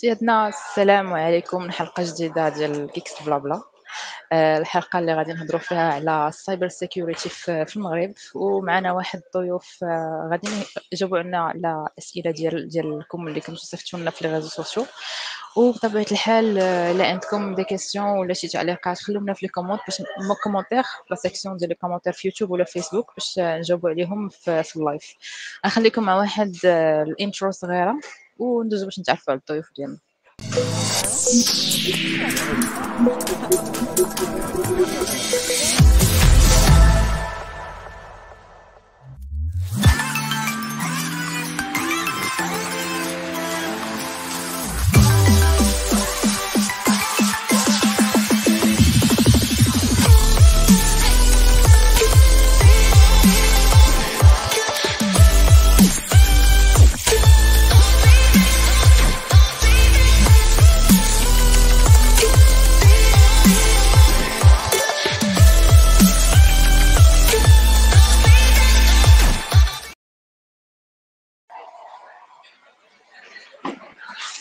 سيادنا السلام عليكم. من حلقة جديدة ديال Geeksblabla آه، الحلقة اللي غادي نهضروا فيها على ال cyber security في المغرب. ومعنا واحد الضيوف آه، غادي يجاوبوا عنا على أسئلة ديال ديالكم اللي كنتو صيفطوا لنا في les sociaux وبطبيعة الحال آه، الا عندكم des questions ولا شي تعليقات خلونا في les comments باش mots commentaires la section ديال les commentaires في يوتيوب ولا فيسبوك باش نجاوبوا عليهم في, ال live نخليكم مع واحد الانترو صغيرة. وندوزو باش نتعرفوا على الضيوف ديالنا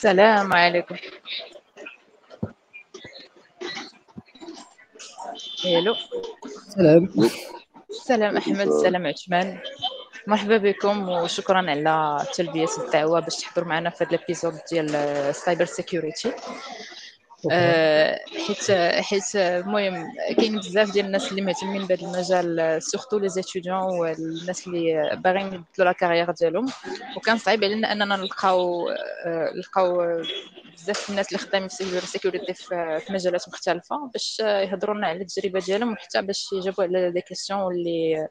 السلام عليكم. ألو سلام. سلام أحمد سلام عثمان. مرحبا بكم وشكرا على تلبية الدعوة باش تحضروا معنا في هذا ال épisode ديال ال cyber security آه، حيت حيت المهم كاين بزاف ديال الناس اللي مهتمين بهذا المجال surtout les étudiants والناس اللي باغيين يبدلوا la carrière ديالهم. وكان صعيب علينا أننا نلقاو آه، نلقاو بزاف الناس اللي خدامين في ال security في مجالات مختلفة باش يهضروا لنا على التجربة ديالهم وحتى باش يجاوبوا على des questions اللي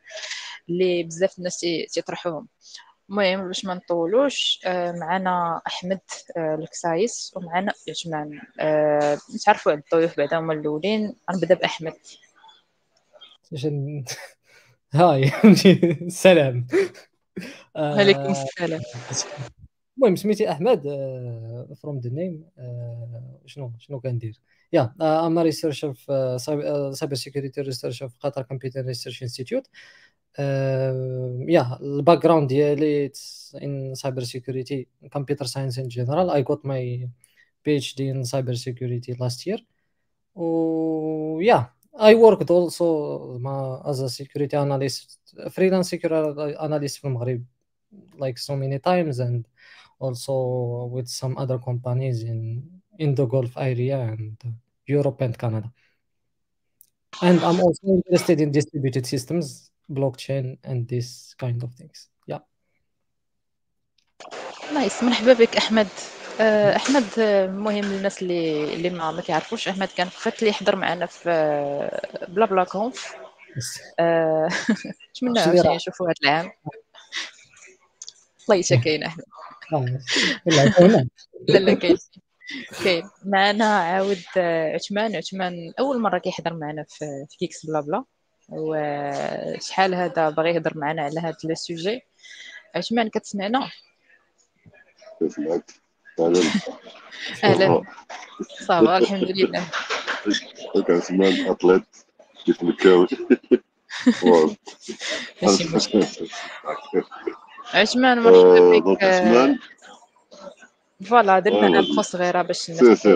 اللي بزاف الناس تيطرحوهم. المهم باش ما نطولوش آه، معنا أحمد آه، الكسايس ومعنا عثمان أه نتعرفوا على الضيوف بعدا هما الأولين؟ غنبدا بأحمد. hi السلام وعليكم السلام. المهم سميتي أحمد from the name شنو شنو كندير؟ yeah I'm researcher في cyber security researcher في قطر Computing Research Institute يا الباك جراوند ديالي ان سايبر سيكوريتي كمبيوتر ساينس ان جنرال اي غوت ماي بي اتش دي ان سايبر سيكوريتي لاست يير و يا I worked also as a security analyst, freelance security analyst في المغرب like so many times and also with some other companies in in the Gulf area and Europe and Canada. And I'm also interested in distributed systems, Blockchain, and this kind of things. Yeah. نايس مرحبا بك أحمد. أحمد مهم للناس اللي اللي ما ما كيعرفوش أحمد كان فات اللي يحضر معنا في BlaBla Conf. نتمنى نشوفوا هذا العام. الله كاين أحمد. لا لا كاين كاين معنا عاود عثمان. عثمان أول مرة كيحضر معنا في GeeksBlabla. وشحال هذا باغي يهضر معنا على هذا le sujet؟ عثمان كتسمعنا؟ كنسمعك أهلا. صافا الحمد لله كنسمع اطليت كيف مكاوي عثمان مرحبا بك فوالا درنا انفو صغيره باش الناس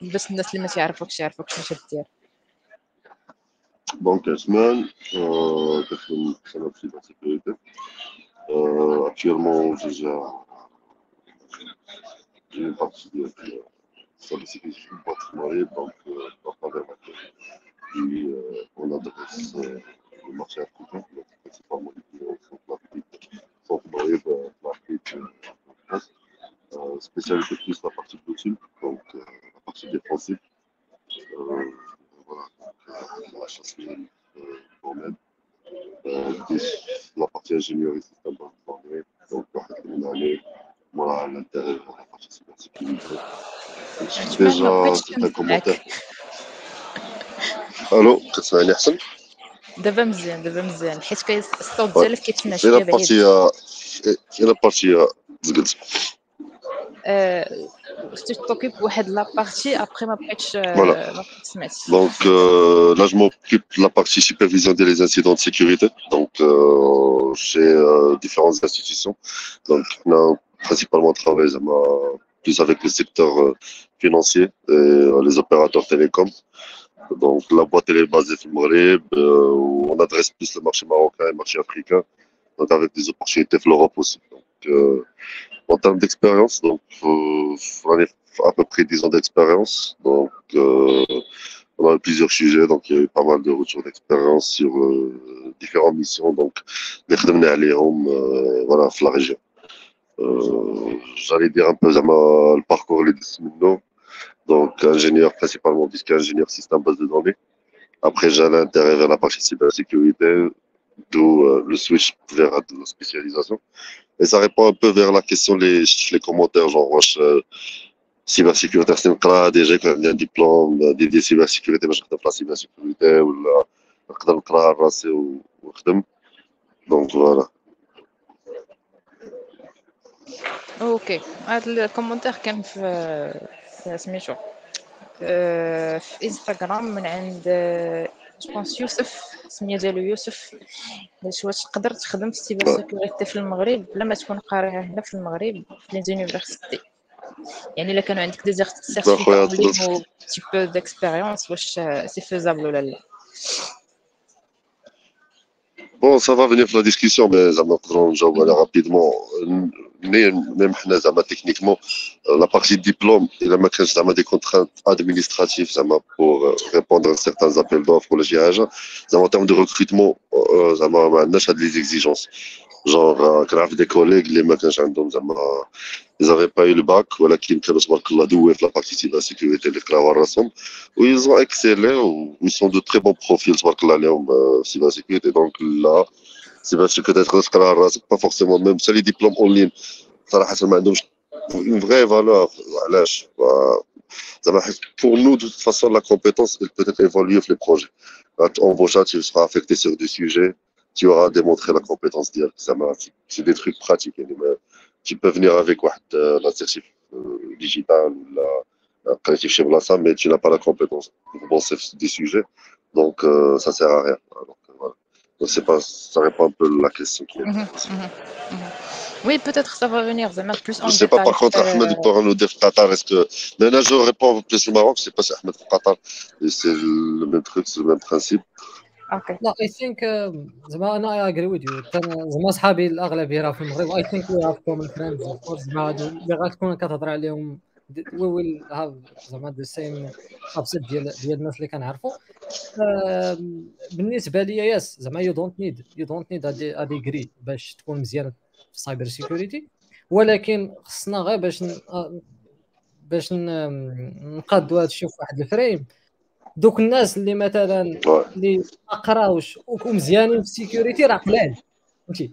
باش الناس اللي ما تعرفوكش يعرفوك شنو تدير. دونك عثمان كنخدم في سنه في سيكوريتي اكتيرمون جيجا جي بارتي ديال السايبر سيكوريتي في الباط في المغرب دونك بارطاجي معاك on adresse le marché africain, principalement les l'Afrique, centre Maghreb, l'Afrique, en France. Euh, spécialité plus la partie blocking, donc euh, la partie défensive. Euh, voilà, donc, la chasse domaine. la partie ingénierie système d'information, donc voilà, l'intérêt de la partie cybersécurité. Déjà, c'est un commentaire. ألو كتسمعني احسن دابا مزيان دابا مزيان حيت الصوت ديالك كيتسمع شوية بعيد بارتي إلى بارتي زقلت euh, tu t'occupes de la partie après ma patch euh, voilà. Donc euh, là, je m'occupe de la partie supervision des incidents de sécurité, donc euh, chez différentes institutions. Donc on a principalement plus avec le secteur financier et les opérateurs télécoms. Donc la boîte elle est basée au où on adresse plus le marché marocain et le marché africain, donc avec des opportunités pour l'Europe aussi en termes d'expérience, donc on a à peu près 10 ans d'expérience. Donc on a eu plusieurs sujets, donc il y a eu pas mal de retours d'expérience sur différentes missions. Donc les euh, voilà, la région. Euh, j'allais dire un peu le parcours les minutes. Donc, ingénieur, principalement disque ingénieur système base de données. Après, j'allais intéresser vers la partie cybersécurité, d'où euh, le switch vers la spécialisation. Et ça répond un peu vers la question, les, les commentaires, genre, euh, cybersécurité, c'est déjà quand il y a un diplôme, dédié cybersécurité, mais je la cybersécurité, ou là, نقدر نقراها راسي ونخدم دونك فوالا اوكي هذا الكومنتير كان في سميتو آه، في انستغرام من عند جوبونس يوسف سمية ديالو يوسف قالت واش تقدر تخدم في ال cyber sécurité في المغرب بلا ما تكون قاريها هنا في المغرب في les universités يعني إلا كانوا عندك des certificats un petit peu d'expérience واش c'est faisable ولا لا. Bon, ça va venir pour la discussion, mais ça va rapidement. Même techniquement, la partie diplôme, il y a des contraintes administratives pour euh, répondre à certains appels d'offres pour le GIH. En termes de recrutement, ça va des exigences genre euh, grave des collègues les mecs, j'entends ils avaient pas eu le bac voilà qui ne connaissent pas que la douve la partie cybersécurité, les clavards rassemble où ils ont excellé ou ils sont de très bons profils pour que l'année en euh, binance sécurité. Donc là c'est bien sûr que d'être un clavard c'est pas forcément même si les diplômes en ligne ça n'a pas seulement une vraie valeur là pour nous de toute façon la compétence peut-être évoluer avec le projet en voulant si je sera affecté sur des sujets tu auras démontré la compétence directe. C'est des trucs pratiques. Tu peux venir avec euh, la certif digitale ou la créatif chez Blassa, mais tu n'as pas la compétence pour penser des sujets. Donc, euh, ça ne sert à rien. Donc, voilà. Donc, pas, ça répond un peu à la question qui est. Mhm, mhm, mhm. Oui, peut-être ça va venir plus en Je ne sais pas, par contre, Ahmed pourra nous dire Qatar. Est-ce que. Je réponds plus au Maroc, je ne sais pas si Ahmed Qatar. C'est le même truc, c'est le même principe. أوكي. لا اي ثينك زعما أنا اي اجري وذ يو زعما صحابي الاغلبيه راه في المغرب اي ثينك وي هاف كومن فريندز اوف زعما اللي غتكون كتهضر عليهم we will have زعما the same aspect ديال ديال الناس اللي كنعرفوا بالنسبة لي yes زعما you don't need you don't need a degree باش تكون مزيان في ال cybersecurity ولكن خصنا غير باش باش نقادوا هذا الشيء في واحد ال frame دوك الناس اللي مثلا اللي ما قراوش ومزيانين في ال security راه قلال. فهمتي؟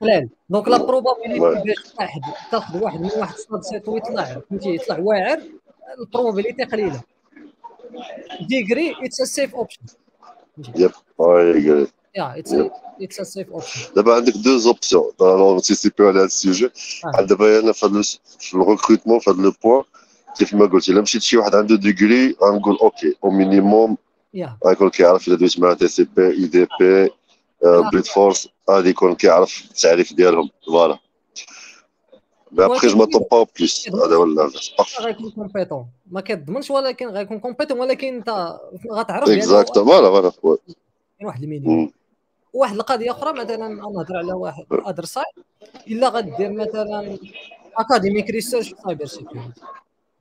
قلال. donc la probabilité باش واحد تاخذ واحد من واحد set ويطلع. فهمتي؟ يطلع واعر ال probabilité قليلة. degree it's a safe option yep yeah it's a safe option دابا عندك deux options دابا ن anticip يو على هذا ال sujet دابا أنا في ال recrutement في هذا le point كيف ما قلت إلا مشيت شي واحد عنده degree غنقول OK au minimum غيكون كيعرف إلا دويت مع تي سي بي إي دي بي brute force غادي يكون كيعرف التعريف ديالهم. voilà mais après je m'attends pas plus هذا هو غيكون compétent ما كتضمنش ولكن غيكون compétent ولكن انت غتعرف exact voilà voilà واحد ال minimum واحد القضية أخرى مثلا نهضر على واحد other side الا غدير مثلا academic research في cybersecurity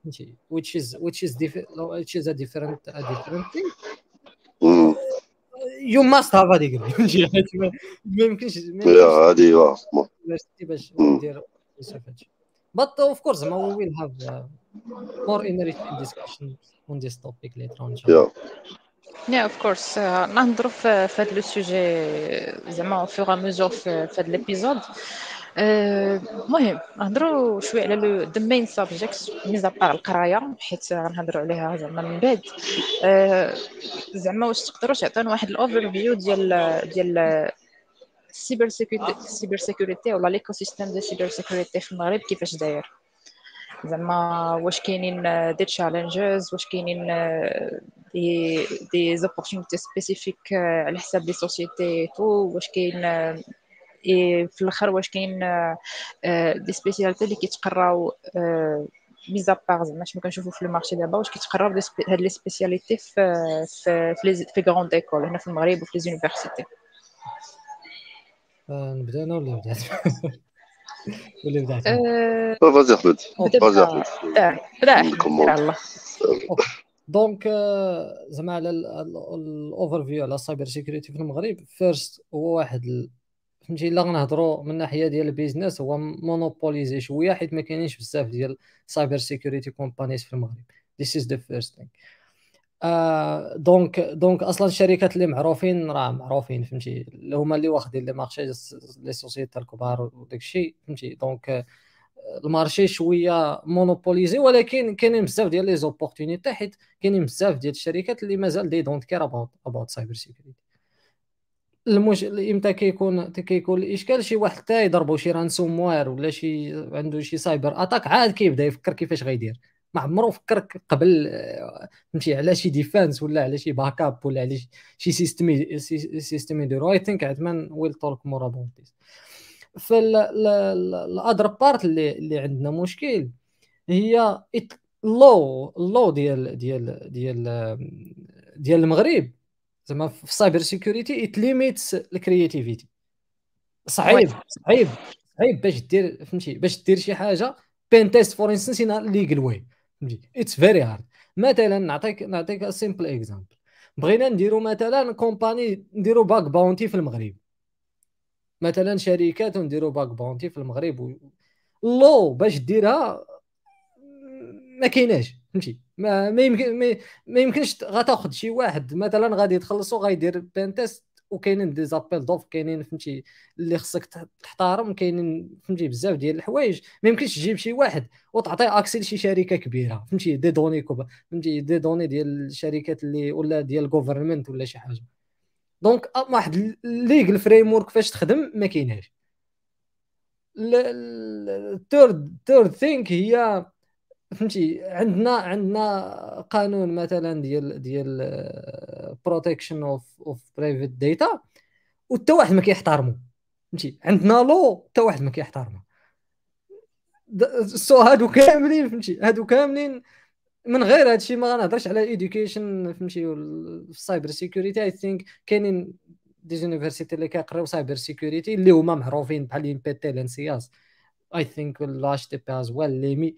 which is which is which is a different a different thing you must have a degree ما يمكنش هذه باش ندير but of course we will have uh, more enriching discussion on this topic later on yeah Yeah, of course. نهضروا في هذا le sujet زعما au fur et à mesure في هذا l'épisode المهم نهضروا شوية على le the main subject mis à part القراية حيت غنهضروا عليها زعما من بعد. زعما واش تقدروا تعطينا واحد ال overview ديال ديال ال cyber sécurité ال cyber sécurité ولا l'écosystème ديال ال cyber sécurité في المغرب كيفاش داير. زعما واش كاينين des challenges واش كاينين des des opportunités spécifiques على حساب les sociétés تو واش كاين اي في الآخر واش كاين des spécialités اللي كيتقراو mis à part زعما ما كنشوفوا في ال marché دابا واش كيتقراو هاد les spécialités في في في في grandes écoles هنا في المغرب وفي les universités نبدأ أنا ولا بدات ولا بدات vas-y احمد vas-y احمد بدأ بدأ الله. donc زعما على ال overview على ال cybersecurity في المغرب first هو واحد فهمتي إلا غنهضروا من الناحيه ديال ال business هو monopolisé شوية حيت ما كاينينش بزاف ديال cybersecurity companies في المغرب. this is the first thing donc donc أصلا الشركات اللي معروفين راه معروفين فهمتي اللي هما اللي واخدين les marchés les sociétés الكبار وداك الشيء فهمتي. donc ال marché شوية monopolisé ولكن كاينين بزاف ديال les opportunités حيت كاينين بزاف ديال الشركات اللي مازال they don't care about about cybersecurity المش... إمتى كيكون كيكون الإشكال شي واحد حتى يضربو شي ransomware ولا شي عنده شي cyber attack عاد كيبدا يفكر كيفاش غيدير. ما عمرو فكر قبل فهمتي على شي défense ولا على شي backup ولا على شي système système يديرو I think عثمان will talk more about this ف the other part اللي اللي عندنا مشكل هي ال law ال law ديال ديال ديال ديال المغرب. زعما في ال cybersecurity it limits ال creativity صعيب صعيب صعيب باش دير فهمتي باش دير شي حاجة pentest for instance in legal way فهمتي it's very hard مثلا نعطيك نعطيك simple example بغينا نديرو مثلا company نديرو bug bounty في المغرب. مثلا شركات ونديرو bug bounty في المغرب و... law باش ديرها ما كايناش. فهمتي ما ما يمكن ما, يمكنش غتاخذ شي واحد. مثلا غادي تخلصو غيدير pentest وكاينين des appels d'offres كاينين فهمتي اللي خصك تحترم كاينين فهمتي بزاف ديال الحوايج. ما يمكنش تجيب شي واحد وتعطيه accès لشي شركة كبيرة. فهمتي des données كوبا فهمتي des données ديال الشركات اللي ولا ديال ال government ولا شي حاجة. donc واحد legal framework فاش تخدم ما كايناش ال third third thing هي فهمتي؟ عندنا عندنا قانون مثلا ديال ديال protection of of private data وحتى واحد ما كيحترمو. فهمتي؟ عندنا لو حتى واحد ما كيحترمو so هادو كاملين فهمتي؟ هادو كاملين من غير هادشي ما غنهضرش على education فهمتي؟ ال cyber security I think كاينين des universités اللي كيقراو cyber security اللي هما معروفين بحال INPT l'ENSIAS I think l'EHTP as well mais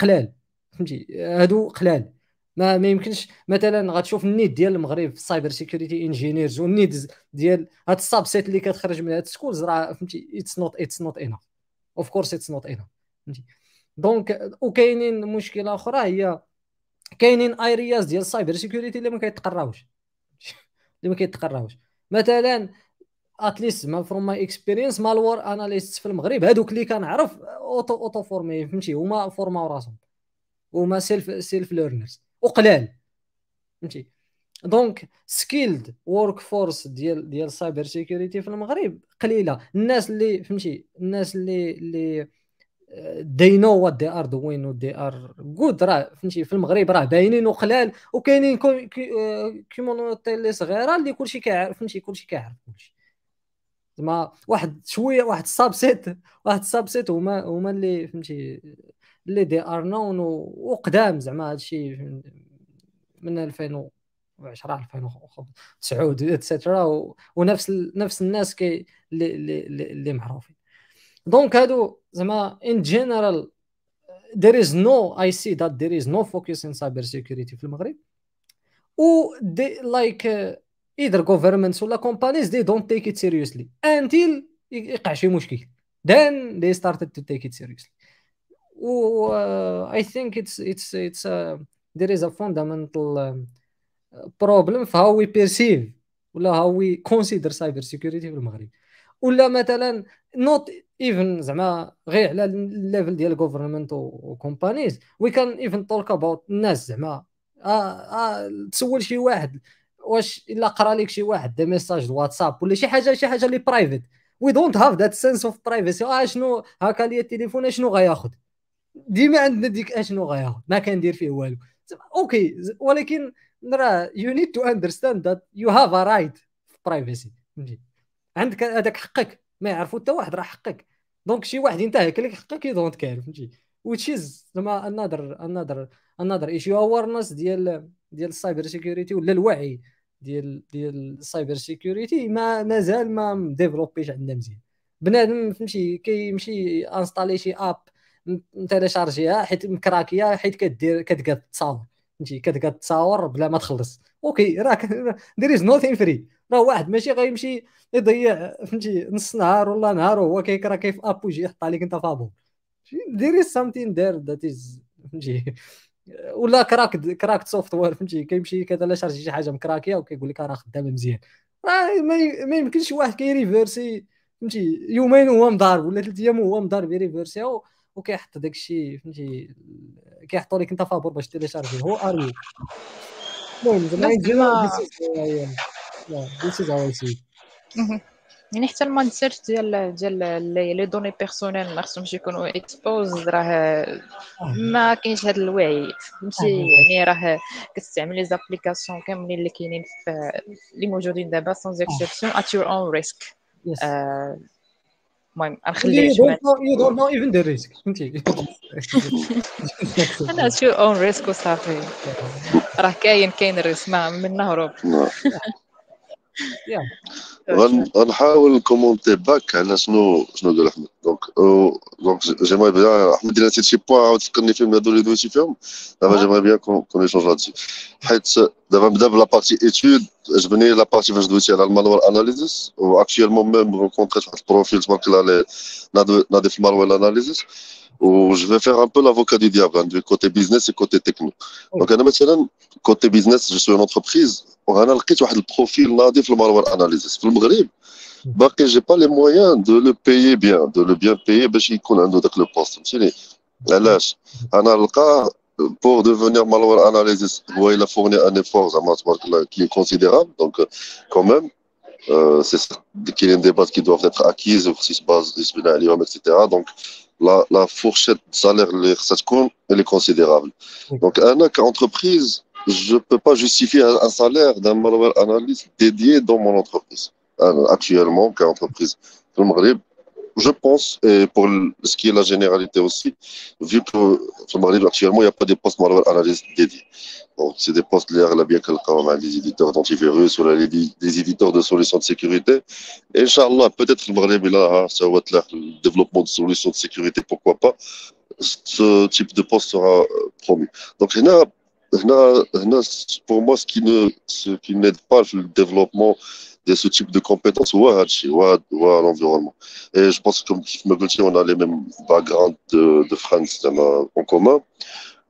قلال. فهمتي؟ هادو قلال. ما ما يمكنش مثلا غتشوف ال need ديال المغرب في ال cyber security engineers وال need ديال هاد ال subset اللي كتخرج من هاد ال schools راه فهمتي؟ it's not it's not enough of course it's not enough فهمتي؟ donc وكاينين مشكلة أخرى هي كاينين areas ديال ال cyber security اللي ما كيتقراوش. اللي ما كيتقراوش. مثلا at least ما from my experience malware analysts في المغرب هذوك اللي كنعرف auto auto-formés فهمتي؟ هما فورماو راسهم. هما self self learners وقلال. فهمتي؟ donc skilled workforce ديال ديال ال cyber security في المغرب قليلة. الناس اللي فهمتي؟ الناس اللي اللي they know what they are doing و are good. راه فهمتي؟ في المغرب راه باينين وقلال وكاينين community اللي صغيرة اللي كلشي كيعرف فهمتي؟ كلشي كيعرف كلشي. زعما واحد شوية واحد ال subset واحد ال subset هما هما اللي فهمتي اللي they are known وقدام زعما هادشي من 2010 2009 et cetera ونفس نفس الناس كي اللي اللي, اللي معروفين. دونك هادو زعما ان جنرال there is no I see that there is no focus in cyber security في المغرب. و they, like uh, either governments ولا companies they don't take it seriously until يقع شي مشكل then they started to take it seriously و uh, I think it's it's it's uh, there is a fundamental um, problem في how we perceive ولا how we consider cyber security في المغرب ولا مثلا not even زعما غير على ال level ديال government و companies we can even talk about الناس زعما آه آه تسول شي واحد واش إلا قرا لك شي واحد des messages WhatsApp ولا شي حاجة شي حاجة اللي private we don't have that sense of privacy آه شنو؟ هكا ليا التليفون شنو غياخذ ديما عندنا ديك اشنو غياخذ ما كندير فيه والو. أوكي ولكن راه you need to understand that you have a right في privacy عندك هذاك حقك. ما يعرفوا حتى واحد راه حقك. donc شي واحد ينتهك لك حقك you don't care فهمتي؟ Is زعما another another another issue. Awareness ديال ديال ال cyber security ولا الوعي ديال ديال ال cyber security ما مازال ما مديفلوبيش عندنا مزيان. بنادم فهمتي كيمشي انستالي شي app تيليشارجيها حيت مكراكية حيت كدير كتقاد تصاور. فهمتي؟ كتقاد تصاور بلا ما تخلص. أوكي راك there is nothing free راه واحد ماشي غيمشي يضيع فهمتي نص نهار ولا نهار وهو كيكراكي ف app ويجي يحط عليك انت فابور there is something there that is فهمتي؟ ولا crack crack software فهمتي؟ كيمشي كيتيليشارجي شي حاجة مكراكية وكيقول لك راه خدامه مزيان. راه ما يمكنش واحد كيريفيرسي فهمتي؟ يومين وهو مضارب ولا ثلاث أيام وهو مضارب يريفيرسي وكيحط داك الشيء فهمتي؟ كيحطوا لك أنت فابور باش تيليشارجي هو اري المهم زعما this is how سي يعني حتى ال mindset ديال ديال les données personnelles ما خصهمش يكونوا exposées راه ما كاينش هذا الوعي. فهمتي؟ يعني راه كتستعمل les applications كاملين اللي كاينين في اللي موجودين دابا sans exception at your own risk المهم غنخليه you don't know even the risk فهمتي؟ at your own risk وصافي راه كاين كاين ال risk ما منه هروب غنحاول كومونتي باك على شنو شنو قال أحمد؟ donc donc j'aimerais bien أحمد نسيت شي points عاود فكرني فيهم هادو اللي دويتي فيهم. دابا j'aimerais bien qu'on échange هادشي حيت دابا نبدا ب la partie études عجبني la partie فاش دويتي على ال malware analysis و actuellement même رونكونتريت واحد ال profil تبارك الله نادي في ال malware analysis و je vais faire un peu l'avocat du diable ندوي côté business و côté techno donc أنا مثلا côté business je suis une entreprise وأنا لقيت واحد profil ناضي في ال malware analysis في المغرب. باقي j'ai pas les moyens de le payer bien de le bien payer باش يكون عنده داك le poste فهمتيني؟ علاش؟ أنا نلقاه pour devenir malware analysis هو a fourni un effort زعما تبارك الله considérable donc quand même euh, c'est كاينين des bases qui doivent être acquises وخص يتباز يتبنى عليهم donc la, la fourchette de salaire اللي خصها تكون est considérable. Donc أنا كentreprise je ne peux pas justifier un, salaire d'un malware analyste dédié dans mon entreprise. Euh, actuellement, qu'entreprise le Maghreb, je pense, et pour ce qui est la généralité aussi, vu que le Maghreb, actuellement, il n'y a pas de postes malware analystes dédiés. Donc, c'est des postes liés à la bien quelqu'un, des éditeurs d'antivirus ou des éditeurs de solutions de sécurité. Et Inch'Allah, peut-être le Maghreb, là, ça va être le développement de solutions de sécurité, pourquoi pas. Ce type de poste sera euh, promu. Donc, il y a pour moi, ce qui ne, ce qui n'aide pas le développement de ce type de compétences, à l'environnement. Et je pense que, comme me on a les mêmes backgrounds de, de France en commun.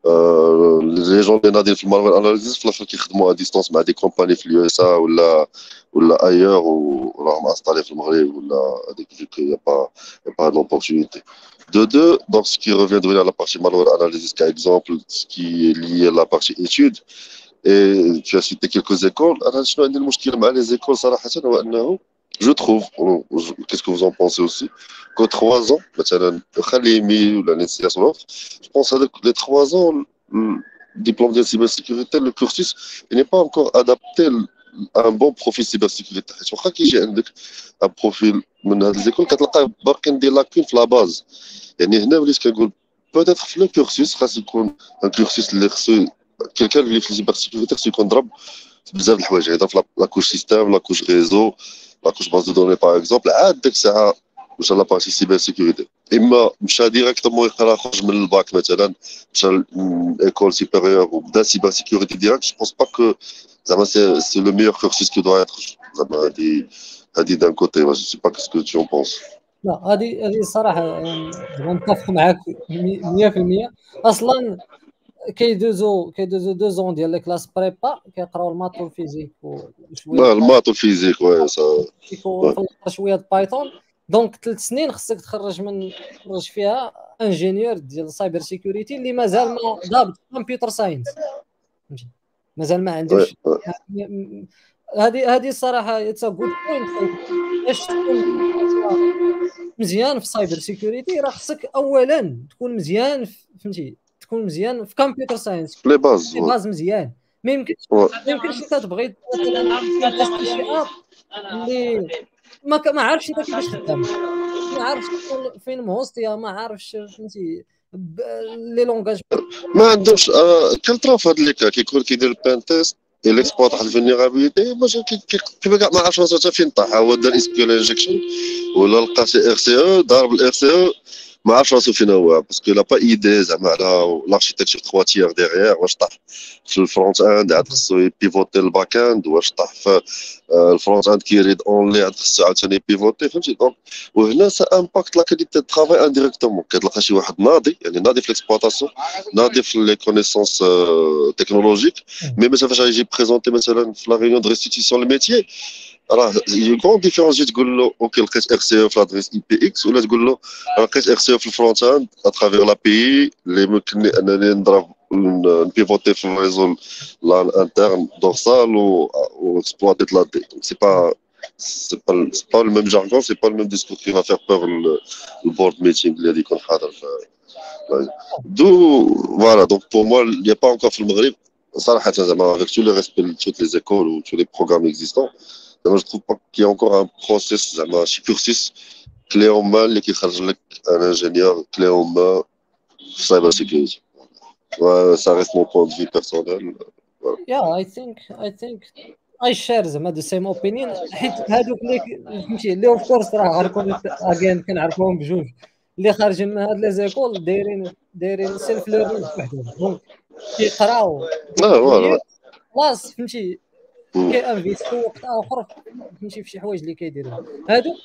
Euh, les gens qui ont malware analysis qui travaillent à distance avec des compagnies في اليو ou là ou là ailleurs ou راهم installés في المغرب ولا هذيك il n'y a pas il y a pas d'opportunité de deux, donc ce qui reviendrait à la partie malware analysis, par exemple, ce qui est lié à la partie études, et tu as cité quelques écoles. les écoles, je trouve, qu'est-ce que vous en pensez aussi, que trois ans, je pense que les trois ans, le diplôme de cybersécurité, le cursus, il n'est pas encore adapté à un bon profil cybersécurité. Je crois que j'ai un profil des écoles, qui a des lacunes sur la base. Et peut-être le cursus, un cursus, quelqu'un qui est cybersécurité, c'est qu'on drape. بزاف الحوايج هذا في la couche système la couche réseau la couche base de données par exemple عاد ديك الساعة مشى la partie cybersécurité اما مشى directement يقرا خرج من الباك مثلا مشى école supérieure وبدا cybersécurité direct je pense pas que زعما c'est le meilleur cursus qui doit être زعما هادي هادي d'un côté je sais pas qu'est-ce que tu penses لا هذه هذه الصراحه نتفق معك 100% أصلا كيدوزو كيدوزو deux ans ديال les classes prépa كيقراو ال maths وال physique وشويه ال maths وال physique oui شوية Python. donc ثلاث سنين خصك تخرج من تخرج فيها ingénieur ديال ال cyber security اللي مازال ما ضابط computer science. مازال ما عندوش. هذه هذه الصراحه it's good point باش تكون مزيان في ال cyber security؟ راه خصك اولا تكون مزيان فهمتي؟ تكون مزيان في computer science. في les bases. les bases مزيان. ما يمكنش ما يمكنش انت شي app اللي ما ما عارفش انت كيفاش خدام ما عارفش فين مهوستيا ما عارفش فهمتي. les langages. ما عندهمش آه كنطرا في هذا اللي كيكون كيدير ال pentest اكسبلوا واحد ال vulnérabilité كيف كاع ما عرفش راسو فين طاح هو دار SQL injection ولا لقى RCE أو ضارب ال RCE أو ما عرفش راسو فين هو parce que l'a pas idée زعما على l'architecture 3 tiers derrière واش طاح في ال front end عاد خصو pivoter ال back end واش طاح في ال front end ك read only عاد خصو عاوتاني pivoter فهمتي donc وهنا ça impacte la qualité de travail indirectement كتلقى شي واحد ناضي يعني ناضي في l'exploitation ناضي في les connaissances technologiques mais ما شافش يجي présenter مثلا في la réunion de restitution ال métier راه y a une différence جي تقول له okay لقيت RCE في l'adresse IP X. ولا تقول له لقيت RCE في ال front end à travers l'API اللي ممكن أنني نضرب ن pivoter في ال réseau interne دورسال و exploiter l'AD c'est pas c'est pas c'est pas ال même jargon c'est pas ال même discours qui va faire peur البورد ميتينغ اللي غادي يكون حاضر دو فوالا دونك بور موا il با a في المغرب صراحة زعما avec tous les respects de toutes les écoles ou tous les programmes existants je trouve pas qu'il y a encore un process زعما شي cursus clé en main اللي كيخرج لك un ingénieur clé en main في cyber security ouais, ça reste mon point de vue personnel voilà. yeah I think I think I share زعما the same opinion حيت هادوك اللي فهمتي اللي of course راه غنكون à jeun كنعرفوهم بجوج اللي خارجين من هاد les écoles دايرين دايرين self learning وحدهم كيقراو آه خلاص فهمتي كي investir و وقت آخر فهمتي في شي حوايج اللي كيديروا هادوك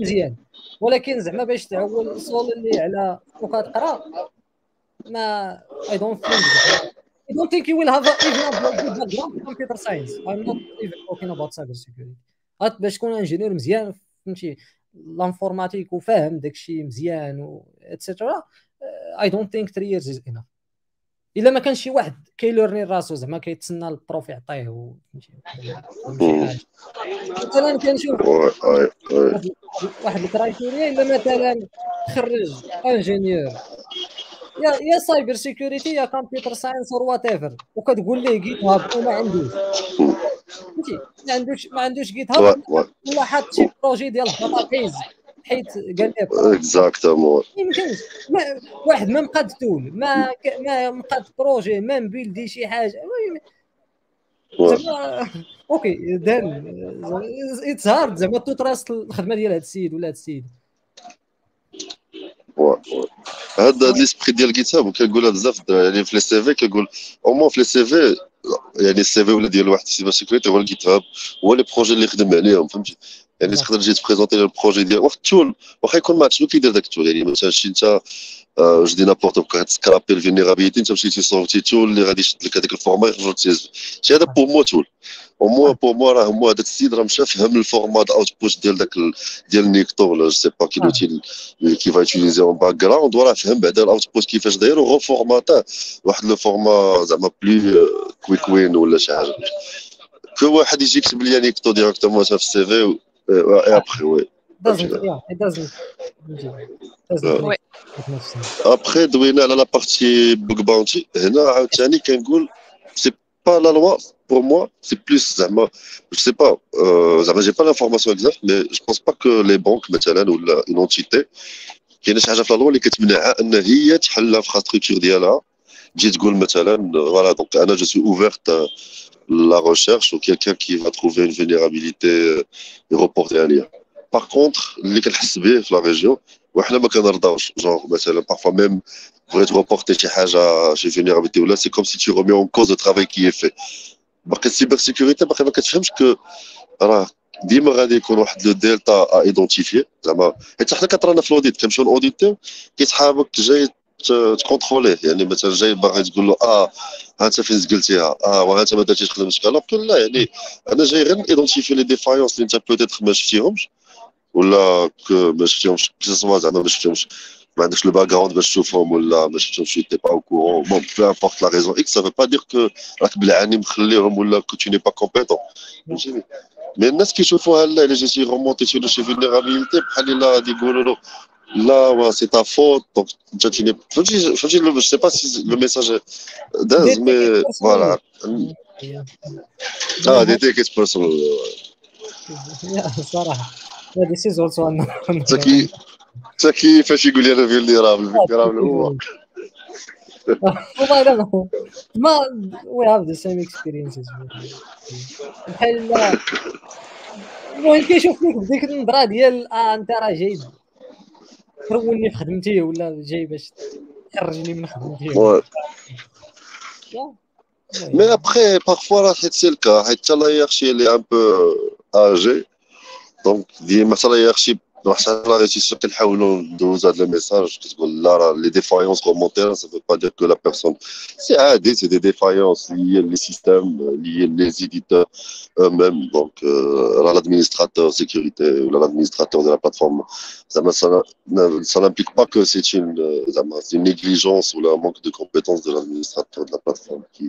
مزيان. ولكن زعما باش تعول seul اللي على وكتقرا ما I don't think I don't think you will have even a good background in computer science. I'm not even talking about cyber security. باش تكون ingénieur مزيان فهمتي؟ l'informatique وفاهم داكشي مزيان و et cetera I don't think 3 years is enough. إلا ما كانش شي واحد كي learn ني راسو زعما كيتسنى ال prof يعطيه مثلا كنشوف واحد ال criteria إلا مثلا خرج ingénieur. يا يا cyber security يا computer science or whatever وكتقول ليه GitHub وما عندوش. فهمتي؟ ما عندوش ما عندوش GitHub ولا حاط شي projet ديال ال database حيت قال لك exactement يمكنش واحد ما مقاد tool ما ما مقاد projet ما م build ي شي حاجة. زعما okay then it's hard زعما to trust الخدمة ديال هذا السيد ولا هذا السيد. هذا l'esprit ديال الكتاب كنقولها بزاف يعني في les CV كنقول au moins في les CV يعني ال CV ولا ديال واحد ال cyber security هو ال GitHub هو les projets اللي خدم عليهم فهمتي؟ يعني تقدر تجي ت présenter ال projet ديال واحد ال tool واخا يكون ما شنو كيدير داك ال tool يعني مثلا شي انت je dis n'importe بقى ت scraper ال vulnérabilité انت مشيتي صورتي tool اللي غادي يشد لك هذيك ال format يخرج تيز شي هذا pour moi tool au moins pour moi راه موا هذاك السيد راه مشى فهم ال format output ديال داك ديال Nikto ولا je sais pas quel outil qu'il va utiliser en background وراه فهم بعدا ال output كيفاش داير و reformat اه واحد le format زعما بلي quick win ولا شي حاجة que واحد يجي يكتب لي Nikto directement في ال CV اي ابخي وي ابخي دوينا على la partie bug bounty هنا عاوتاني كنقول c'est pas la loi pour moi, c'est plus, زعما, je sais pas, euh, زعما, j'ai pas l'information exacte, mais je pense pas que les banques, مثلا, ولا une entité, كاينة شي حاجة في la loi اللي كتمنعها ان هي تحل ال infrastructure ديالها تجي تقول مثلا voilà donc أنا je suis ouvert à la recherche ou quelqu'un qui va trouver une vulnérabilité reporter عليها par contre اللي كنحس به في la région وحنا ما كنرضاوش جونغ مثلا parfois même بغيت reporter شي حاجة شي vulnérabilité ولا c'est comme si en cause le travail qui est fait. باقي ال cyber security باقي ما كتفهمش que راه ديما غادي يكون واحد le delta à identifier زعما حيت حنا كطرانا في ال audit كنمشيو ال auditeur كيسحابك جاي ت contrôler يه يعني مثلا جاي باغي تقول له آه ها انت فين زقلتيها آه وها انت ما درتيش خدمتك alors là يعني أنا جاي غير identifier les défaillances اللي انت peut-être ما شفتيهمش ولا ما شفتيهمش soit زعما ما شفتيهمش ما عندكش le background باش تشوفهم ولا ما شفتهمش t'es pas au courant bon peu importe la raison X ça veut pas dire que راك بالعاني مخليهم ولا كو تو ني با كومبيتون فهمتيني مي الناس كيشوفوها لا الا جيتي رومونتي شي فيلنيرابيليتي بحال الا غادي يقولوا له là, ouais, c'est ta faute. Donc, tu n'es. Je sais pas si le message est dense, mais voilà. Ah, des tickets personal. صراحة this is also another حتى كي حتى كيفاش يقول لي أنا فيلنيرابل فيلنيرابل هو والله لا ما- ما we have the same experiences بحال المهم كيشوف فيك بديك النظره ديال آه انت راه جاي troll ني في خدمتي ولا جاي باش تخرجني من خدمتي. Mais après, parfois, là, c'est le cas. حيت La hiérarchie, elle est un peu âgée. Donc, ديما حتى la hiérarchie حتى la réussite كنحاولوا ندوزو هاد ال message كتقول لا راه les défaillances remontées ça veut pas dire que la personne c'est عادي c'est des défaillances liées les systèmes liées les éditeurs eux-mêmes donc euh, راه l'administrateur sécurité ou l'administrateur de la plateforme زعما ça n'a- ça n'implique pas que c'est une euh, زعما c'est une négligence ou un manque de compétence de l'administrateur de la plateforme qui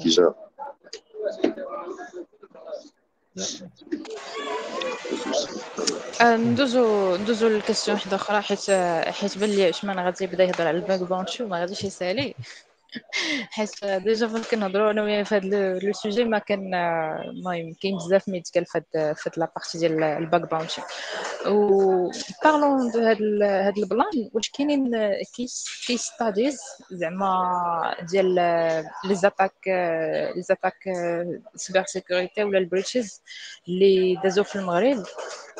qui gère آه، ندوزو ندوزو للكاستيون واحدة أخرى حيت حيت بان لي عثمان غادي يبدا يهضر على الباگ باونتي وما غاديش يسالي. حيت déjà فاش كنهضروا أنا وياه في هذا le sujet ما كان المهم كاين بزاف ما يتقال في هاد في هاد la partie ديال الباگ باونتي و parlant de هاد هاد ال plan واش كاينين case case studies زعما ديال les attaques les attaques cybersécurité ولا ال breaches اللي دازو في المغرب.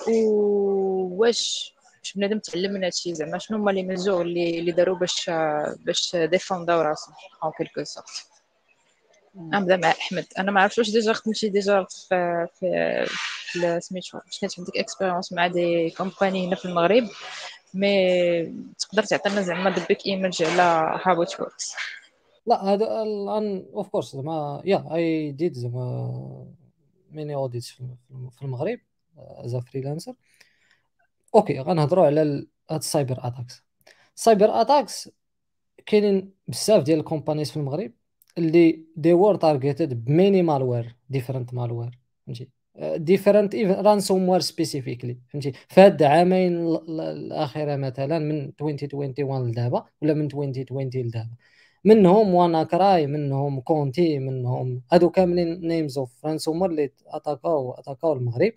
وواش باش بنادم تعلم من هادشي زعما شنو هما les mesures اللي اللي داروا باش باش défendaو راسهم en quelque sorte نبدا مع أحمد أنا ما عرفتش واش déjà خدمتي déjà في في في سميتو واش كانت عندك expérience مع des compagnies هنا في المغرب mais تقدر تعطينا زعما the big image على how it works لا هذا الآن of course زعما yeah I did زعما many audits في المغرب as freelancer okay غنهضروا على هاد ال cyber attacks. ال cyber attacks كاينين بزاف ديال ال companies في المغرب اللي they were targeted ب many malware different malware فهمتي؟ different ransomware specifically فهمتي؟ في هاد العامين ال- ال- الأخيرة مثلا من 2021 لدابا ولا من 2020 لدابا. منهم WannaCry منهم Conti منهم هادو كاملين names of ransomware اللي attaquaو attaquaو المغرب.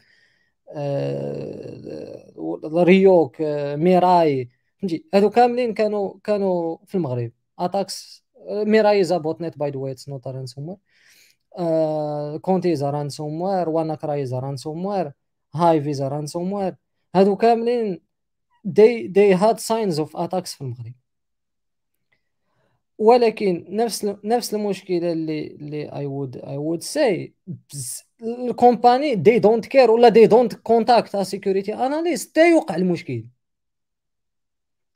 آه، Ryuk آه، Mirai. فهمتي؟ هادو كاملين كانوا كانوا في المغرب. attacks Mirai is botnet by the way it's not ransomware Conti is ransomware WannaCry is ransomware Hive is ransomware. هادو كاملين they they had signs of attacks في المغرب. ولكن نفس نفس المشكلة اللي اللي I would would say بز- ال company they don't care ولا they don't contact a security analyst تا يوقع المشكل.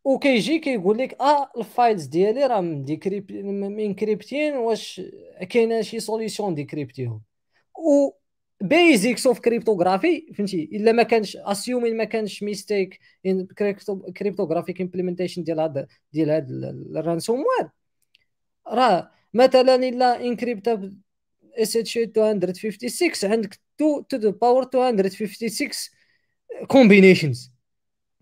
وكيجي كيقول لك آه ال files ديالي راه مديكريب encryptين واش كاينة شي solution décryptيهم و basics of cryptography فهمتي؟ إلا ما كانش assuming ما كانش mistake in cryptographic implementation ديال هذا ديال هذا ال ransomware راه مثلا إلا encrypt SHA 256 عندك 2 to the power 256 combinations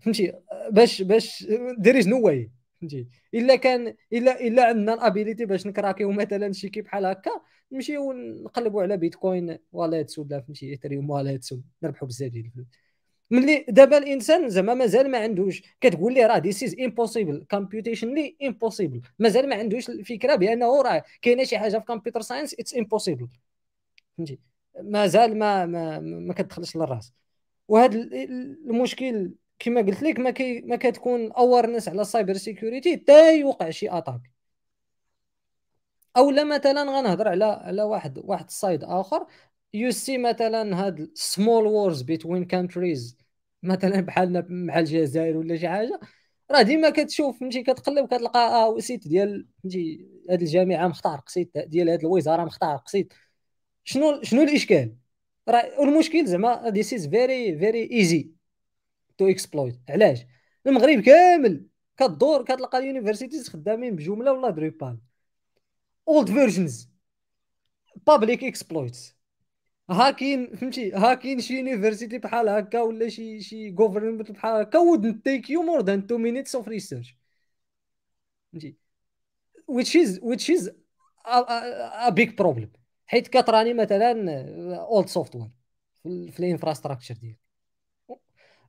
فهمتي؟ باش باش دير is no way فهمتي؟ إلا كان إلا إلا عندنا ال ability باش نcrackيو مثلا شي key بحال هكا نمشيو نقلبوا على Bitcoin wallets ولا فهمتي Ethereum wallets ونربحوا بزاف ديال الفلوس. ملي دابا الإنسان زعما مازال ما عندوش كتقول لي راه this is impossible computationally impossible مازال ما عندوش الفكرة بأنه راه كاينة شي حاجة في computer science it's impossible فهمتي؟ مازال ما ما ما كتدخلش للرأس. وهذا المشكل كما قلت لك ما كي ما كتكون awareness على ال cybersecurity حتى يوقع شي attack اولا مثلا غنهضر على على واحد واحد ال side آخر. you see مثلا هاد small wars between countries مثلا بحالنا مع الجزائر ولا شي حاجة راه ديما كتشوف فهمتي كتقلب كتلقى آه site ديال فهمتي هاد الجامعة مخترق site ديال هاد الوزارة مخترق site شنو شنو الإشكال؟ راه المشكل زعما this is very very easy to exploit علاش؟ المغرب كامل كدور كتلقى ال universities خدامين بجوملا ولا Drupal old versions public exploits هاكين فهمتي؟ هاكين شي university بحال هكا ولا شي شي government بحال هكا would take you more than 2 minutes of research. فهمتي؟ Which is which is a, a, problem. حيت كتراني مثلا old software في ال infrastructure ديالك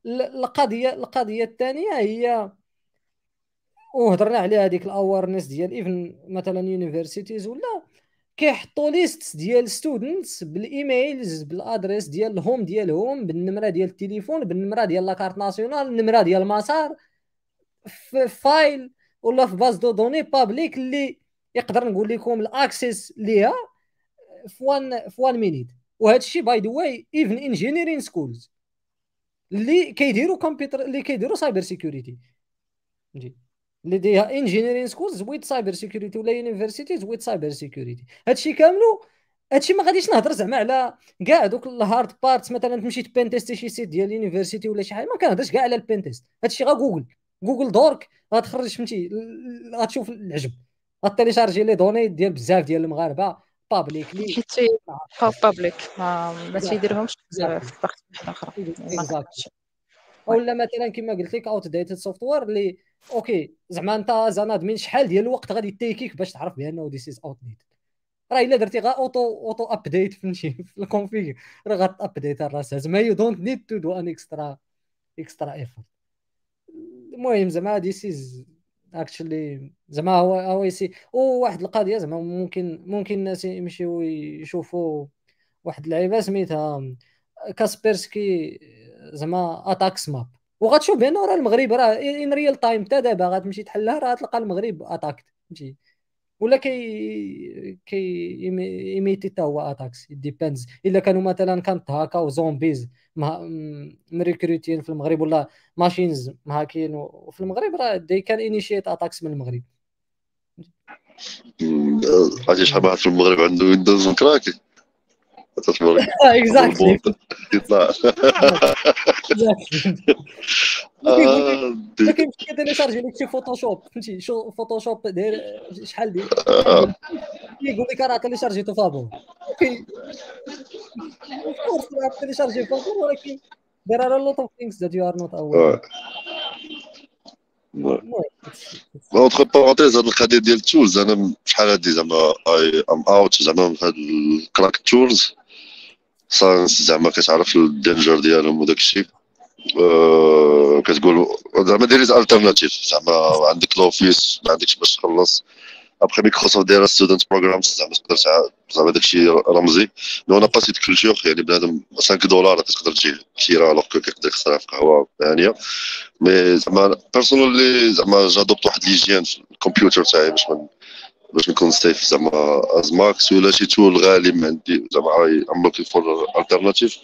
القضية القضية الثانية هي وهضرنا عليها هذيك ال awareness ديال even مثلا universities ولا كيحطوا list ديال students بال emails بال address ديال ال home ديالهم بالنمرة ديال التليفون بالنمرة ديال la carte nationale النمرة ديال المسار في file ولا في base de données publique اللي يقدر نقول لكم ال access ليها في one في one minute وهذا الشيء by the way even engineering schools اللي كيديروا كمبيوتر اللي كيديروا cybersecurity فهمتي اللي ديها engineering schools with cybersecurity ولا universities with cybersecurity هادشي كاملو هادشي ما غاديش نهضر زعما على كاع دوك ال hard parts مثلا تمشي تpentestي شي site ديال ال university ولا شي حاجة ما كنهضرش كاع على ال pentest هادشي غا جوجل Google dork غتخرج فهمتي غتشوف العجب غتيليشارجي les données ديال بزاف ديال المغاربه publicly حيت public ما ما تيديرهمش بزاف في واحدة أخرى ولا مثلا كما قلت لك outdated software اللي okay زعما انت زناد من شحال ديال الوقت غادي تcheckي باش تعرف بأنه this is outdated راه إلا درتي غا auto auto update فهمتي؟ في ال config راه غاتupdate راسها زعما you don't need to do an extra extra effort المهم زعما this is actually زعما هو هو يسي وواحد القضية زعما ممكن ممكن الناس يمشيو يشوفوا واحد اللعيبة سميتها Kaspersky زعما attacks map. وغتشوف بانه راه المغرب راه in real time حتى دابا غتمشي تحلها راه تلقى المغرب attacked فهمتي؟ ولا كي كي ايميتي حتى هو attacks depends إلا كانوا مثلا كانت هاكا و zombies مريكروتين في المغرب ولا machines مهاكين وفي المغرب راه they can initiate attacks من المغرب. عرفتي شحال واحد في المغرب عنده Windows crack تتبارك exactly يطلع لكن كيتيليشارجي لك شي Photoshop فهمتي شو Photoshop داير شحال ديال يقول لك راه تيليشارجيتو فابور of course تيليشارجي فابور ولكن there are a lot of things that you are not aware entre parenthèses هاد القضية ديال ال tools أنا شحال هادي زعما I'm out زعما من هاد ال crack tools since زعما كتعرف ال danger ديالهم وداك الشيء. أه كتقول زعما there is alternative زعما عندك l'Office ما عندكش باش تخلص. après Microsoft دايرة student programs زعما تقدر زعما داكشي رمزي. mais on n'a pas cette culture يعني بنادم 5 دولار تقدر تجي كثيره alors que كيقدر يخسرها في قهوه ثانية mais زعما personally زعما j'adopte واحد l'hygiène في الكمبيوتر تاعي باش باش نكون safe زعما از ماكس ولا شي tool غالي ما عندي زعما I'm looking for alternative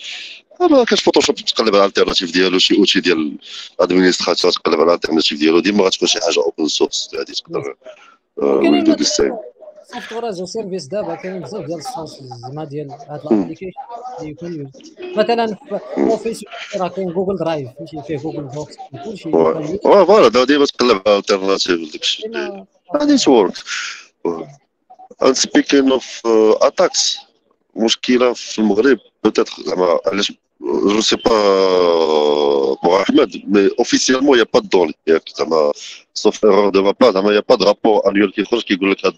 أنا كاش Photoshop تقلب على ال alternative ديالو شي outil ديال administrateur تقلب على ال alternative ديالو. ديما غتكون شي حاجة open source غادي تقدر will do the same software as service دابا كاين بزاف ديال ال source زعما ديال هاد ال application اللي يكون مثلا في Office راه كاين Google Drive فهمتي فيه Google Docs كلشي voilà ديما تقلب على ال alternative داكشي غادي تورك. Speaking of uh, attacks, مشكلة في المغرب peut-être زعما علاش؟ je sais pas bon Ahmed mais officiellement y a pas données ياك زعما sauf erreur de ma part زعما y a pas rapport annuel كيخرج كيقول لك هاد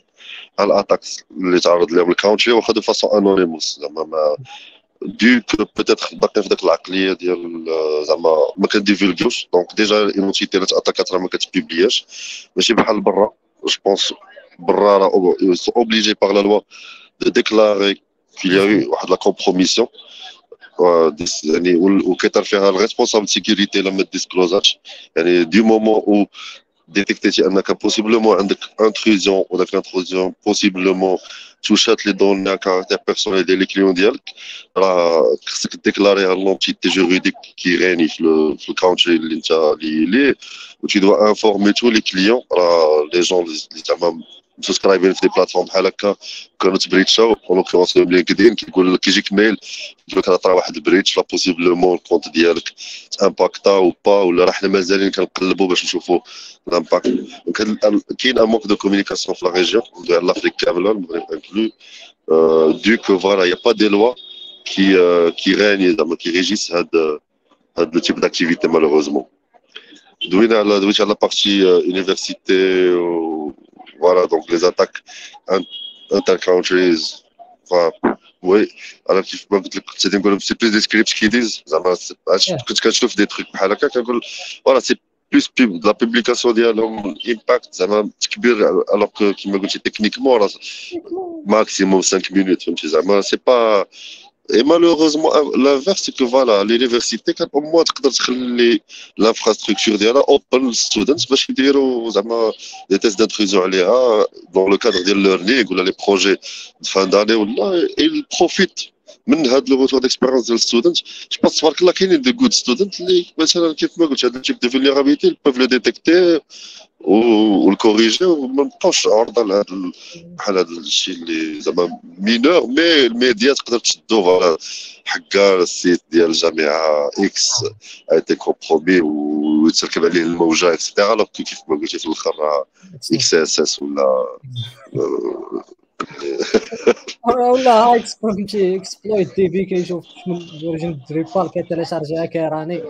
ال attacks اللي تعرض لهم. ال country واخا de façon anonymous زعما mais donc peut-être باقي في ديك العقلية ديال زعما ما كنديفولغيوش donc déjà ال identité اللي تأتاكات راه ما كتبيبلياش ماشي بحال برا je pense برا ils sont obligés par la loi de déclarer qu'il y a eu واحد la compromission يعني وكيطير فيها ال responsable sécurité لما ديسكلوزاتش يعني dès moment où ديتيكتيتي انك possiblement عندك intrusion وداك ال intrusion possiblement توشات les données caractère personnel ديال les clients ديالك راه خصك ديكلاريها l'entité juridique كي غاني في ال country اللي انت اللي ليه و tu dois informer tous les clients راه les gens اللي زعما سبسكرايبين في des plateformes بحال هكا كانوا تبريتشاو en l'occurrence LinkedIn كيقول لك كيجيك mail يقول لك راه طرا واحد ال breach لا possiblement ال compte ديالك. impacté ou pas ولا راه حنا مازالين كنقلبوا باش نشوفوا ال impact كاين un manque de communication في la région ديال l'Afrique كامله المغرب inclus donc voilà y a pas des lois qui qui غاني زعما qui régissent هاد هاد les types d'activités malheureusement دوينا على دويت على partie université voilà, donc les attaques inter-countries, enfin, وي أنا كيف ما قلت لك كنت غادي نقول سي بليس دي سكريبت كيديز زعما كنت كنشوف دي تروك بحال هكا كنقول فوالا سي بلوس لا بوبليكاسيون ديالهم الامباكت زعما كبير الوغ كيما قلتي تكنيكمون راه ماكسيموم 5 مينوت فهمتي زعما سي با Et malheureusement, euh, l'inverse, c'est que voilà, l'université, quand au moins, tu peux l'infrastructure d'elle open students, parce qu'ils diront des tests d'intrusion hein, dans le cadre de leur ligue ou les projets de fin d'année, et ils profitent. من هذا le retour d'expérience ديال student je pense تبارك الله كاينين des good students اللي مثلا كيف ما قلت هذا ال type de vulnérabilité peuvent le détecter و le corriger وما نبقاوش عرضة لهذا بحال هذا الشيء اللي زعما mineur mais الميديا تقدر تشدو voilà حكا ال site ديال الجامعة X était compromis ويتركب عليه الموجة et cetera كيف ما قلتي في الآخر إكس اس اس ولا ولا هاي فهمتي اكسبلويت تي في كيشوف شنو فيرجن دريبال كيتيليشارجيها كيراني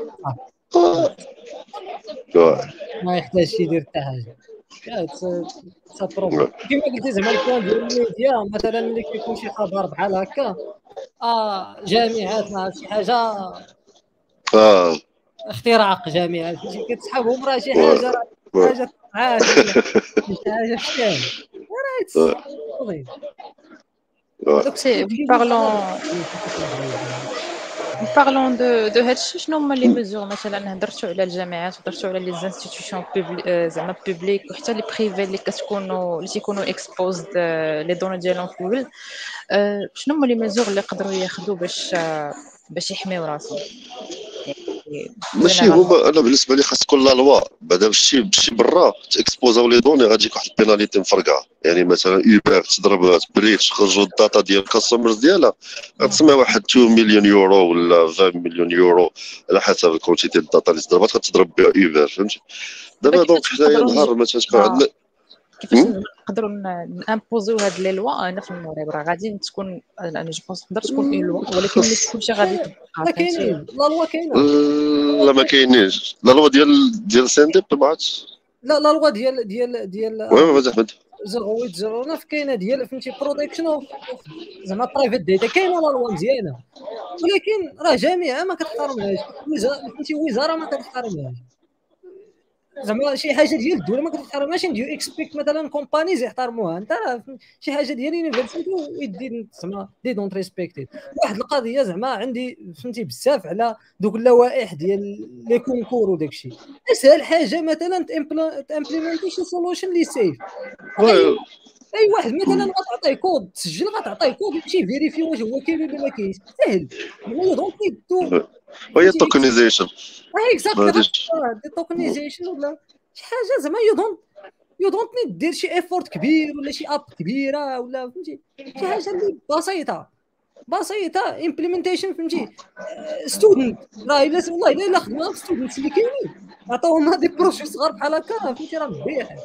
ما يحتاجش يدير حتى حاجة. كيما قلتي زعما البوان ديال الميديا مثلا ملي كيكون شي خبر بحال هكا آه جامعات ما شي حاجة. آه. اختراق جامعات كتسحبهم راه شي حاجة حاجة عادي شي حاجة في Donc c'est parlons parlons de de هادشي شنو هما les mesures مثلا هضرتوا على الجامعات هضرتوا على les institutions زعما publiques وحتى les privés اللي كتكونوا اللي تيكونوا exposed les données ديالهم في جوجل شنو هما les mesures اللي يقدروا ياخذوا باش باش يحميو راسهم ماشي هما أنا بالنسبة لي خاص que la loi بعدا باش تمشي برا ت exposer او les données غاديك واحد ال pénalité مفرقعة. يعني مثلا اوبر تضرب ت breach تخرجوا ال data ديال ال customers ديالها غتسمع واحد 2 مليون يورو ولا 20 مليون يورو على حسب ال quantité ال data اللي تضربات غتضرب بها اوبر فهمتي؟ دابا donc حنايا نهار ما تكون عندنا كيفاش نقدروا ن imposer يو هاد les lois؟ هنا في المغرب راه غادي تكون أنا je pense تقدر تكون une loi ولكن ماشي كلشي غادي تبقى كاينين la loi كاينة لا ما كاينينش. la loi ديال ديال CNDP ما عادش لا la loi ديال ديال ديال oui احمد 0809 كاينة ديال فهمتي protection زعما private data كاينة la loi مزيانه. ولكن راه جامعه ما كتحترمهاش فهمتي وزارة ما كتحترمهاش زعما شي حاجة ديال الدولة ما كتحترمهاش do you expect مثلا companies يحترموها. أنت شي حاجة ديال university ويدي زعما they don't respect ي واحد القضية زعما عندي فهمتي بزاف على دوك اللوائح ديال les concours وداك الشيء. أسهل حاجة مثلا ت implémenter ي شي solution لي سيف أي واحد مثلا غتعطيه كود تسجل غتعطيه كود يمشي vérifier واش هو كاين ولا ما كاينش سهل. هو donc وهي ال tokenization أي exactly tokenization ولا شي حاجة. زعما you don't you don't need دير شي effort كبير ولا شي app كبيرة ولا فهمتي؟ شي حاجة اللي بسيطة. بسيطة. implementation فهمتي؟ student راه الا والله إلا خدمة students اللي كاينين. عطاوهم هذي projets صغار بحال هكا. فهمتي؟ راه مبيح.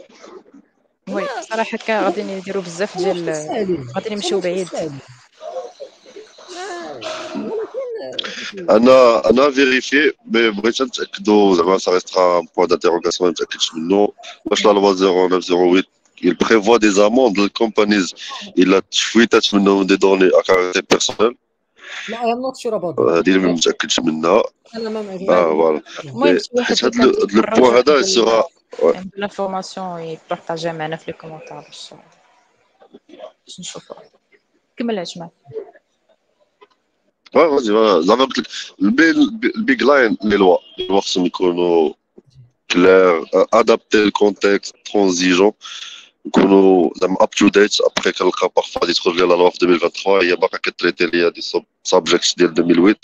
oui صراحة هكا غادي يديروا بزاف ديال غادي يمشيو بعيد. أنا أنا vérifié mais بغيت نتأكدوا زعما ça restera point d'interrogation ما متاكدش منه. واش la loi 0908 il prévoit des amendes لل companies الا ت fuité ات منهم des données à caractère personnel لا I am not sure about هذه اللي ما متأكدش منها. أنا ما آه voilà حيت هذا ال point هذا سيغا l'information ي partager ها معنا في les commentaires باش باش نشوفوها كمل عجمان زعما قلت لك البيج لاين لي لوا لي لوا خصهم يكونوا كلير ادابتي الكونتكست ترانزيجون نكونوا زعما اب تو ديت ابخي كنلقى بارفوا غادي تخرج لي لا لوا في 2023 هي باقا كتريتي ليا دي سابجيكت ديال 2008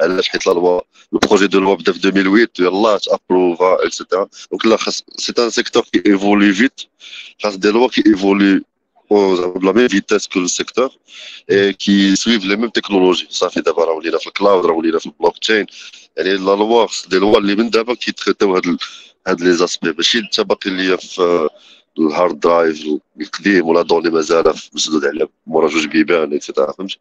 علاش حيت لا لوا لو بروجي دو لوا بدا في 2008 يلاه تابروفا اكسيتيرا دونك لا خاص سي ان سيكتور كي ايفولي فيت خاص des lois qui évoluent de la même vitesse que le secteur et qui suivent les mêmes technologies. Ça fait d'abord, on est في ال cloud on est في ال block يعني la loi des lois اللي من دابا كي traiter يو هاد هاد les aspects ماشي انت باقي ليا في ال hard drive القديم ولا données مازال مسدود على مورا جوج بيبان et cetera فهمت؟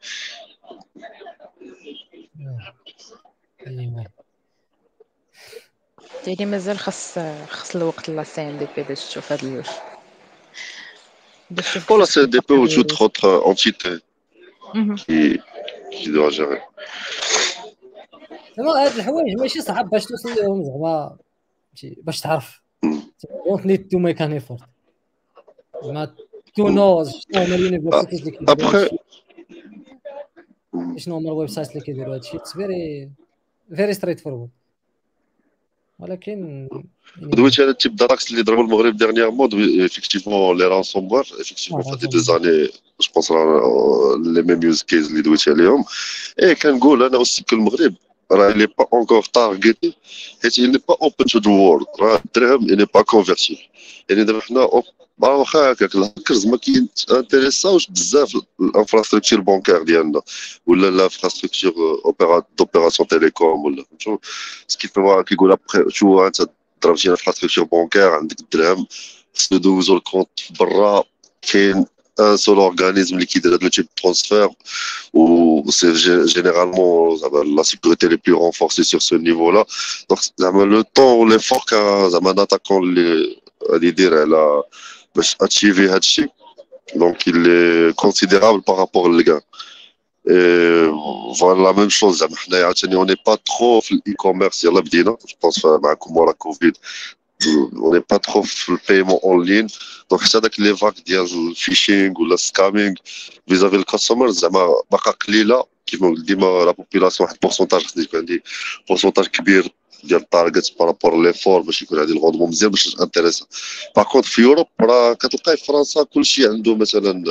يعني مازال خاص خاص الوقت la CNDP باش تشوف هاد Pour la CNDP ou toute autre entité qui, qui doit gérer. زعما هاد الحوايج ماشي صعاب باش توصل لهم زعما باش تعرف. don't need to make an effort زعما to know شنو هما ال universities اللي كيديروا شنو هما ال website اللي كيديروا هادشي it's very very straightforward ولكن دويت على ال type d'attaques اللي ضربوا المغرب dernièrement effectivement les ransomwares effectivement فاتي des années je pense les mêmes use cases اللي دويت عليهم اي كنقول أنا aussi que المغرب راه n'est pas encore targeté حيت n'est pas open to the world راه الدرهم n'est pas convertible يعني دابا حنا واخا هكاك الهاكرز ما كي intéresser اوش بزاف ال infrastructure bancaire ديالنا ولا ال infrastructure d'opérateurs télécom ولا فهمتوا ce qui كيقول ابخي شو انت ضربتي infrastructure bancaire عندك الدرهم خصو ندوزو ال compte برا كاين un seul organisme اللي كيدير هاد le transfert و c'est généralement زعما la sécurité est plus renforcée sur ce niveau-là donc زعما le temps l'effort زعما l'attaquant اللي غادي يدير على باش achieve ي هاد الشيء دونك il est considérable par rapport لل gain voilà la même chose زعما حنايا عاوتاني on est pas trop في ال e-commerce يلا بدينا je pense معكم ورا كوفيد on est pas trop في ال paiement en ligne donc حتى داك les vagues ديال ال phishing ولا ال scamming vis-à-vis ال customer زعما باقا قليله كيما ديما la population واحد ال pourcentage خصني يكون عندي pourcentage كبير ديال ال target par rapport l'effort باش يكون عندي ال rendement مزيان باش intéresser ا باغ في اوروب راه كتلقاي في فرنسا كلشي عنده مثلا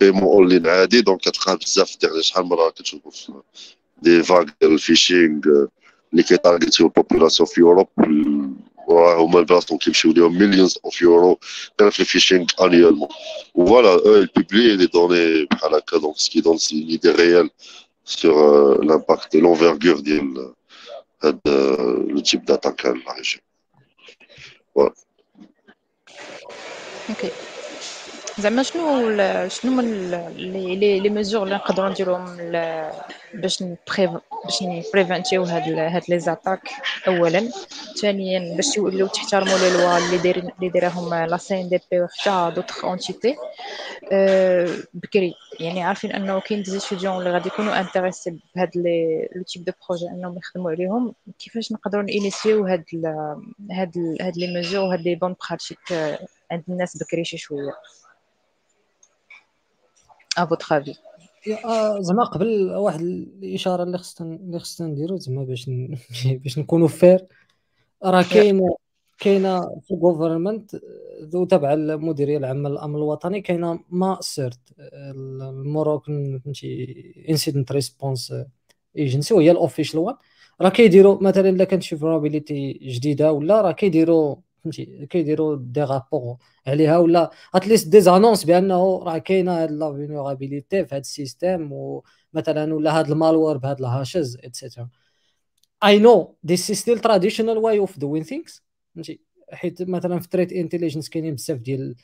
بيمون اون لين عادي دونك كتلقى بزاف ديال شحال من مرة كتشوفوا دي فاك ديال الفيشينغ اللي كيتارجيتيو البوبولاسيون في اوروب هما البلاصتهم كيمشيو لهم مليونز اوف يورو غير في الفيشينغ انيوالمون فوالا البوبلي لي دوني بحال هكا دونك سكي دون سي ايدي ريال l'impact et l'envergure ديال هاد d'attaques la région voilà OK. زعما شنو شنو هما les les mesures اللي نقدروا نديروهم باش باش نبريفنتيو هاد هاد les attaques اولا. ثانيا باش يوليو تحترموا لي لوا اللي دايرين اللي دايرهم la CNDP وحتى d'autres entités بكري. يعني عارفين أنه كاين des étudiants اللي غادي يكونوا intéressés بهاد les le type de projets أنهم يخدموا عليهم. كيفاش نقدروا نينيسيو هاد هاد هاد les mesures وهاد les bonnes pratiques عند الناس بكري شي شوية؟ à votre avis زعما قبل واحد الإشارة اللي خصنا اللي خصنا نديرو زعما باش باش نكونوا fair راه كاين كاينة في ال government ذو تبع المديرية العامة للأمن الوطني كاينة maCERT ال Moroccan فهمتي incident response ايجنسي وهي ال official one راه كيديروا مثلا إلا كانت شي vulnérabilité جديدة ولا راه كيديروا فهمتي؟ كيديروا des rapports. عليها ولا at least des annonces بأنه راه كاينة هاد la vulnérabilité في هاد ال système ومثلا ولا هاد ال malware بهاد ال hashes et cetera I know this is ستيل traditional way of doing things فهمتي؟ حيت مثلا في threat intelligence كاينين بزاف ديال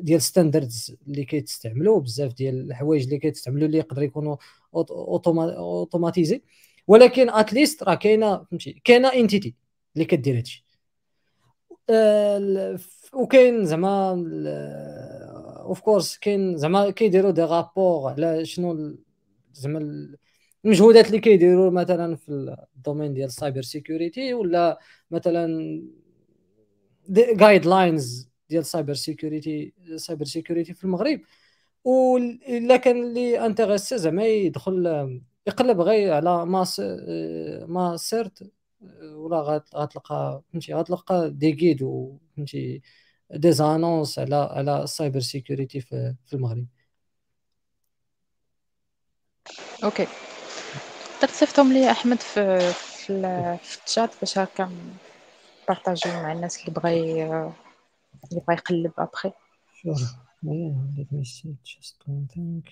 ديال standards اللي كيتستعملوا بزاف ديال الحوايج اللي كيتستعملوا اللي يقدر يكونوا automatisés ولكن at least راه كاينة فهمتي؟ كاينة entité اللي كدير هادشي. وكاين زعما of course كاين زعما كيديروا des rapports على شنو زعما المجهودات اللي كيديروا مثلا في ال domaine ديال ال cyber security ولا مثلا guidelines ديال ال cyber security cyber security في المغرب. ولا كان اللي intéressé زعما يدخل يقلب غير على ما maCERT ولا غتلقى فهمتي غتلقى des guides وفهمتي des annonces على على ال cyber security في, في المغرب. OK. تقدر تصيفطهم لي أحمد في في, في الشات باش هكا بارطاجيو مع الناس اللي بغى اللي بغى يقلب ابخي sure yeah let me see just one thing.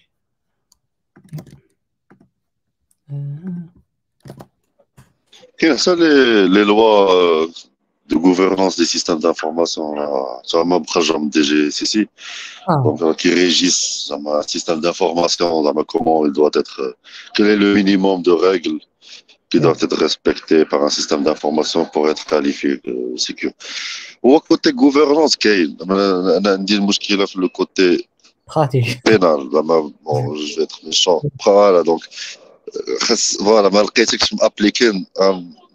كاين حتى لي لوا de gouvernance des systèmes d'information زعما مخرجه من دي جي سي سي donc qui régissent un système d'information زعما comment il doit être quel est le minimum de règles qui doivent être respectées par un système d'information pour être qualifié de sécure هو côté gouvernance كاين أنا عندي المشكلة في لو كوتي براتيك بينال زعما بون جو اتر ميشون فوالا دونك خاص فوالا ما لقيتكش مابليكين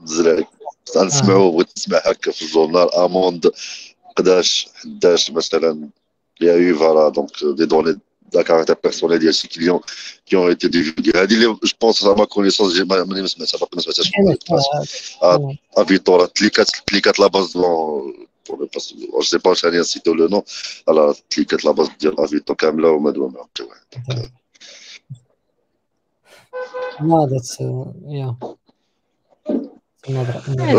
نزل عليك نسمعو بغيت نسمع هكا في الجورنال. اموند 11 11 مثلا. يا يو فوالا دونك دي دوني دا كاركتير بيرسونيل ديال شي كليون كي اون ايتي ديفيغي هادي اللي جو بونس ما كونيسونس ملي ما سمعتها باقي ما سمعتهاش ا فيتورا تليكات تليكات لا باز دون je sais pas شحال نسيتو لو نو على تليكات لا باز ديال افيتو كامله وما دوى واحد ما ذاتس يا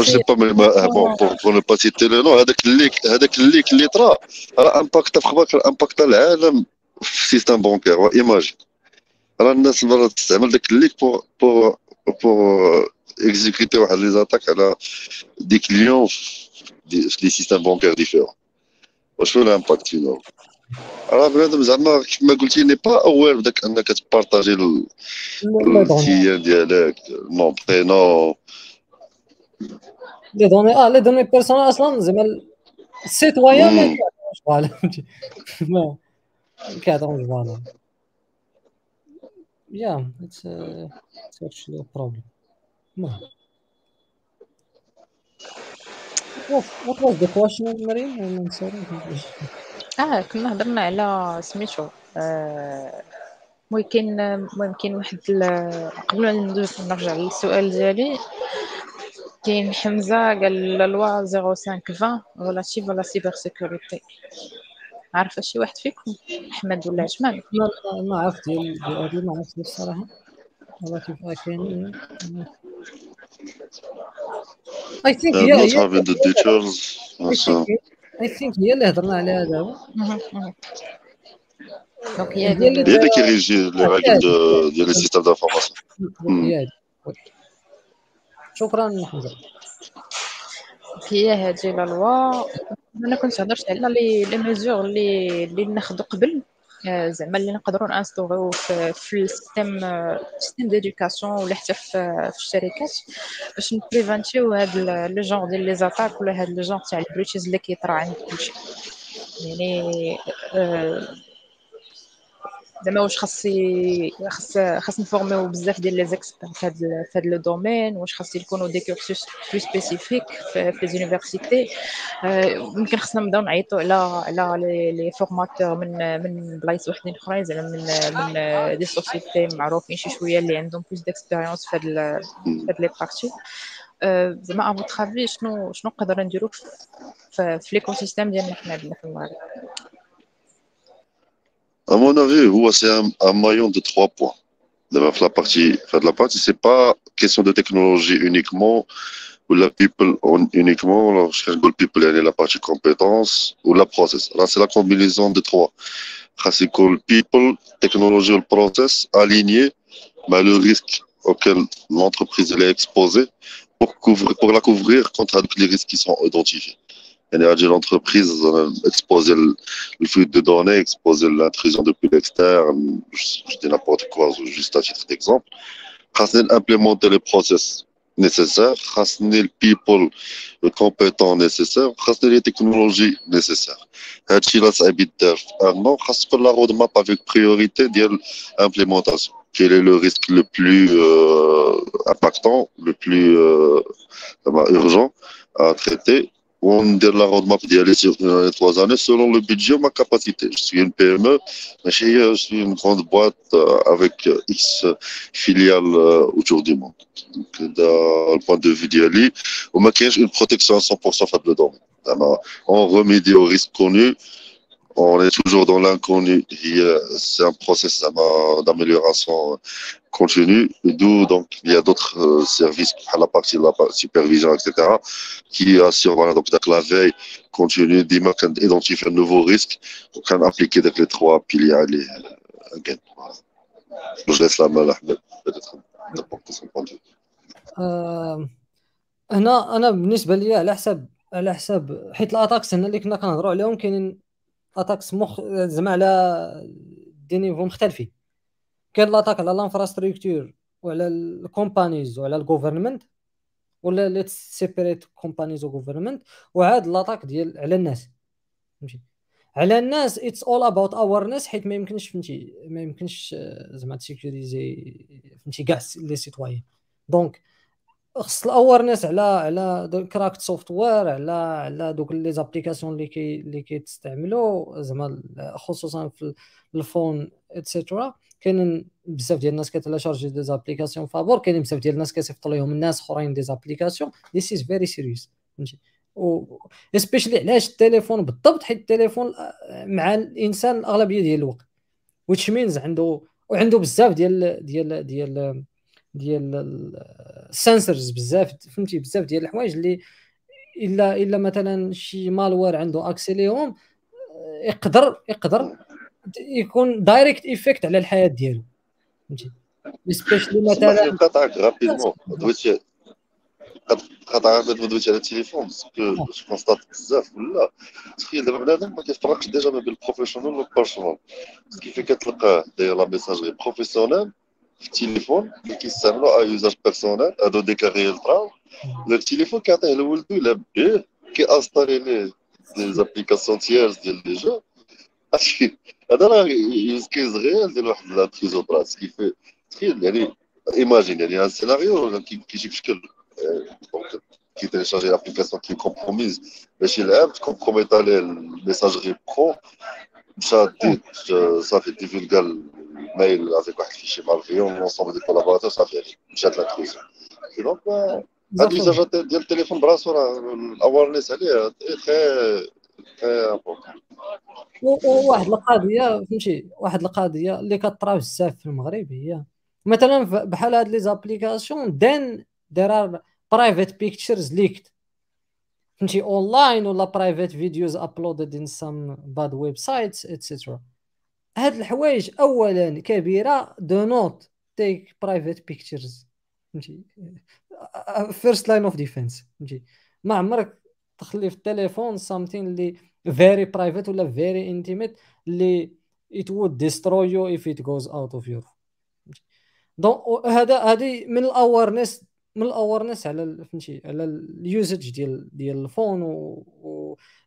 جو با بون بور نو با سيتي لو نو هذاك الليك هذاك الليك اللي طرا راه امباكت في خباك امباكت العالم في السيستم بونكير وايماجين راه الناس مرات تستعمل داك الليك بور بور بور اكزيكوتي واحد لي زاتاك على دي كليون في لي سيستم بونكير ديفيرون وشنو الامباكت فينا راه بنادم زعما كما قلتي ني با اوير بداك انك تبارطاجي التيان ديالك نون برينون لي دوني آه لي دوني بيرسونال أصلا زعما السيتويان ما كيعطيوش ما كيعطيوش uh, it's actually a problem. No. what, was the question مريم I'm sorry. آه كنا هضرنا على سميتو آه ممكن ممكن واحد قبل ما ندوز نرجع للسؤال ديالي. كاين حمزة قال la loi 0520 relative على cyber security. عارفه شي واحد فيكم؟ أحمد ولا عثمان؟ ما ما عرفت ديال ديال ما عرفت الصراحة. relative كاين. I think هي not having the details so I think هي اللي هضرنا عليها دابا donc هي اللي كيريجي les règles ديال les systèmes d'information شكرا حمزه هي هذه la loi. أنا كنت هضرت على les les mesures اللي اللي ناخذ قبل. زعما اللي نقدروا نانستوغيو في, في ال système système d'éducation ولا حتى في, في الشركات باش نبريفانتيو هاد le genre ديال les attaques ولا هاد le genre تاع ال breaches اللي كيطرا عند كلشي يعني آه، زعما واش خاص خاص خاص نفورميو بزاف ديال لي زيكسبير في هاد le domaine واش خاص يكونوا des cursus plus spécifiques في les universités ممكن خصنا نبداو نعيطوا على على les les formateurs من من بلايص وحدين أخرين زعما من من des sociétés معروفين شي شوية اللي عندهم plus d'expérience في هاد في les parties زعما à votre شنو شنو نقدروا نديرو في في l'écosystème ديالنا حنا في المغرب؟ À mon avis, c'est un, un maillon de trois points. La partie, la partie, c'est pas question de technologie uniquement ou la people on- uniquement. Le people, la partie compétence ou la process. Là, c'est la combinaison de trois. C'est que le people, technologie le process aligné, mais le risque auquel l'entreprise est exposée pour couvrir, pour la couvrir contre les risques qui sont identifiés يعني هذه l'entreprise euh, exposer le, le flux de données, exposer l'intrusion depuis l'externe, je, je dis n'importe quoi, juste à titre d'exemple. خاصني implémenter les process nécessaires, خاصني le people le compétent nécessaire, خاصني les technologies nécessaires. هادشي لا صعيب يدار في un an, خاص تكون la roadmap avec priorité ديال implémentation. Quel est le risque le plus euh, impactant, le plus euh, urgent à traiter on dit la roadmap d'y aller sur euh, trois années selon le budget ma capacité. Je suis une PME, mais je, suis une grande boîte euh, avec euh, X filiales euh, autour du monde. Donc, dans point de vue d'y aller, on maquille une protection à 100% faible d'homme. On remédie au risque connu. On est toujours dans l'inconnu. C'est un processus d'amélioration continue. D'où donc il y a d'autres euh, services à la partie de la par- supervision, etc qui assure voilà, donc, donc la veille continue d'identifier un nouveau risque pour qu'on appliquer donc, les trois piliers. Les, euh, again. Voilà. Je laisse la main à Ahmed, peut-être d'apporter son point de vue. آه، هنا انا بالنسبه لي على حساب على حساب حيت الاتاكس هنا اللي كنا كنهضروا عليهم كاينين اتاكس مخ زعما على دي نيفو مختلفين كاين l'attaque على ال infrastructure وعلى ال companies وعلى ال government ولا let's separate companies و government وعاد l'attaque ديال على الناس فهمتي؟ على الناس it's all about awareness حيت ما يمكنش فهمتي؟ ما يمكنش آه، زعما ت sécuriser فهمتي كاع les citoyens donc خص ال awareness على على cracked software على على دوك les applications اللي كي اللي كيتستعملوا زعما خصوصا في ال phone et cetera كاينين بزاف ديال الناس كت télécharger des applications فابور كاينين بزاف ديال الناس كيصيفطوا لهم الناس اخرين des applications. This is very serious فهمتي؟ و especially علاش التليفون بالضبط حيت التليفون مع الإنسان الأغلبية ديال الوقت. Which means عنده وعنده بزاف ديال ديال ديال ديال ال sensors بزاف فهمتي؟ بزاف ديال الحوايج اللي إلا إلا مثلا شي malware عنده accès ليهم يقدر يقدر يكون direct effect على الحياة ديالو. فهمتي؟ especially مثلا نقاطعك رابيدمون دويتي قطع دويتي على التليفون. باسكو جو كونستات بزاف. ولا تخيل دابا بنادم ما كيفرقش ديجا ما بين البروفيسيونيل والبيرسونيل كيف كتلقاه داير لا ميساجري بروفيسيونيل في التليفون اللي كيستعملوا ا يوزاج بيرسونيل هادو ديكاري الترا التليفون كيعطيه لولدو الا بيه كي انستالي ليه دي زابليكاسيون تيرز ديال لي جو هذا راه يوز كيز غير ديال واحد لانتريزوبراس كيف تخيل يعني ايماجين يعني هذا السيناريو كيجي بشكل دونك كي تيليشارجي لابليكاسيون كي كومبروميز باش يلعب تكومبروميت عليه الميساجري برو مشى صافي ديفولكا الميل افيك واحد الفيشي مالفيون لونسومبل دي كولابوراتور صافي يعني مشات لانتروزيون دونك هاد ليزاج ديال التليفون براسو راه الاويرنيس عليه تري وواحد القضية فهمتي؟ واحد القضية اللي كطرا بزاف في المغرب هي مثلا بحال هاد les applications then there are private pictures leaked. فهمتي اونلاين ولا private videos uploaded in some bad websites et cetera هاد الحوايج اولا كبيره do not take private pictures فهمتي First line of defense فهمتي ما عمرك تخلي في التليفون something اللي very private ولا very intimate اللي it would destroy you if it goes out of your donc هذا هذه من ال awareness من ال awareness على فهمتي على ال usage ديال ديال ال phone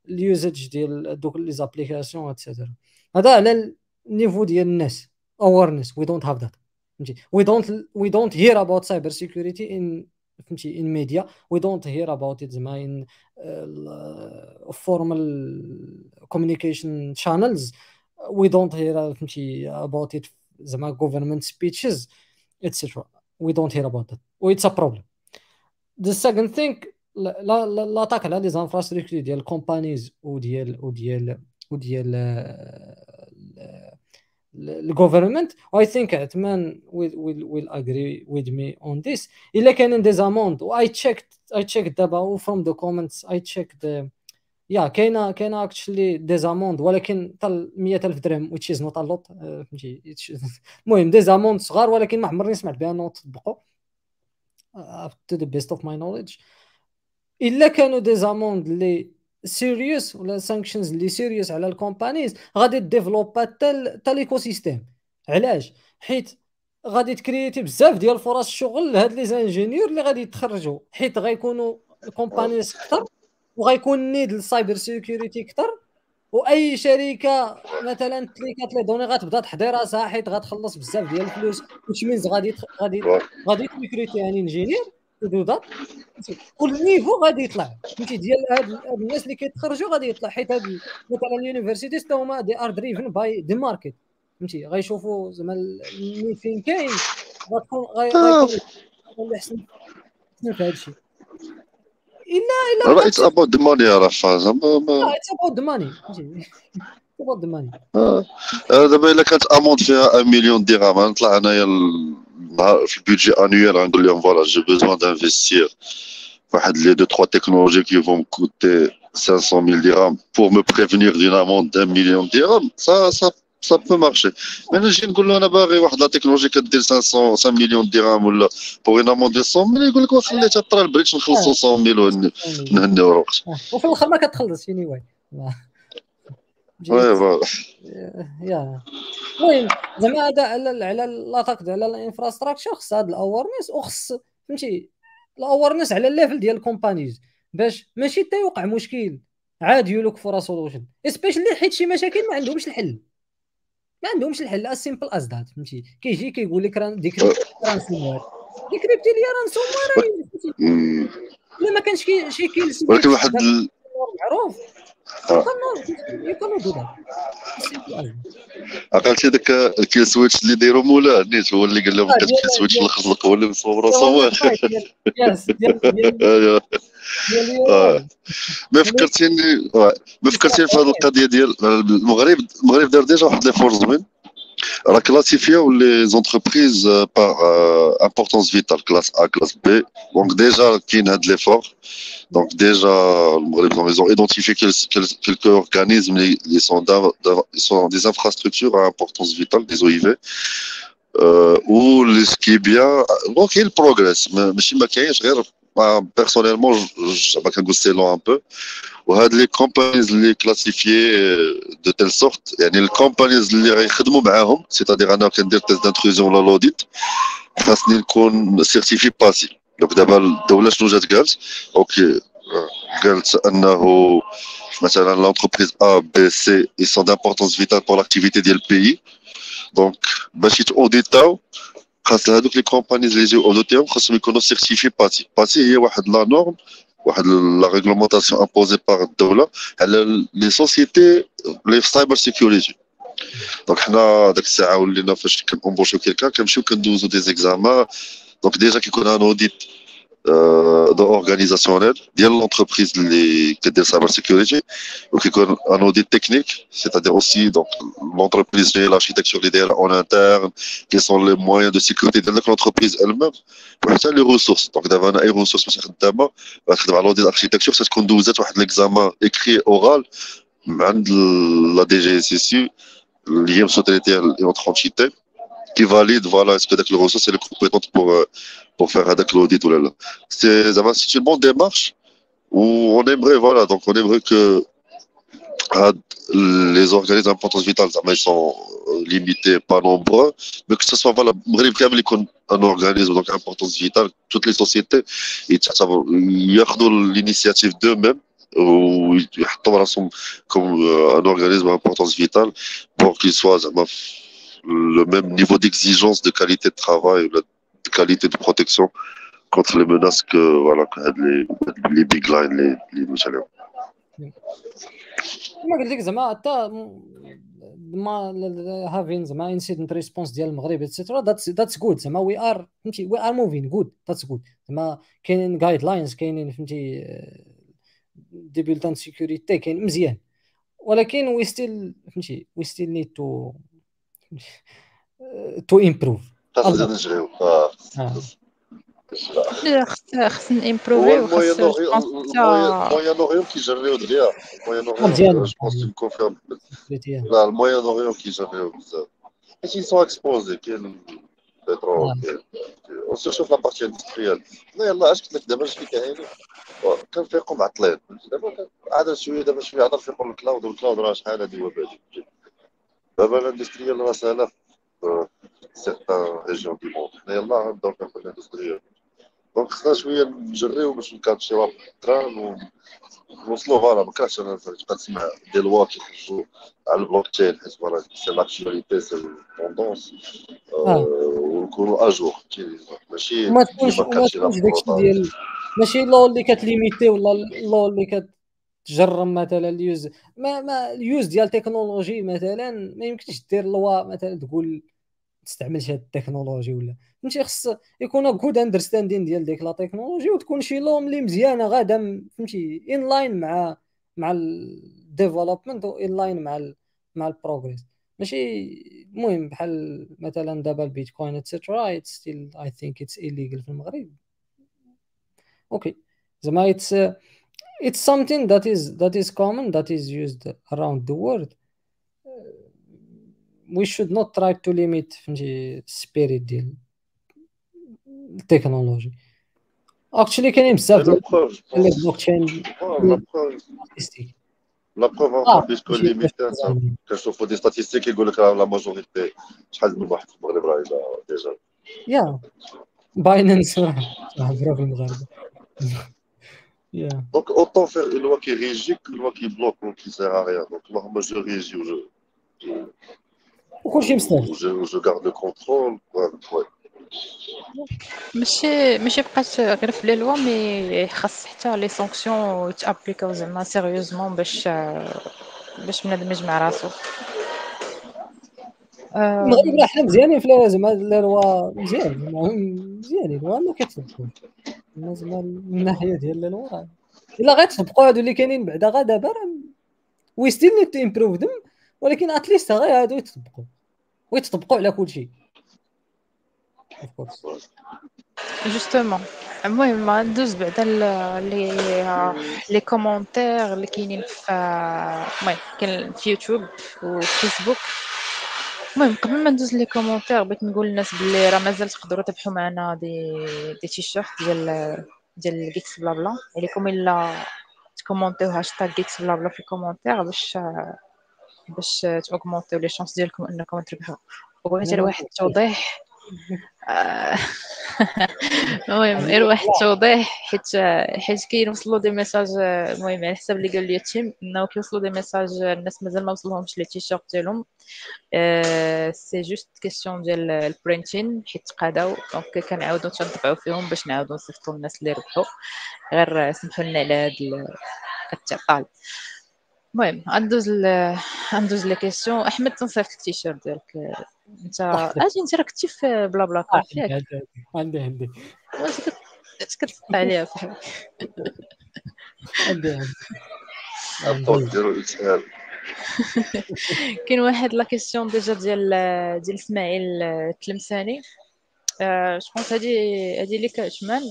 و ال usage ديال دوك les applications et cetera هذا على ال niveau ديال الناس awareness. We don't have that فهمتي؟ we don't we don't hear about cyber security in فهمتي in media we don't hear about it زعما in formal communication channels we don't hear فهمتي about it زعما government speeches etc we don't hear about that. It's a problem the second thing لا l'attaque على les infrastructures ديال ال companies وديال وديال وديال ال government I think will will will agree with me on this الا كاينين des amendes I checked I checked دابا from the comments I checked yeah كاينة كاينة actually des amendes ولكن حتى 100000 درهم which is not a lot فهمتي المهم des amendes صغار ولكن ما عمرني سمعت بها انه تطبقوا to the best of my knowledge. إلا كانوا des amendes اللي serious ولا sanctions اللي serious على ال companies غادي développa حتى الايكو سيستيم علاش؟ حيت غادي تكريتي بزاف ديال فرص الشغل لهاد لي زانجينيور اللي غادي يتخرجوا. حيت غيكونوا الكومبانيز أكثر وغيكون نيد السايبر سيكوريتي أكثر وأي شركة مثلا تليكات لي دوني غتبدا تحضي راسها حيت غتخلص بزاف ديال الفلوس. واش مينز غادي غادي غادي تريكريتي يعني انجينير ذات والنيفو غادي يطلع. فهمتي؟ ديال هاد الناس اللي كيتخرجوا غادي يطلع. حيت هاد مثلا ال universities حتى هما they are driven by the market فهمتي؟ غيشوفوا زعما ال need فين كاين غتكون غيكون احسن في هذا الشيء الا الا اتس اباوت ذا ماني راه زعما it's about the money about the money دابا الا كانت amende فيها 1 مليون درهم غنطلع انايا في ال budget annuel غنقول لهم voilà j'ai besoin d'investir واحد les deux trois technologies qui vont coûter 500 000 dirhams pour me prévenir d'une amende d'un million de dirhams, ça, ça peut marcher. Mais نجي نقول له أنا باغي واحد la technologie كدير 500 5 مليون درهم ولا pour une amende ديال 100 مليون يقول لك خليتها طرا ال breach نخلصوا 100 مليون نهنيو الوقت وفي الآخر ما كتخلص anyway oui voilà. yeah. المهم زعما هذا على على l'attaque على ال infrastructure خص هذا ال awareness وخص فهمتي ال awareness على ال level ديال ال companies باش ماشي حتى يوقع مشكل عاد ي look for solution especially حيت شي مشاكل ما عندهمش الحل. ما عندهمش الحل as simple as that فهمتي؟ كيجي كيقول لك راه décrypter ransomware décrypter les ransomwares إلا ما كانش شي kill ولكن واحد معروف. عقلتي داك الكيل سويتش اللي دايرو مولا نيت هو اللي قال لهم كتب كيل سويتش الخزلق هو اللي مصور صور ما فكرتيني ما فكرتيني في هذه القضية ديال المغرب المغرب دار ديجا واحد لي فور زوين راه كلاسيفيا لي زونتربريز بار امبورطونس فيتال كلاس ا كلاس بي دونك ديجا كاين هاد لي فور Donc déjà, ils ont identifié quelques, organismes, ils sont, sont, des infrastructures à importance vitale, des OIV, euh, où ce qui est bien, donc il progresse, mais personnellement, je long un peu. Les compagnies les classifiées de telle sorte, les compagnies c'est-à-dire un test d'intrusion dans l'audit, sont certifiées passées. Donc d'abord, الدوله شنو جات قالت اوكي قالت انه مثلا l'entreprise A B C ils sont d'importance vitale pour l'activité ديال البيي دونك باش يتاوديتاو خاص هذوك les compagnies اللي يجيو اوديتيهم خاصهم يكونوا certifiés PASSI PASSI هي واحد la norme واحد la réglementation imposée par الدولة على les sociétés les cybersécurité donc حنا ديك الساعة ولينا فاش كنبوشو quelqu'un كنمشيو كندوزو des examens Donc déjà qu'il y a un audit euh, organisationnel de l'entreprise de cybersécurité, donc un audit technique, c'est-à-dire aussi donc l'entreprise l'architecture idéale en interne, quels sont les moyens de sécurité de l'entreprise elle-même, pour les ressources. Donc d'avoir les ressources, l'audit d'architecture, c'est ce qu'on doit un examen écrit oral, la DGSSU, l'IM sautorité et notre entité qui valide voilà est-ce que les ressources est compétente pour euh, pour faire l'audit ou là c'est c'est une bonne démarche où on aimerait voilà donc on aimerait que ah, les organismes d'importance vitale ils sont limités pas nombreux mais que ce soit voilà un organisme donc importance vitale toutes les sociétés ils ont l'initiative d'eux-mêmes ou ils comme euh, un organisme d'importance vitale pour qu'ils soient le même niveau d'exigence de qualité de travail, de qualité de protection contre les menaces que, voilà, les, les guidelines, les, les مشاريع. كما قلت لك زعما حتى ما having زعما incident response ديال المغرب et cetera that's that's good زعما we are فهمتي we are moving good that's good زعما كاينين guidelines كاينين فهمتي ديبيلتان سيكوريتي كاين مزيان ولكن وي ستيل فهمتي وي ستيل نيد تو تو امبروف خاصنا نجريو خاصنا امبروفي المويان اوريون كيجريو دغيا المويان اوريون جو بونس كونفيرم لا المويان اوريون كيجريو بزاف حيت سون اكسبوزي كاين البترول كاين سيرتو في لابارتي اندستريال لا يلاه اش قلت لك دابا اش كاين كنفيقوا معطلين دابا عاد شوية دابا شوية عاد نفيقوا ال cloud وال cloud راه شحال هادي وبادي دابا ال industriel راه سهله في certaines régions du monde حنا يلاه ندور في ال industriel donc خصنا شوية نجريو باش نكاتشيو ال train ونوصلوا voilà ما كرهتش أنا تبقى تسمع des lois كيخرجوا على البلوك تشين حيت voilà c'est l'actualité c'est la tendance ونكونوا à jour ماشي ما تكونش ما تكونش داكشي ديال ماشي loi اللي كتليميتي ولا loi اللي كت تجرم مثلا ال use. ما ما ال use ديال ال technology مثلا ما يمكنش دير loi مثلا تقول تستعملش هاد ال technology ولا. فهمتي؟ خص يكون good understanding ديال ديك la technologie وتكون شي loi اللي مزيانة غادا فهمتي؟ in line مع مع ال development in line مع ال مع ال progress ماشي المهم بحال مثلا دابا البيتكوين et cetera it's still I think it's illegal في المغرب. okay. زعما it's it's something that is that is common that is used around the world. We should not try to limit فهمتي ال spirit ديال ال technology actually كاينين بزاف ديال البلوك تشين la preuve parce que limite كنشوفوا des statistiques كيقول لك la majorité شحال من واحد في المغرب راه déjà يا Binance راه في المغرب Donc, autant faire une loi qui régit qu'une loi qui bloque ou qui sert à rien. Donc, moi, je régis ou je, je, وكلشي ou je, ou je garde le contrôle. Ouais, ouais. ماشي ماشي بقات غير في لي لوا مي خاص حتى لي سانكسيون يتابليكاو زعما سيريوزمون باش باش بنادم يجمع راسو المغرب لا حنا مزيانين في زعما la loi مزيان مزيانين وأنا كيتطبقوا زعما من الناحية ديال راه إلا غيتطبقوا هادو اللي كاينين بعدا غا دابا راه we still need to improve them ولكن at least غير هادو يتطبقوا. ويتطبقوا على كل شيء. Of course. justement المهم ندوز بعدا les les commentaires اللي كاينين في المهم كاين في يوتيوب وفيسبوك المهم قبل ما ندوز les commentaires بغيت نقول للناس بلي راه مازال تقدروا تربحوا معنا des des t-shirts ديال ديال Geeks Blabla عليكم إلا تكومونتيو هاشتاغ Geeks Blabla في ال commentaire باش باش تاوغمونتيو les chances ديالكم إنكم تربحوا وبغيت واحد التوضيح المهم غير واحد التوضيح حيت حيت كيوصلوا des messages المهم على حسب اللي قال لي team إنه كيوصلوا des messages الناس مازال ما وصلهمش les t-shirts ديالهم. c'est juste question ديال ال printing حيت تقاداو donc كنعاودو تنطبعو فيهم باش نعاودو نصيفطو للناس اللي ربحوا غير سمحوا لنا على هاد ال- التعطال المهم غندوز. غندوز لي كيسيون أحمد تنصيفط التيشيرت ديالك انت أجي انت راه كنتي في بلا بلا كار عندي ياك. عندي عندي واش كت- اش كتفق عليها صاحبي عندي عندي. كاين واحد لا كيسيون ديجا ديال ديال إسماعيل التلمساني جو بونس هادي هادي ليك عثمان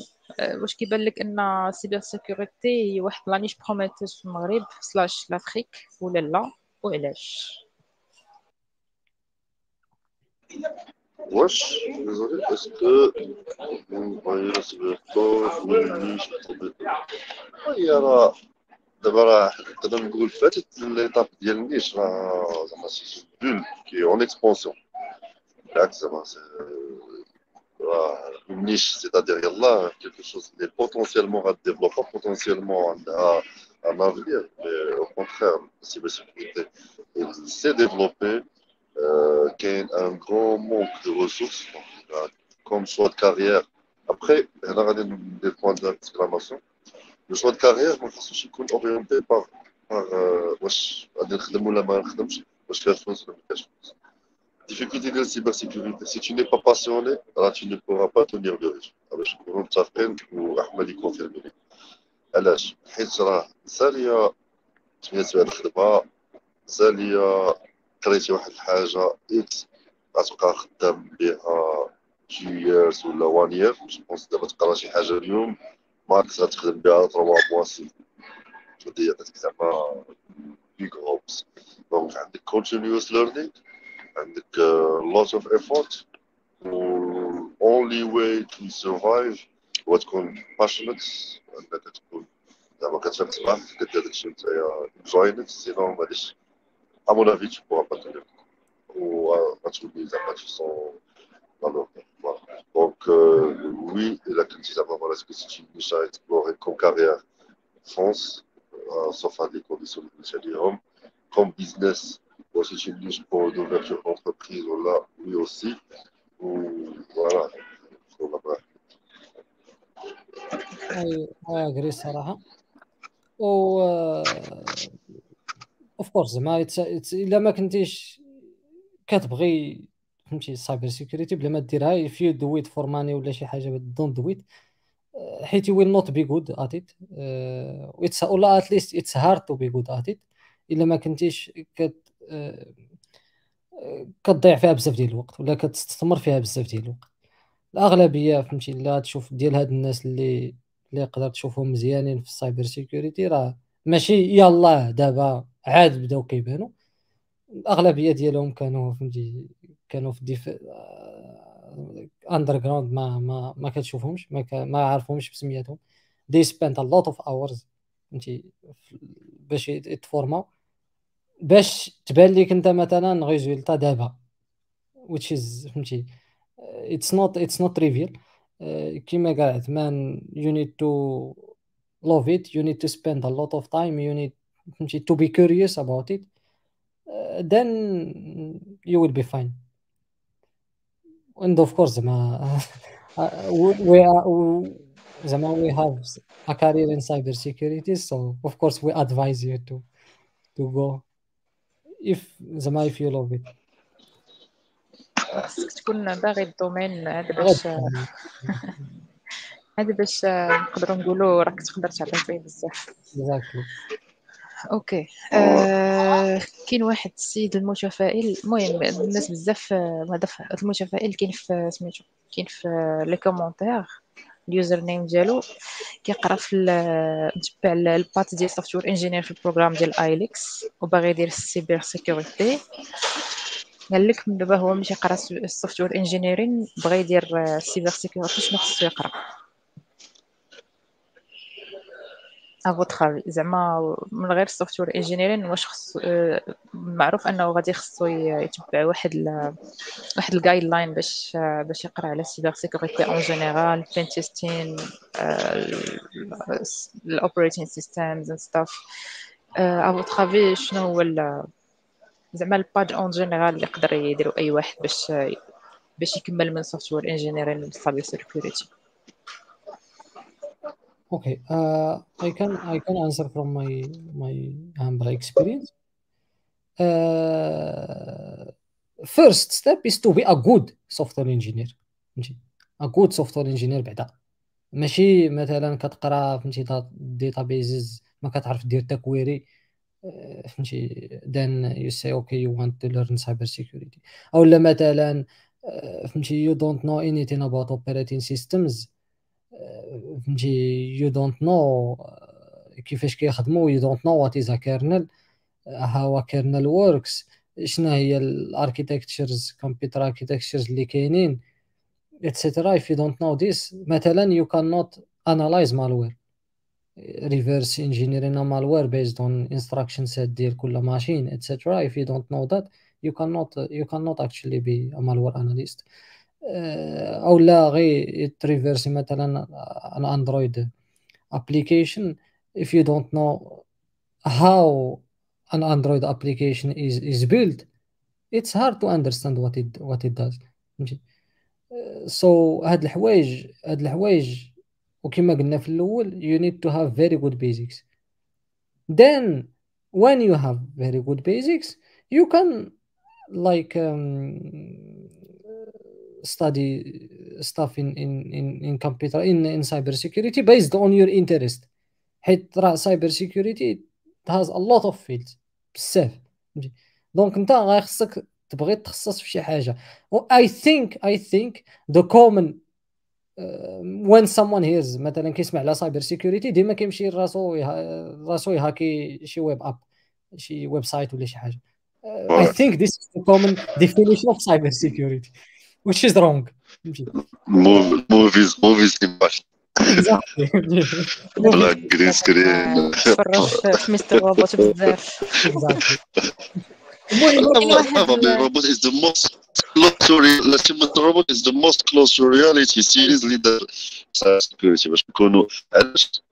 آه، واش كيبان لك أن cyber security هي واحد la niche prometteuse في المغرب slash l'Afrique ولا لا وعلاش؟ واش désolé est-ce que vous voyez le cyberport ou le niche هي راه دابا راه نقدر نقول فاتت l'étape ديال ال niche راه زعما c'est pour le cas en expansion بالعكس زعما c'- راه النيش سيتادير يلا كيلكو شوز اللي بوتونسيالمون غاديفلوبا بوتونسيالمون عندها ان افنير مي أو كونتخير السيبر سيكوريتي سي ديفلوبي Euh, qu'il y a un grand manque de ressources donc, euh, comme choix de carrière. Après, on a des points d'exclamation. Le choix de carrière, moi, je suis orienté par, par euh, واش غادي نخدم ولا ما نخدمش واش فيها فلوس ولا ما فيهاش فلوس. Difficulté de la cybersécurité. Si tu n'es pas passionné, alors tu ne pourras pas tenir le rythme. باش نكونوا متفقين واحمد يكونفيرمي لي. علاش؟ حيت راه ساليه سميتها الخدمه ساليه قريتي واحد الحاجة إكس غتبقى خدام بها تو ييرز ولا وان يير جو بونس دابا تقرا شي حاجة اليوم ماكس غتخدم بها 3 موا سي هادي عطاتك زعما بيغ هوبس دونك عندك continuous learning عندك لوت اوف ايفورت و only way to survive هو تكون passionate انك تكون زعما كتفهم تسمع كدير داكشي نتايا enjoying it سينو ما غاديش à mon avis, tu ne pourras pas tenir. Ou à tu zama qui sont dans leur voilà. Donc, euh, oui, et la critique à voilà, est-ce que c'est une niche à explorer comme carrière France, euh, sauf à des conditions de initiative, comme business, ou c'est une niche pour une ouverture d'entreprise, là, oui aussi. Ou voilà. Faut la- اي اجري الصراحه و اوف كورس زعما إلا ما كنتيش كتبغي فهمتي السايبر سيكوريتي بلا ما ديرها if you do it for money ولا شي حاجة دونت it آه، حيت you will not be good at آه، ولا at least it's hard to be good إلا ما كنتيش كت آه، آه، كتضيع فيها بزاف ديال الوقت ولا كتستثمر فيها بزاف ديال الوقت. الأغلبية فهمتي لا تشوف ديال هاد الناس اللي اللي يقدر تشوفهم مزيانين في ال cyber security راه ماشي يلا دابا عاد بداو كيبانوا الأغلبية ديالهم كانوا فهمتي كانوا في deep underground ما ما ما كتشوفهمش ما ك... ما عارفهمش بسمياتهم. They spent a lot of hours فهمتي باش يت- يتفورماو. باش تبان لك انت مثلا résultat دابا which is فهمتي it's not it's not trivial. آه، كيما قال عثمان you need to love it you need to spend a lot of time you need to be curious about it uh, then you will be fine and of course زعما we are زعما we have a career in cyber security so of course we advise you to to go if زعما if you love it خاصك تكون باغي الدومين هذا باش هذا باش نقدروا نقولوا راك تقدر تعطي فيه بزاف أوكي. آه كاين واحد السيد المتفائل المهم الناس بزاف هذا المتفائل كاين في سميتو كاين في les commentaires ال username ديالو كيقرا في متبع ال path ديال software engineer في ال programme ديال ALX وباغي يدير ال cyber security قال لك من دابا هو ماشي يقرا ال software engineering بغى يدير ال cyber security شنو خصو يقرا؟ à votre زعما من غير ال software engineering واش خصو آه، معروف انه غادي خصو يتبع واحد ال واحد ال guideline باش باش يقرا على ال cyber security en général pentesting ال operating systems and stuff à votre شنو هو زعما ال path en général اللي يقدر يديرو أي واحد باش باش يكمل من software engineering لل cyber security Okay, uh, I can I can answer from my my humble experience. Uh, first step is to be a good software engineer. a good software engineer بعدا ماشي مثلا كتقرا فهمتي داتابيزز ما كتعرف دير تكويري فهمتي then you say okay you want to learn cyber security أو لا مثلا فهمتي you don't know anything about operating systems فهمتي you don't know كيفاش كيخدمو you don't know what is kernel how kernel works شنو هي ال architectures computer architectures اللي كاينين et cetera if you don't know this مثلا يو كان نوت انالايز مالوير ريفرس انجينيرينا مالوير بيزد اون انستراكشن سيت ديال كل ماشين اتسيترا اف يو دونت نو ذات يو كان نوت يو كان نوت اكشلي بي ا مالوير او لا غير تريفيرسي مثلا an android application if you don't know how an android application is is built it's hard to understand what it what it does so هاد الحوايج هاد الحوايج وكما قلنا في الاول you need to have very good basics then when you have very good basics you can like um, study stuff in in in, in computer in in cyber security based on your interest حيت راه cyber security has a lot of fields بزاف donc انت غيخصك تبغي تخصص في شي حاجة I think I think the common when someone hears مثلا كيسمع على cyber security ديما كيمشي راسو راسو يهاكي شي ويب اب شي ويب سايت ولا شي حاجة I think this is the common definition of cyber security which is wrong movies movies Exactly. Black green screen. في مستر روبوت بزاف. Probably robot is the most close to reality. robot is the most close to reality series leader security باش نكونوا علاش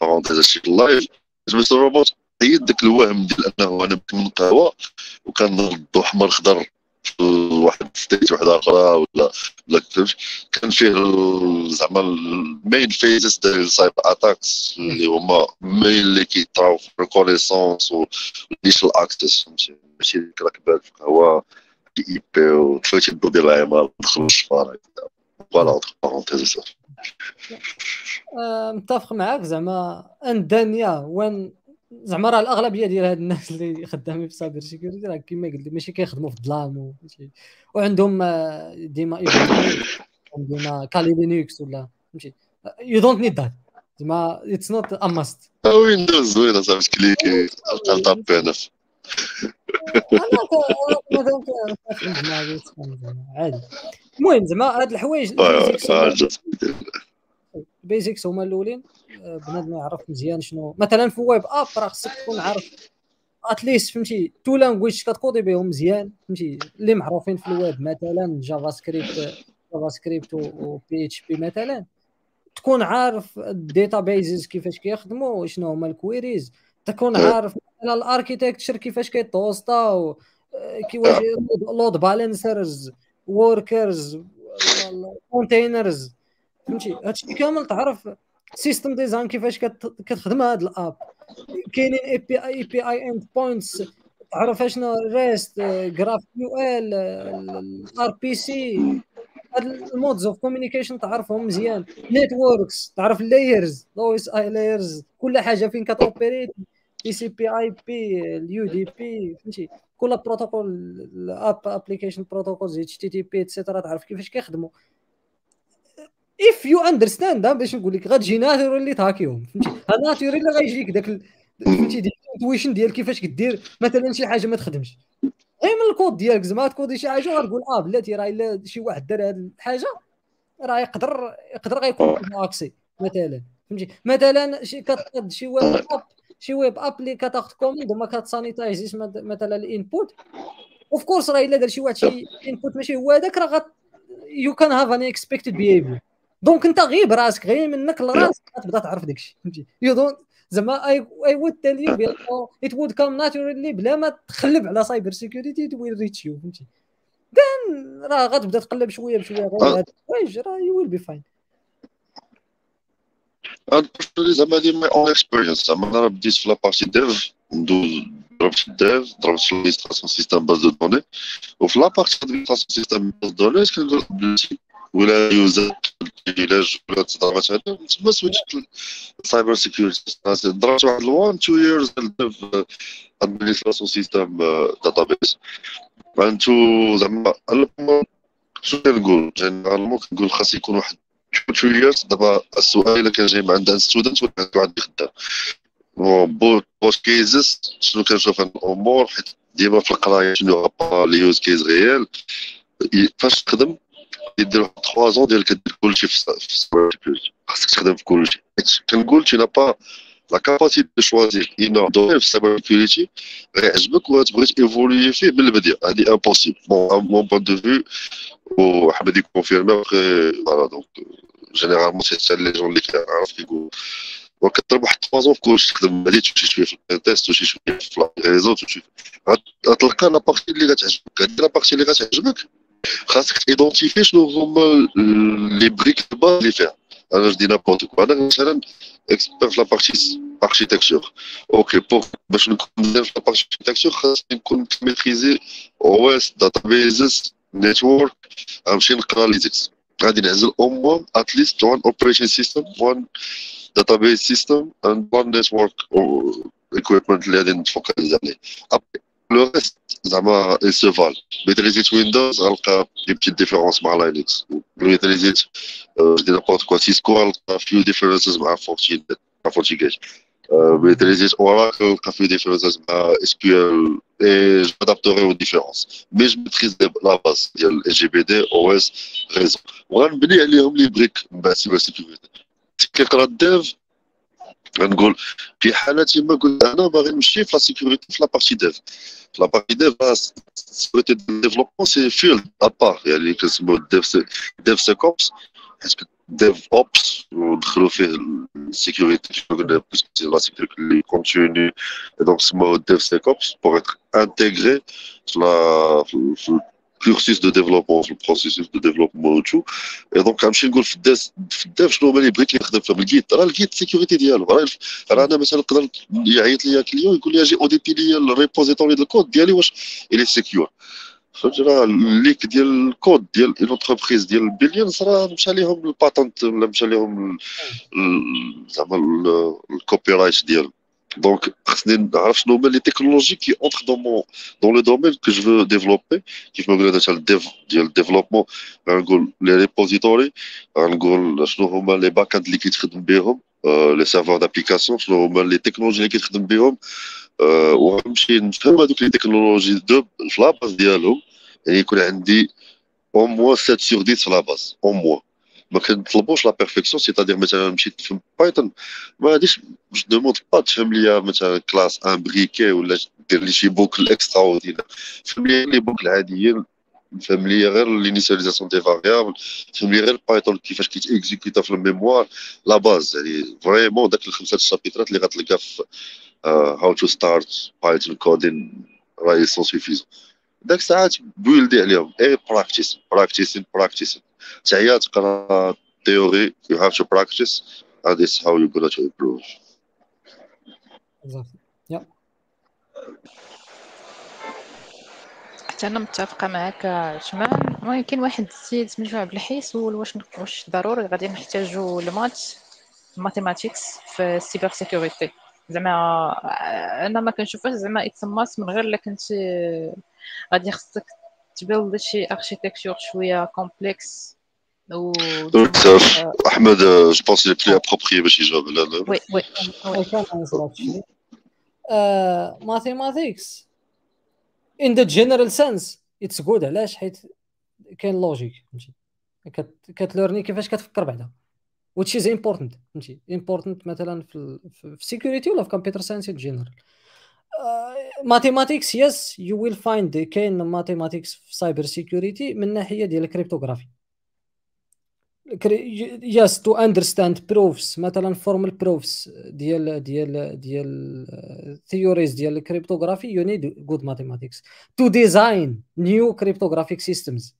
بارونتيز هادشي لايف مستر روبوت هي داك الوهم ديال انه أنا من قهوه وكنضرب الضوء احمر خضر واحد ستيت واحدة أخرى ولا ولا كان فيه زعما المين فيزز ديال السايبر اتاكس اللي هما مين اللي كيطراو في الريكونيسونس والانيشال اكتس فهمتي؟ ماشي ديك راك بال في قهوه دي اي بي وتفوتي الضو ديال العمار تدخل الشفاره voilà entre parenthèses متفق معاك زعما اندانيا وين زعما راه الاغلبيه ديال هاد الناس اللي خدامين في cyber security راه كيما قلت ماشي كيخدموا في الظلام وعندهم آه، ديما ديما Kali Linux ولا فهمتي. you don't need that زعما it's not a must Windows زوينه صافي كليكي تلقى طابينا عادي. المهم زعما هاد الحوايج ال basics هما الأولين. بنادم يعرف مزيان شنو. مثلا في web app راه خصك تكون عارف at least فهمتي two languages كتكودي بهم مزيان فهمتي اللي معروفين في الويب مثلا JavaScript JavaScript و PHP مثلا. تكون عارف ال databases كيفاش كيخدموا شنو هما ال queries تكون عارف ال architecture كيفاش كيتوسطا كيفاش load balancers workers containers فهمتي؟ هادشي كامل تعرف system design كيفاش كتخدم هاد ال app. كاينين اي بي اي بي اي اند بوينتس تعرف اشنو ريست جراف يو ال ار بي سي هاد ال modes of communication تعرفهم مزيان. networks تعرف ال layers l'OSI layers كل حاجة فين كت operate تي سي بي اي بي اليو دي بي فهمتي؟ كل protocol ال app application protocols HTTP et cetera تعرف كيفاش كيخدموا. if you understand باش نقول لك غتجي natural اللي تهاكيهم فهمتي؟ natural اللي غيجيك داك فهمتي ديال ال intuition ديال كيفاش كدير مثلا شي حاجة ما تخدمش. غير من الكود ديالك زعما t كودي شي حاجة وغتقول آه بلاتي راه إلا شي واحد دار هذه الحاجة راه يقدر يقدر غيكون accè مثلا فهمتي؟ مثلا شي كتقد شي web app شي web app اللي كتاخذ commande وما كت sanitize يش مثلا ال input of course راه إلا دار شي واحد شي input ماشي هو هذاك راه you can have unexpected behavior donc انت غير براسك غير منك لراسك غتبدا تعرف داكشي فهمتي؟ you don't زعما I I would tell you it would come naturally بلا ما تقلب على cybersecurity it will reach you فهمتي؟ then راه غتبدا تقلب شوية بشوية غير الحوايج راه you will be fine زعما هذه ماي اون اكسبيرينس زعما أنا بديت في لابارتي ديف ندوز ضربت في الديف ضربت في لادمينستراسيون سيستم باز دو دوني وفي لابارتي ادمينستراسيون سيستم باز دو دوني كنقول ولا يوزر العلاج ولا تضربات هذا. تما سويتشت سايبر سيكيورتي ضربت واحد 1 2 ييرز في ادمينستراسيون سيستم داتابيس انتو زعما شنو كنقول؟ جينيرالمون كنقول خاص يكون واحد two years دابا السؤال إلا كان جاي مع عند student ولا عند واحد خدام both cases شنو كنشوف الأمور؟ حيت ديما في القراية شنو لي use case réel فاش تخدم؟ يدير واحد 3 زون ديال كدير كلشي في خاصك تخدم في كلشي كنقول t'as pas la capacité de choisir un domaine في ال cybersecurity غيعجبك وتبغي t'évoluer فيه من البداية. هادي impossible bon mon point de vue وحمد يكونفيرمي فوالا دونك جينيرالمون سي لي جون اللي كنعرف كيقول وكتضرب واحد 3 زون في كلشي تخدم هادي تمشي شوية في التيست وشي شوية في الريزو تمشي غتلقى لا بارتي اللي غتعجبك. هادي لا بارتي اللي غتعجبك؟ خاصك تيدونتيفي شنو هما لي بريك با اللي فيها أنا جدي نابورت كو أنا مثلا اكسبير في لابارتي اركيتكتور أوكي بور باش نكون مزيان في لابارتي اركيتكتور خاصني نكون ميتريزي OS databases network غنمشي نقرا les OS غادي نعزل au moins at least one operating system one database system and one network equipment اللي غادي نت focaliser عليه le reste زعما il se valent maîtrisit ويندوز غنلقى des petites différences مع لاينكس maîtrisit dis n'importe quoi سيسكو غنلقى few differences مع فورتين مع فورتيجيت maîtrisit اوراكل غنلقى few differences مع SQL et je m'adapterai aux différences. مي جو ميتريز لا باز ديال اي جي بي دي أو اس ريزو وغنبني عليهم لي بريك من بعد سيبر سيكوريتي كيقرا الديف غنقول في حالة ما قلت أنا باغي نمشي في لا سيكوريتي في لا بارتي ديف في لا بارتي ديف سيكوريتي ديفلوبمون سي فيلد ابار يعني كنسموه ديف ديف سيكوبس حيت ديف اوبس ودخلوا فيه السيكوريتي قلنا سي لا سيكوريتي اللي كونتيني دونك سموه ديف سيكوبس بور اتر انتيغري في cursus de développement في البروسيسوس دو ديفلوبمون وتشو اي دونك غنمشي نقول في الداس في الداف شنو هما اللي نخدم فيهم الجيت راه الجيت سيكوريتي ديالو راه أنا مثلا نقدر يعيط لي كليون يقول لي أجي اوديتي لي الريبوزيتوري ديال الكود ديالي واش الي سيكيور فهمت راه الليك ديال الكود ديال اون انتربريز ديال البليونز راه مشى ليهم الباتنت ولا مشى ليهم زعما الكوبي رايت ديالهم Donc, les technologies qui entrent dans, mon, dans le domaine que je veux développer, qui me le développement, les repositories, les backends qui sont euh, les serveurs d'application, les technologies qui sont euh, ou les technologies de la base dialogue, et il y a au moins 7 sur 10 sur la base, au moins. ما كنطلبوش la perfection c'est-à-dire مثلا مشيت تفهم بايثون ما غاديش je demande pas تفهم ليا مثلا classe imbriquée ولا دير لي شي boucle extraordinaire فهم لي les boucles عاديين فهم لي غير l'initialisation des variables فهم لي غير بايثون كيفاش كيت exécuta في ال mémoire la base يعني vraiment داك الخمسة ال chapitre ات اللي غتلقى في how to start Python coding راه sont suffisants داك الساعات build ي عليهم. et practice practicing practicing تعيا تقرا theory. You have to practice. And this is how you're going to improve. Exactly. Yeah حتى أنا متفقة معك عثمان المهم كاين واحد السيد سميتو عبد الحي سول واش واش ضروري؟ غادي نحتاجو المات ال mathematics في ال cybersécurité زعما أنا ما كنشوفش زعما it's math من غير إلا كنتي غادي خصك ت build شي architecture شوية complexe و احمد je pense le plus approprié باش يجاوب على oui oui mathematics in the general sense it's good. علاش حيت كاين logic فهمتي كتلورني كيفاش كتفكر بعدا which is important فهمتي important مثلا في في security ولا في computer science in general. Uh, mathematics yes you will find كاين mathematics في cyber security من ناحيه ديال الكريبتوغرافي yes to understand proofs مثلا formal proofs ديال ديال ديال theories ديال الكريبتوغرافي you need good mathematics to design new cryptographic systems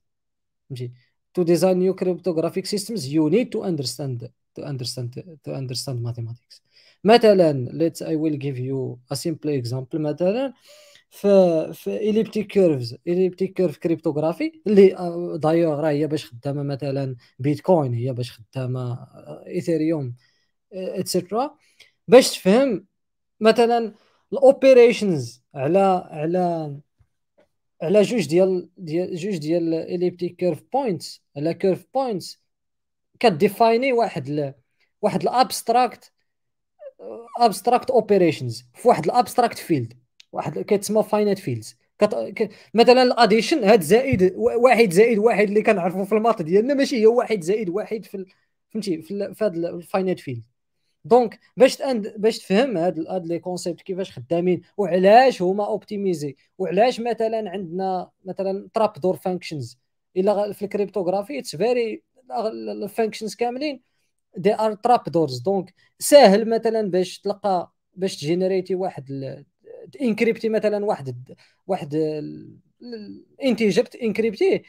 to design new cryptographic systems you need to understand to understand to understand mathematics مثلا let's I will give you a simple example مثلا في في elliptic curves elliptic curve cryptography اللي دايوغ راه هي باش خدامة مثلا بيتكوين هي باش خدامة Ethereum et cetera باش تفهم مثلا ال operations على على على جوج ديال ديال جوج ديال elliptic curve points على curve points ك define ي واحد ل... واحد ال abstract abstract operations في واحد ال abstract field واحد كتسمى finite fields كت... مثلا ال addition هاد زائد واحد زائد واحد اللي كنعرفوا في ال math ديالنا ماشي هو واحد زائد واحد في فهمتي في, هاد ال finite field donc باش ت und... باش تفهم هاد هاد les concepts كيفاش خدامين وعلاش هما optimisés وعلاش مثلا عندنا مثلا trapdoor functions الا في ال cryptography it's very ال functions كاملين they are trapdoors donc ساهل مثلا باش تلقى باش ت generate ي واحد encrypt ي مثلا واحد واحد integer encrypt يه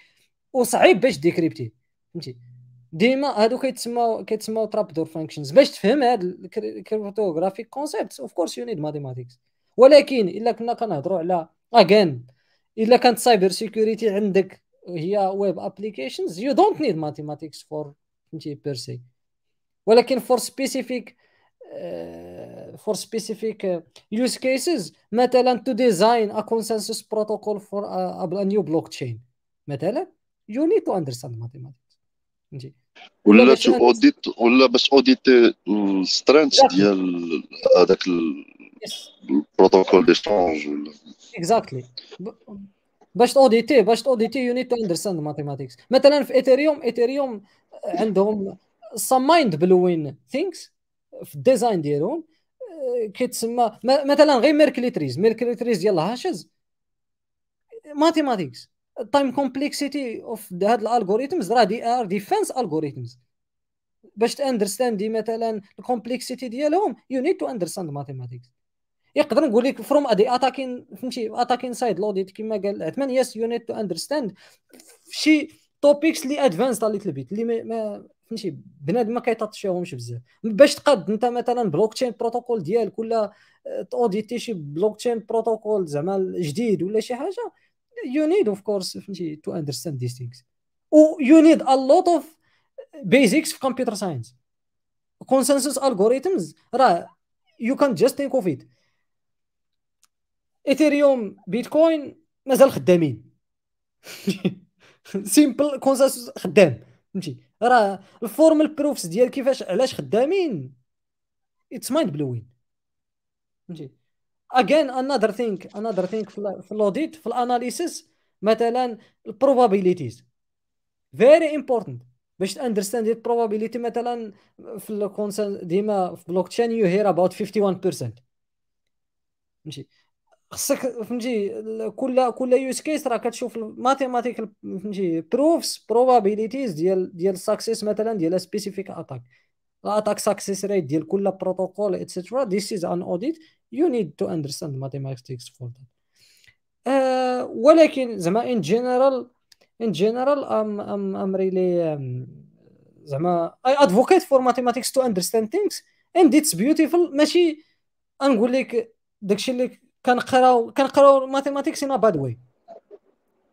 وصعيب باش decrypt يه فهمتي؟ ديما هادو كيتسموا كيتسموا trapdoor functions باش تفهم هاد ال cryptographic concept of course you need mathematics ولكن إلا كنا كنهضروا على again إلا كانت cybersecurity عندك هي web applications you don't need mathematics for فهمتي per se ولكن for specific for specific uh, use cases مثلا to design a consensus protocol for a, a new blockchain. مثلا you need to understand mathematics. فهمتي ولا to audit ولا باش audit ال strength ديال هذاك ال protocole d'échange ولا. اكزاكتلي باش تأوديتي باش تأوديتي يو نيد تو اندرستاند ماثيماتكس مثلا في Ethereum Ethereum عندهم some mind blowing things في ال design ديالهم آه، كيتسمى مثلا غير Merkle trees Merkle trees ديال ال hashes mathematics ال time complexity of هاد ال algorithms راه they are defense algorithms باش ت understand ي مثلا ال complexity ديالهم you need to understand mathematics يقدر نقول لك from the attacking فهمتي؟ attacking side l'audit كما قال عثمان yes you need to understand شي topics اللي advanced a little bit اللي ما فهمتي بنادم ما كي touch يهمش بزاف. باش تقاد انت مثلا blockchain protocol ديالك ولا ت audit ي شي blockchain protocol زعما جديد ولا شي حاجة you need of course فهمتي to understand these things و you need a lot of basics في computer science consensus algorithms راه you can just think of it Ethereum Bitcoin مازال خدامين simple consensus خدام فهمتي. راه ال formal proofs ديال كيفاش علاش خدامين؟ it's mind blowing فهمتي؟ again another thing another thing في ال audit في ال analysis مثلا ال probabilities very important باش ت understand ال probability مثلا في ال consen ديما في blockchain you hear about 51% ماشي خصك فهمتي كل كل use case راه كتشوف ال mathématique فهمتي proofs probabilities ديال ديال ال success مثلا ديال specific attack ال attack success rate ديال كل protocol et cetera this is an audit you need to understand mathematics for that ولكن زعما in general in general I'm I'm I'm really زعما I advocate for mathematics to understand things and it's beautiful ماشي نقول لك داكشي اللي كنقراو كنقراو mathematics in bad way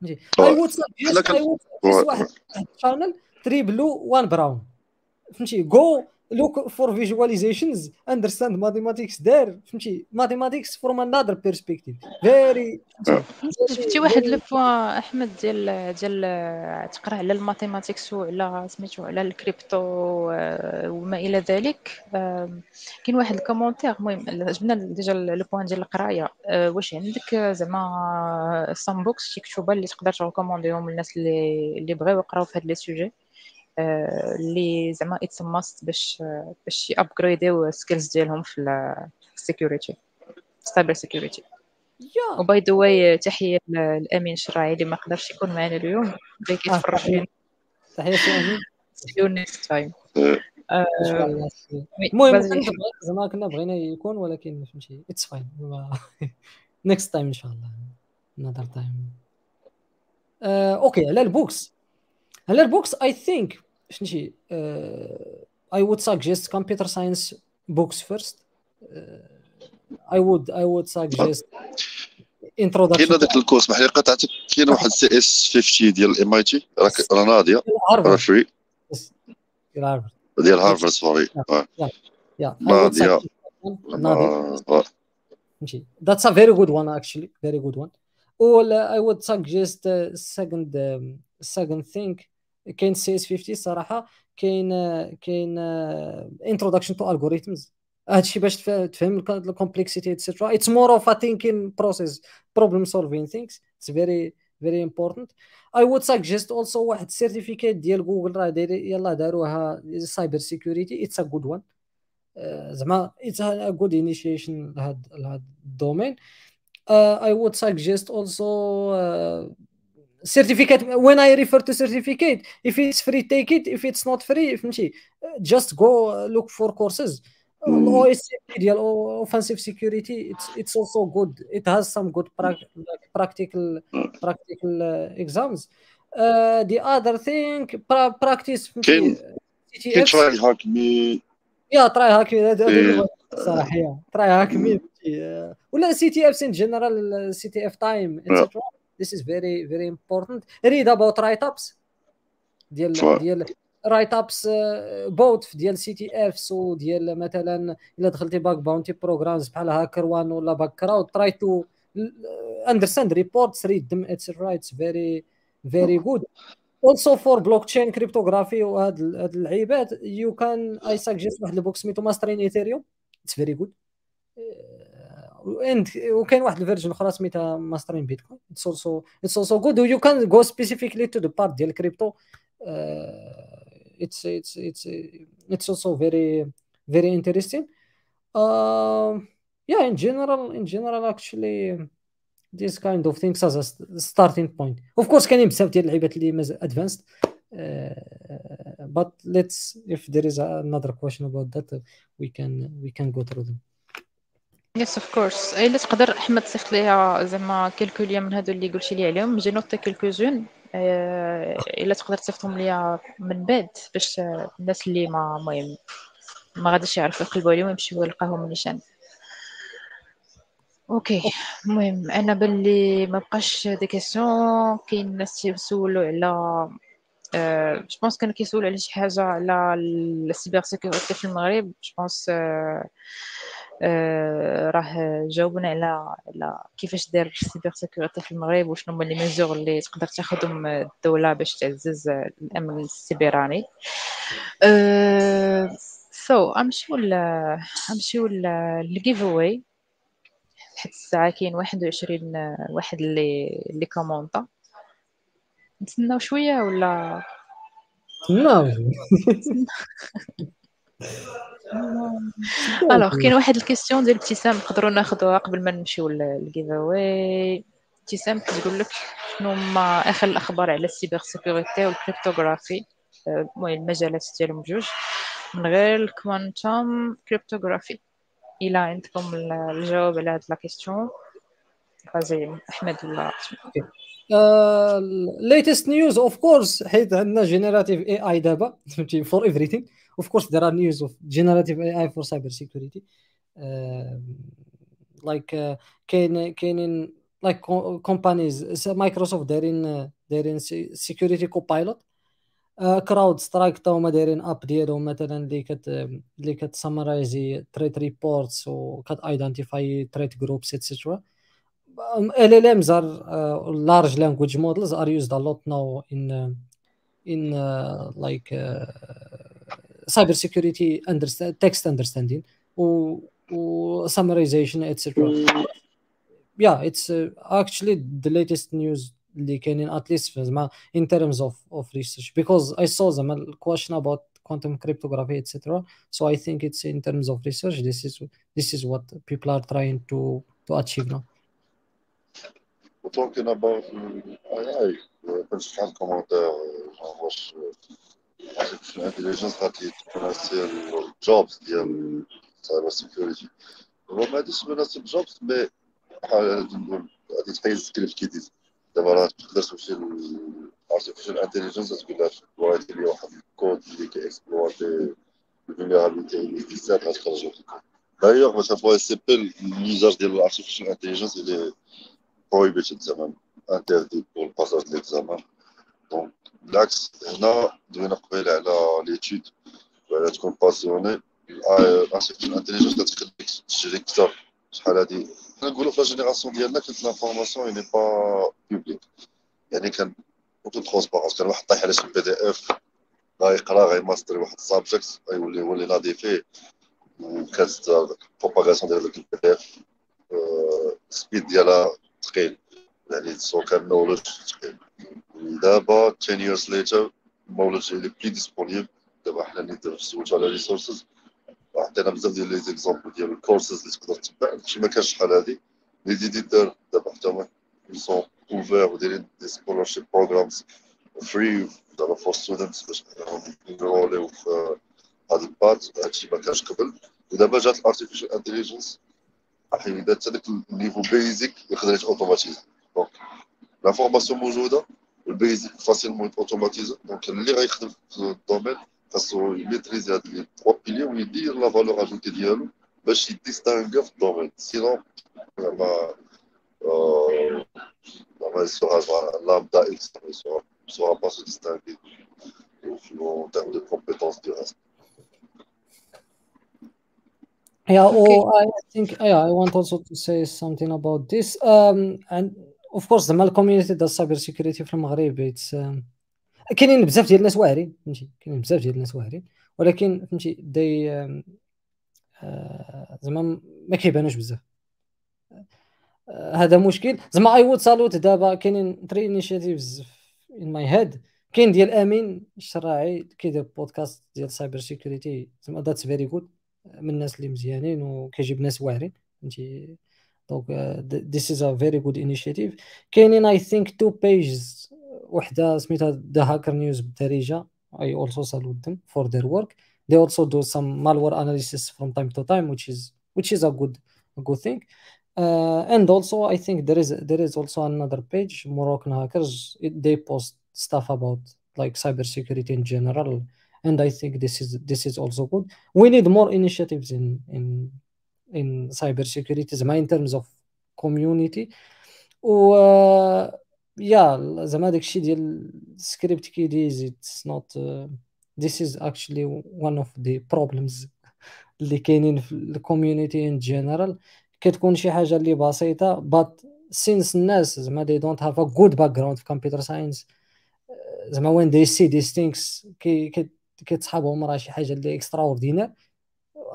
I would suggest I would واحد. channel 3 Blue 1 Brown فهمتي؟ جو look for visualizations understand mathematics دار فهمتي؟ Mathematics from another perspective. Very شفتي واحد le point أحمد ديال ديال تقرا على ال mathematics وعلى سميتو على الكريبتو وما إلى ذلك. كاين واحد ال commentaire المهم عجبنا ديجا le point ديال القراية. واش عندك؟ زعما some books شي كتوبة اللي تقدر ت recommande يهم للناس اللي اللي بغاو يقراو في هاد les sujets؟ اللي زعما it's must باش باش ي upgrade يو skills ديالهم في ال security cybersecurity و by the way تحية لأمين شراعي اللي ما قدرش يكون معنا اليوم اللي كيتفرج فينا تحية أمين. see you next time المهم زعما كنا بغينا يكون ولكن فهمتي it's fine next time إن شاء الله. Another time OK على ال books. على ال books I think فهمتي I would suggest computer science books first I would I would suggest introduction كاين هذاك ال course بحال قطعتك كاين واحد CS 50 ديال ال MIT راه ناضيه راه free ديال Harvard sorry ناضيه That's a very good one actually, very good one. Or I would suggest uh, second um, second thing. كاين CS50 الصراحه كاين كاين introduction to algorithms هادشي باش تفهم ال complexity et cetera it's more of a thinking process problem solving things it's very very important I would suggest also واحد ال certificate ديال جوجل راه داير يلاه داروها cyber security it's a good one زعما اتس ا جود انيشيشن لهاد لهاد الدومين اي وود سجست اولسو certificate when I refer to certificate if it's free take it if it's not free فهمتي just go look for courses OSCP ديال offensive security it's it's also good it has some good practical practical exams uh, the other thing practice كاين كاين try hack me يا try hack me صراحه try hack me ولا سي تي اف ان جنرال سي تي اف تايم etc this is very very important. Read about write ups ديال ديال write ups but ديال CTFs وديال مثلا إلا دخلتي bug bounty programs بحال HackerOne ولا Bugcrowd try to understand reports read them it's rights very very good also for blockchain cryptography وهاد هاد اللعيبات you can I suggest واحد ال book سميتو Mastering Ethereum. It's very good. And وكاين واحد ال version أخرى سميتها Mastering Bitcoin it's also it's also good you can go specifically to the part ديال ال crypto it's it's it's it's also very very interesting yeah in general in general actually these kind of things as a starting point. Of course كاينين بزاف ديال اللعيبات اللي مازال advanced. Uh, but let's if there is another question about that we can we can go through them. Yes of course الا تقدر احمد تصيفط ليها زعما quelques liens من هادو اللي قلتي لي عليهم. j'ai noté quelques-uns الا تقدر تصيفطهم ليا من بعد باش الناس اللي ما المهم ما غاديش يعرفوا يقلبوا عليهم يمشيو يلقاهم نيشان أوكي المهم أنا باللي ما بقاش des questions كاين الناس تيسولوا على je pense كانوا كيسولوا على شي حاجة على ال cyber security في المغرب je pense آه، راه جاوبنا على على كيفاش داير ال cyber security في المغرب وشنو هما les mesures اللي تقدر تاخذهم الدولة باش تعزز الأمن السيبراني. so غنمشيو غنمشيو لل giveaway لحد الساعة كاين 21 واحد اللي اللي commenta نتسناو شوية ولا؟ نتسناو. Alors كاين واحد ال question ديال ابتسام نقدروا ناخذوها قبل ما نمشيو لل giveaway ابتسام كتقول لك شنو هما آخر الأخبار على ال cyber security وال cryptographie المهم المجالات ديالهم بجوج. من غير ال quantum cryptography. إلى عندكم الجواب على هاد la question. Vas-y أحمد ولا latest news of course حيت عندنا generative AI دابا فهمتي؟ for everything of course there are news of generative AI for cyber security like كاين كاينين like companies مايكروسوفت دايرين دايرين Security Copilot CrowdStrike تا هما دايرين app ديالهم مثلا اللي كت اللي كتسمرايزي تريت ريبورتس وكت identify threat groups et cetera LLMs are uh, large language models are used a lot now in uh, in uh, like uh, cyber security understand text understanding or, or summarization etc yeah it's uh, actually the latest news اللي كاينين at least زعما in terms of of research because I saw them a question about quantum cryptography etc so I think it's in terms of research this is this is what people are trying to to achieve now talking about AI كنت شحال كومونتير واش artificial intelligence غادي تمثل جوبز ديال cyber security هو ما غاديش تمثل jobs mais بحال نقول غادي تحيد ال script kiddies دابا راه تقدر تمشي لل artificial intelligence تقول لها exploiter لي واحد الكود اللي كي exploiter ال vulnerability existante غتخرج لك دايوغ باش تبغي c'est pas l'usage ديال ال artificial intelligence اللي prohibited زعما interdit pour ال passage ديال l'examen donc بالعكس هنا دوينا قبيله على l'étude وعلى تكون passionné ال artificial intelligence كتخليك تجري أكثر شحال هادي حنا نقولوا في ال génération ديالنا كانت l'information n'est pas publique يعني كان autre transparence كان واحد طايح على شي PDF غيقرا غي masterي واحد ال subject غيولي يولي ناضي فيه وكانت ال propagation ديال داك ال PDF ال speed ديالها ثقيل يعني so كان knowledge ثقيل دابا 10 years later ال knowledge اللي plus disponible دابا حنا اللي نسولتو على resources عطينا بزاف ديال les exemples ديال الكورسز اللي تقدر تتبع داكشي ما كانش شحال هادي les éditeurs دابا حتى هما sont ouverts ودايرين des scholarship programs free دابا for students باش نenrôleيو في هاد ال path هادشي ما كانش قبل ودابا جات ال artificial intelligence حيدات هذاك النيفو بيزيك يقدر يتوتوماتيزي دونك لافورماسيون موجوده والبيزيك فاسيلمون اوتوماتيزي دونك اللي غيخدم في الدومين خاصو يميتريزي هاد لي تخوا بيلي ويدير لا فالور اجوتي ديالو باش يديستانغ في الدومين سينون زعما زعما يسوغا لامدا إكس ما يسوغا با سو ديستانغي en termes de compétences du reste. Yeah, okay. or I think yeah, I want also to say something about this. Um, and of course زعما ال community ديال ال cyber security في المغرب. it's كاينين بزاف ديال الناس واعرين فهمتي؟ كاينين بزاف ديال الناس واعرين. ولكن فهمتي دي زعما ما كيبانوش بزاف. هذا مشكل. زعما I would salute دابا كاينين three initiatives in my head كاين ديال آمين الشراعي كيدير بودكاست ديال cyber security زعما that's very good من الناس اللي مزيانين وكيجيب ناس واعرين فهمتي؟ دونك ذيس از ا فيري جود انيشيتيف كاينين اي ثينك تو بيجز وحده سميتها ذا هاكر نيوز بالدارجه I also salute them for their work. They also do some malware analysis from time to time, which is which is a good a good thing. Uh, and also, I think there is there is also another page, Moroccan hackers. It, they post stuff about like cybersecurity in general, and I think this is this is also good. We need more initiatives in in in cybersecurity, in terms of community. و يا زعما داكشي ديال السكريبت كيديز اتس نوت this is actually one of the problems اللي كاينين في الكوميونيتي ان جنرال كتكون شي حاجة اللي بسيطه but since الناس زعما they don't have a good background في computer science زعما when they see these things كي كتصحابهم راه شي حاجة اللي extraordinaire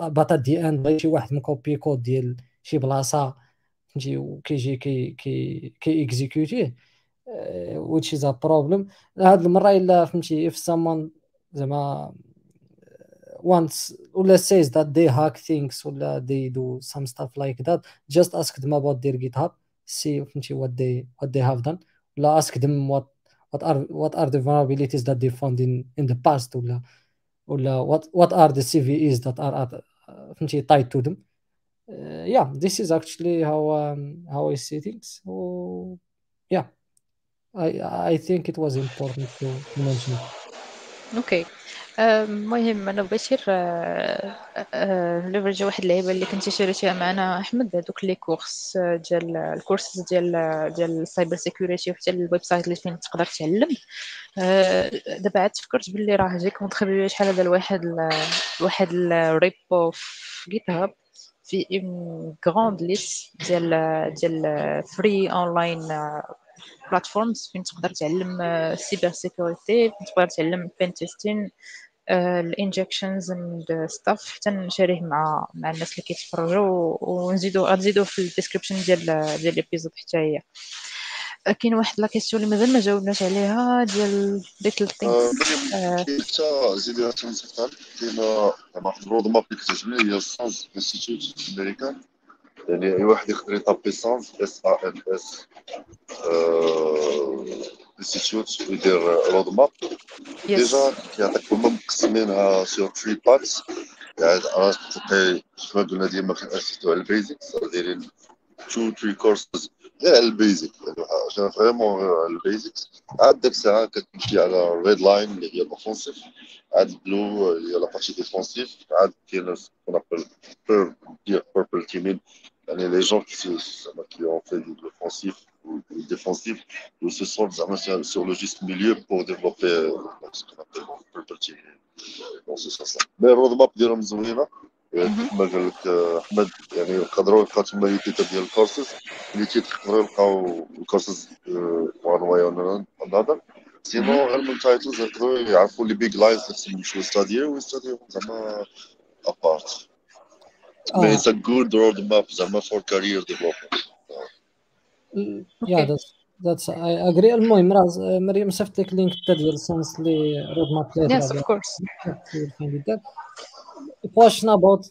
at the end شي واحد مكوبي كود ديال شي بلاصه فهمتي وكيجي كي كي كي اكزيكوتيه which is a problem هاد المره الا فهمتي if someone زعما once ولا says that they hack things ولا they do some stuff like that just ask them about their github see فهمتي what they what they have done ولا ask them what what are what are the vulnerabilities that they found in in the past ولا ولا what what are the CVEs that are at, فهمتي tied to them uh, yeah this is actually how um, how I see things so yeah I I think it was important to, to mention it. آه، المهم أنا بشير نلفرجي واحد اللعيبة اللي كنتي شريتيها معنا أحمد هذوك les cours آه، ديال الكورسز ديال ديال ال cyber security وحتى ال website اللي فين تقدر تعلم. آه، دابا عاد تفكرت باللي راه déjà contribué شحال هذا لواحد واحد ال repo في GitHub فيه une grande liste ديال ديال free online platforms فين تقدر تعلم ال cyber security فين تقدر تعلم pen testing ال injections and stuff حتى نشاريه مع مع الناس اللي كيتفرجوا ونزيدو غنزيدو في ال description ديال ديال ال episode حتى هي. كاين واحد la question اللي مازال ما جاوبناش عليها ديال little things زيدي كاين واحد ال roadmap اللي كتعجبني هي SANS institute américain يعني أي واحد يقدر يطابي SANS S A N S institute ويدير roadmap déjà كيعطيك هما مقسمينها sur three parts يعني راه تلقاي كما قلنا ديما كنأسسو على ال basics دايرين two three courses غير على ال basic عشان vraiment على ال basics عاد ديك الساعة كتمشي على red line اللي هي ال offensive عاد بلو اللي هي لا بارتي ديفونسيف عاد كاين ce qu'on appelle purple teaming يعني les gens qui ont fait de l'offensif ou défensif ou se sont sur le juste milieu pour développer euh, ce qu'on appelle purple team dans ce sens-là. Mais roadmap ديالهم زوينه كما قال لك احمد يعني يقدروا يلقاو تما les titres ديال الكورسز اللي تيقدروا يلقاو ال courses one way or another sinon غير من titles يقدروا يعرفوا les big lines خصهم يمشيو ويستاديو زعما à part mais it's a good roadmap زعما for career development yeah that's that's I agree المهم راه مريم صيفط لك ال link حتى ديال ال SANS اللي roadmap yes of course question about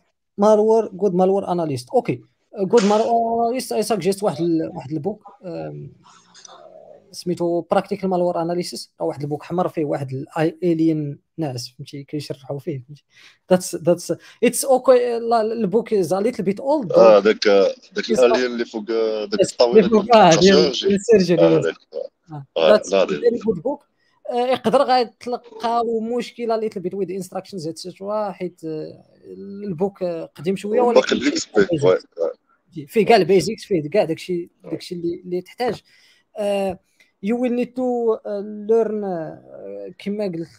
malware good malware analyst. okay good malware analyst I suggest واحد. واحد ال book. سميتو Practical Malware Analysis أو واحد ال book حمر فيه واحد ال alien ناعس فهمتي؟ كيشرحوا فيه فهمتي؟ that's that's it's okay ال book is a little bit old آه داك داك ال alien اللي فوق داك الطاولة ديال ال surgery. that's good book يقدر غتلقاو مشكلة a little bit with instructions et cetera حيت ال book قديم شوية ولكن فيه كاع ال basics فيه كاع داكشي داكشي اللي, اللي تحتاج. you will need to learn كما قلت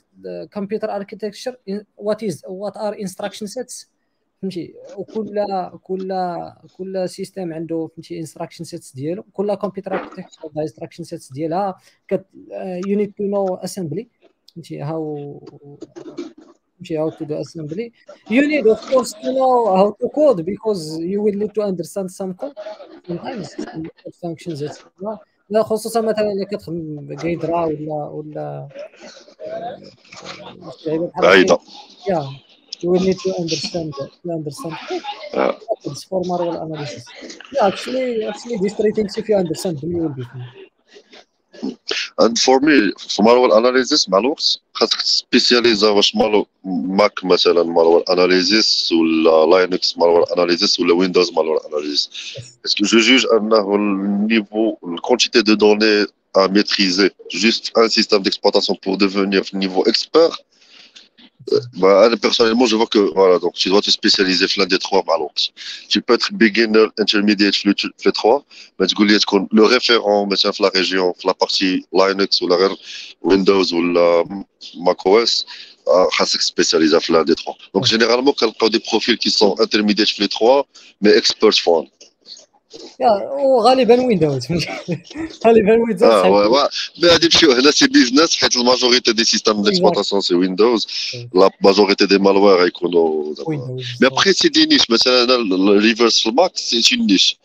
computer architecture what is what are instruction sets فهمتي وكل كل كل system عنده فهمتي instruction sets ديالو كل computer architecture عندها instruction sets ديالها you need to know assembly فهمتي how فهمتي how to do assembly you need of course to know how to code because you will need to understand some code sometimes functions لا خصوصا مثلا اذا كتخدم Ghidra ولا ولا ب IDA. yeah you need to understand to understand for malware analysis yeah actually actually these three things understand you will be fine. And for me في malware analysis مع الوقت خاصك تسبيسياليزا واش مالو ماك مثلا malware analysis ولا لينكس malware analysis ولا ويندوز malware analysis باسكو جو جوج انه النيفو الكونتيتي دو دوني à maîtriser juste un système d'exploitation pour devenir niveau expert Bah, personnellement, je vois que voilà, donc tu dois te spécialiser l'un des trois malons. Tu peux être beginner, intermediate, les trois, mais tu peux être le référent, mais c'est la région, la partie Linux ou la Windows ou la macOS, à se spécialiser l'un des trois. Donc généralement, quand des profils qui sont intermédiaires les trois, mais experts font. وغالبا ويندوز غالبا ويندوز آه غادي نمشيو هنا c'est business حيت la majorité des systèmes d'exploitation c'est Windows la majorité des malwares غيكونوا mais après c'est des niches مثلا ال reverse في ال Mac c'est une niche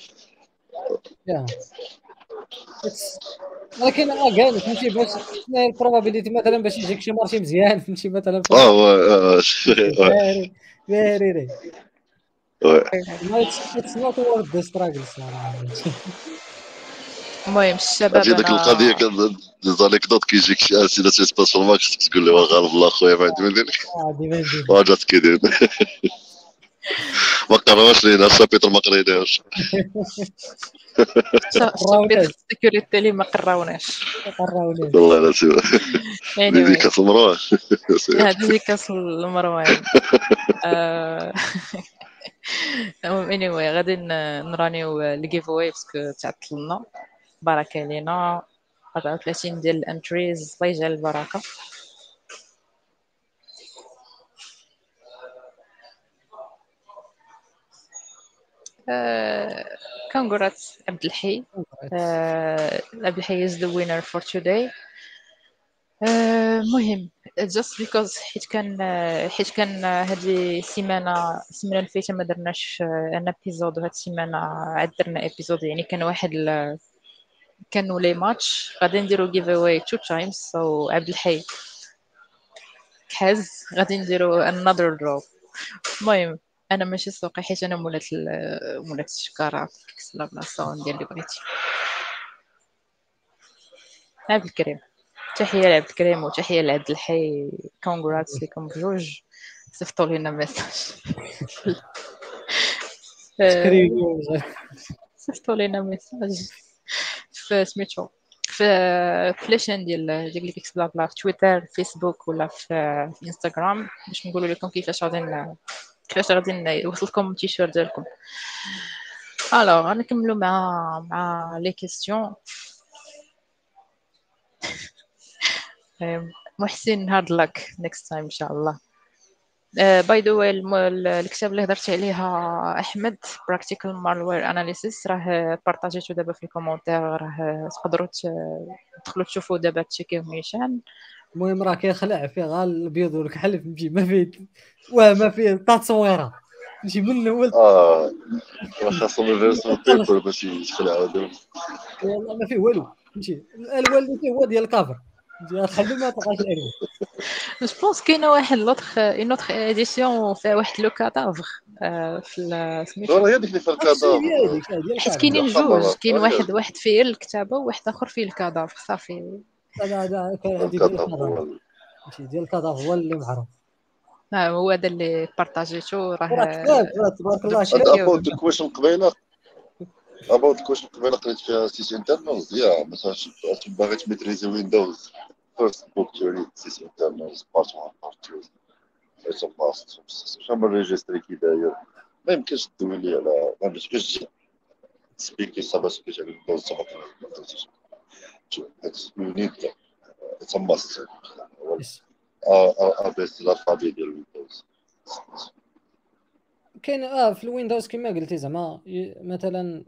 ولكن آه كاع فهمتي باش شنو هي ال probability مثلا باش يجيك شي marché مزيان فهمتي مثلا. آه ouais, vrai فيري ouais. اتس نوت وورد ذا ستراجل المهم الشباب عرفتي ديك القضية كان زانيكدوت كيجيك شي اسئله تيسباس في الماكس تقول له غالب الله خويا ما عندي ما ندير وجات كيدير ما قراوش لينا الشابيتر ما قريناهوش السيكوريتي اللي ما قراوناش والله لا سيما ديديكاس المروان ديديكاس المروان اني غادي نرانيو ال give away parce que تعطلنا بركة علينا. 34 ديال ال entries الله يجعل البركة. congrats عبد الحي. عبد الحي is the winner for today. مهم. Just because حيت كان حيت كان هذه السيمانة السيمانة اللي فاتت ما درناش un épisode وهاد السيمانة عاد درنا épisode يعني كان واحد كانوا لي ماتش غادي نديرو give away two times so عبد الحي. كحز غادي نديرو another draw. المهم أنا ماشي سوقي حيت أنا مولات مولات الشكارة. في GeeksBlabla ندير اللي بغيتي. عبد الكريم. تحية لعبد الكريم وتحية لعبد الحي. congrats لكم بجوج صيفطوا لينا message صيفطوا لينا message في سميتو في ف la chaîne ديال ديال GeeksBlabla في Twitter Facebook ولا في انستغرام باش نقولوا لكم كيفاش غادي كيفاش غادي يوصل لكم التيشيرت ديالكم. alors غنكملوا مع مع les questions محسن hard luck next time إن شاء الله. by the way الكتاب اللي هضرت عليها أحمد Practical Malware Analysis راه بارطاجيتو دابا في ال commentaire. راه تقدروا تدخلوا تشوفوا دابا تشيكيو نيشان المهم راه كيخلع فيه غير الابيض والكحل فهمتي ما فيه واه ما فيه تصويرة. فهمتي من الأول. آه خاصهم يفيرسوا بيبر باش يخلعوا والله ما فيه والو. فهمتي الالوان اللي فيه هو ديال الكافر. خلي ما تبقاش عليه جو بونس كاينة واحد لوتخ اون اوتخ اديسيون فيها واحد لو كادافر في سميتو هي ديك اللي فيها الكادافر حيت كاينين جوج كاين واحد واحد فيه الكتابه وواحد اخر فيه الكادافر صافي لا لا كاين عندي ديال ال cadavre ديال ال cadavre هو اللي معروف هو هذا اللي بارطاجيتو راه تبارك الله about ال question قبيله about ال question قبيله قريت فيها sys internals يا مثلا باغي تميتريزي Windows first book to read sys internals part 1 part 2 it's a must شنو ال registry كي داير ما يمكنش تدوي لي على ما باش سبيكي صافا سبيكي على Windows صافا you need them it's a must ABC ال alphabet ديال Windows كاين آه في ال Windows كما قلتي زعما مثلا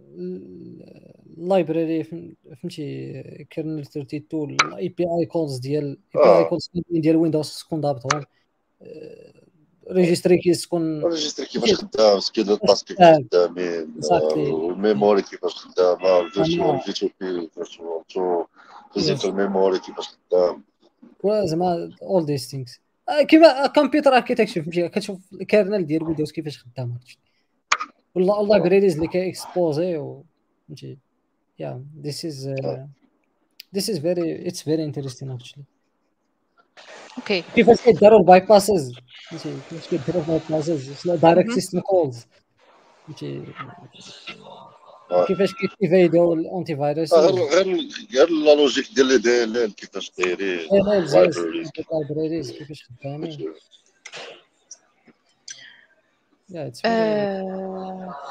ال library فهمتي kernel 32 ال API calls ديال API calls ديال Windows تكون ضابطهم. registry keys تكون registry كيفاش خدام schedule ال task كيفاش خدامين ال memory كيفاش خدامه ال virtual في بي virtual to physical memory كيفاش خدام. زعما all these things كيما computer architecture فهمتي كتشوف ال kernel ديال Windows كيفاش خدام والله ال libraries اللي كايكسبوزي فهمتي. Yeah this is uh, this is very it's very interesting actually okay كيفاش كيداروا ال bypasses كيفاش كيداروا ال bypasses direct system calls فهمتي كيفاش كي evadeوا ال antivirus غير غير غير la logique ديال les DLL كيفاش دايرين ال libraries كيفاش خدامين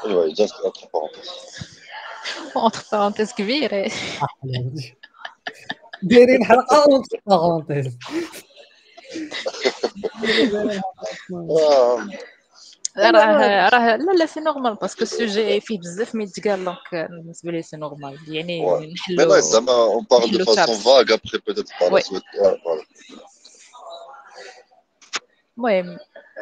ايوا juste entre parenthèses entre parenthèses كبيره دايرين حلقه اونتر بارونتيز راه راه لا لا c'est normal parce que ال sujet فيه بزاف ما يتقال donc بالنسبة لي c'est normal يعني نحلو زعما on parle de façon vague après petite part المهم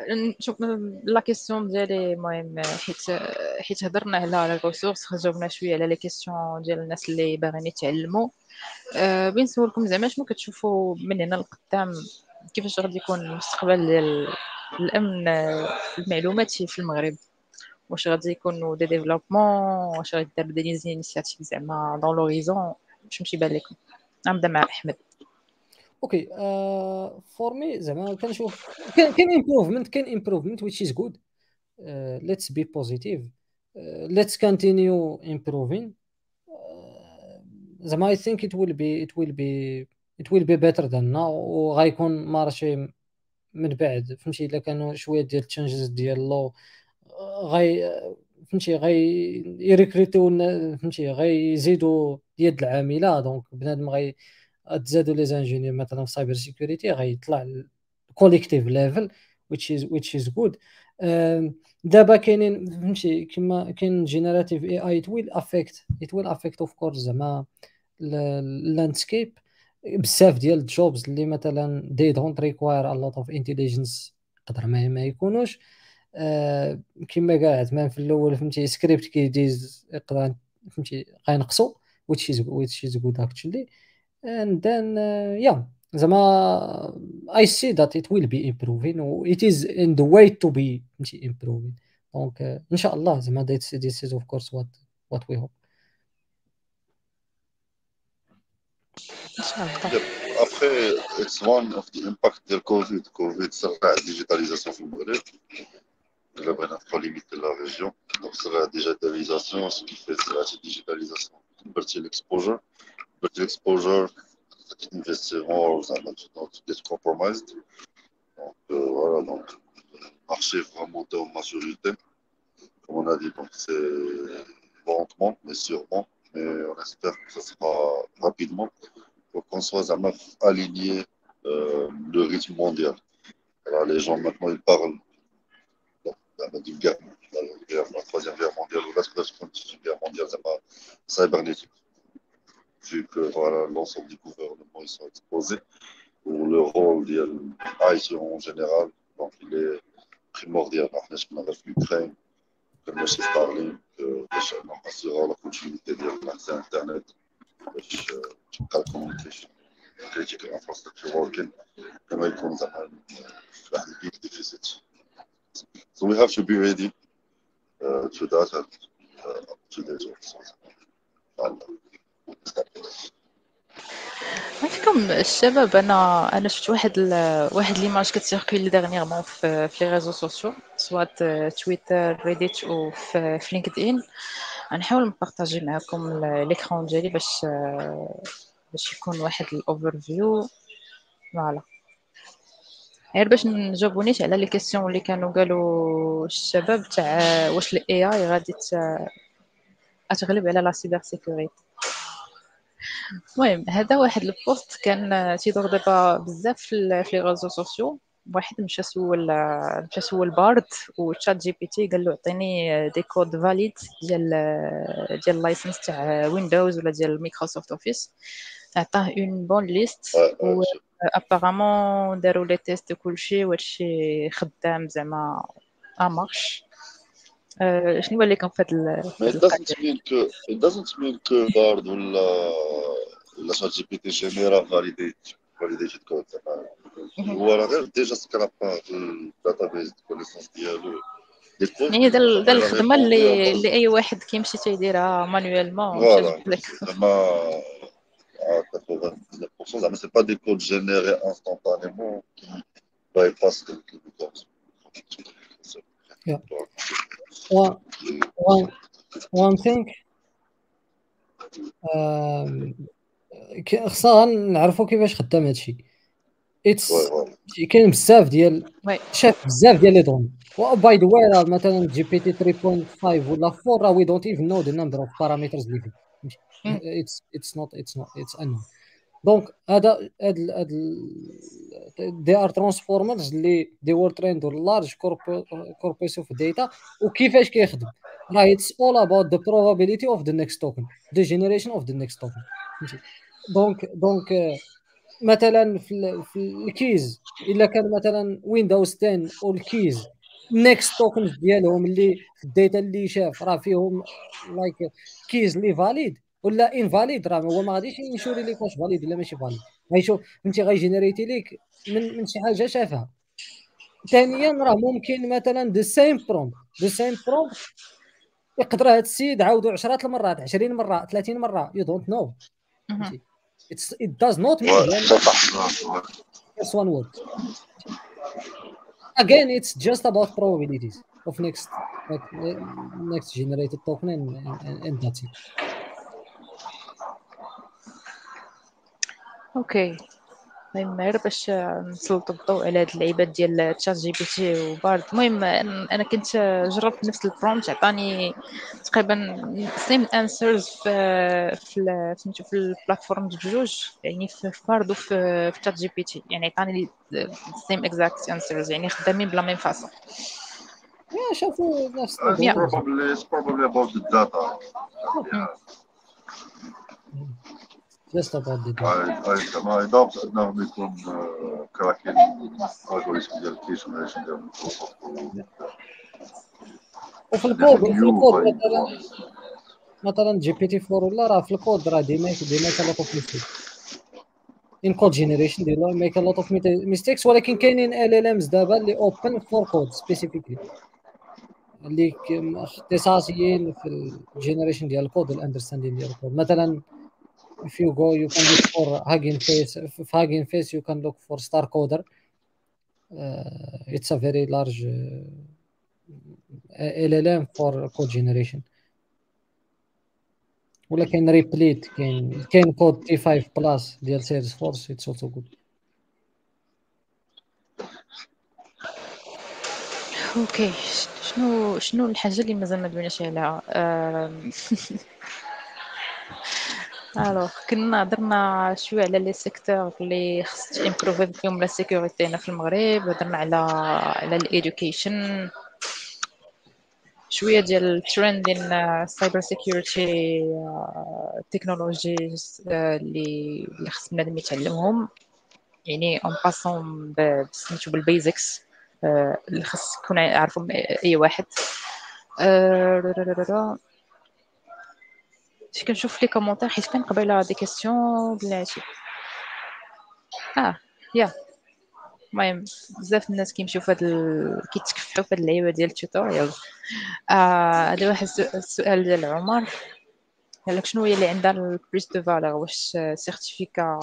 نشوف la question ديالي المهم حيت حيت هضرنا على ال ressources جاوبنا شوية على les questions ديال الناس اللي باغيين يتعلموا. أه بين نسولكم زعما شنو كتشوفوا من هنا لقدام؟ كيفاش غادي يكون المستقبل ديال الأمن المعلوماتي في المغرب؟ واش غادي يكونوا des développements؟ واش غادي دار des initiatives زعما dans l'horizon واش مشي بان لكم. نبدا مع أحمد. okay for me زعما كنشوف كاين improvement كاين improvement which is good let's be positive let's continue improving زعما I think it will be it will be it will be better than now وغايكون marché من بعد. فهمتي؟ إلا كانوا شوية ديال ال changes ديال لو غاي فهمتي؟ غاي يريكريتو فهمتي؟ غيزيدوا يد العاملة. donc بنادم غاي تزادوا les ingénieurs مثلا في cyber security غيطلع collective level which is which is good. دابا كاينين فهمتي كما كاين generative AI will affect it will affect of course زعما ال landscape بزاف ديال ال jobs اللي مثلا they don't require a lot of intelligence يقدر ما, ما يكونوش. آه كما كاع زعما في الأول فهمتي script kiddies يقدر فهمتي غينقصوا which is which is good actually. and then uh, yeah زعما I see that it will be improving it is in the way to be improving donc uh, ان شاء الله زعما this, this is of course what what we hope Après, it's one of the impact de COVID. COVID, ça fait la digitalisation في المغرب. Il a bien limiter la région. Donc, c'est la digitalisation, ce qui fait c'est la digitalisation. Convertir l'exposure. Convertir l'exposure, investiront dans des compromised. Donc euh, voilà, donc marché monter en majorité. Comme on a dit, donc c'est lentement, mais sûrement. Mais on espère que ce sera rapidement pour qu'on soit aligné euh, le rythme mondial. Alors les gens maintenant ils parlent d'une guerre, la, la, troisième guerre mondiale ou la troisième guerre mondiale, c'est pas cybernétique vu que voilà, l'ensemble du gouvernement ils sont exposés pour le rôle de l'IT en général. Donc, il est primordial. Nous avons l'Ukraine, comme je suis parlé, que on assurera la continuité de l'accès à Internet, la communication, critique infrastructure working, كما يكون زعما واحد big deficit. So we have to be ready uh, to that and uh, up to date also. عندكم الشباب أنا أنا شفت واحد ال... واحد l'image كت circuler dernièrement في في réseaux sociaux soit تويتر ريديت أو في, في لينكد ان غنحاول ن partager معكم l'écran ديالي باش باش يكون واحد ال overview Voilà. غير باش نجاوبو نيت على les questions اللي كانوا قالوا الشباب تاع واش ال AI غادي تغلب على la cybersécurité المهم هذا واحد ال post كان تيدور دابا بزاف في les réseaux sociaux. واحد مشى سول مشى سول بارد و ChatGPT قال له عطيني des codes valides ديال ديال ال license تاع Windows ولا ديال Microsoft Office عطاه une bonne liste و apparemment داروا les tests كلشي وهادشي خدام زعما ça marche شنو يبان لكم في هذا it doesn't mean que it doesn't mean que بارد ولا ولا ChatGPT généra validate validated code هو راه غير déjà scrape في ال database connaissance ديالو يعني هذا الخدمه اللي اللي اي واحد كيمشي تيديرها manuellement زعما 99% زعما c'est pas des codes générés instantanément qui bypassent code Yeah. One, one, one thing خصنا نعرفوا كيفاش خدام هادشي. it's كاين بزاف ديال شاف بزاف ديال les données. By the way مثلا GPT 3.5 ولا 4 راه we don't even know the number of parameters اللي فيه it's it's not it's not it's unknown donc هذا هاد هاد they are transformers اللي they were trained large corpus of data وكيفاش كيخدم؟ راه it's all about the probability of the next token the generation of the next token donc donc مثلا في, ال keys إلا كان مثلا Windows 10 وال keys next tokens ديالهم اللي في ال data اللي شاف راه فيهم like keys اللي valid ولا invalid راه هو ما غاديش ي insurer لك واش valid ولا ماشي valid غيشوف فهمتي؟ غي générer ليك من من شي حاجة شافها. ثانيا راه ممكن مثلا the same prompt the same prompt يقدر هذا السيد عاودو عشرات المرات 20 مرة 30 مرة. you don't know does not mean just one word. Again it's just about probabilities of next next generated token and, and, and that's it. Okay. المهم غير باش نسلطوا الضوء على هاد اللعيبات ديال ChatGPT وبارد. المهم أنا كنت جربت نفس ال prompt عطاني تقريبا same answers في في سميتو في ال plateforme بجوج يعني في بارد وفي في ChatGPT. يعني عطاني same exact answers يعني خدامين b la même façon شافوا نفس probably it's probably about the data. Just about the اي ما يضاف انهم يكون كراكين الالغوريثم ديال الكيشنريشن ديال وفي الكود في الكود مثلا مثلا جي بي تي 4 ولا راه في الكود راه ديما ديما كان لوت ميستيك ان كود جينيريشن ديالو ميك لوت اوف ميستيكس ولكن كاينين ال ال امز دابا اللي اوبن فور كود سبيسيفيكلي اللي اختصاصيين في الجينيريشن ديال الكود والاندرستاندين ديال الكود مثلا if you go you can look for Hugging Face في Hugging Face you can look for StarCoder uh, it's a very large uh, LLM for code generation ولا كاين Replit كاين كاين CodeT5 Plus ديال Salesforce it's also good Okay شنو شنو الحاجة اللي مازال ما دويناش عليها alors كنا هضرنا شوية على les secteurs اللي خص improver فيهم la sécurité هنا في المغرب هضرنا على على ال education شوية ديال الترند ديال ال cybersecurity technologies اللي اللي خص بنادم يتعلمهم. يعني en passant سميتو بال basics اللي خص يكون يعرفهم أي واحد. شي كنشوف les commentaires حيت كان قبيله des questions بلاتي آه يا المهم بزاف الناس كيمشيو في هاد ال... كيتكفحوا في هاد اللعيبه ديال ال tutorial آه واحد السؤال ديال عمر قال لك شنو هي اللي عندها ال plus de valeur واش certificat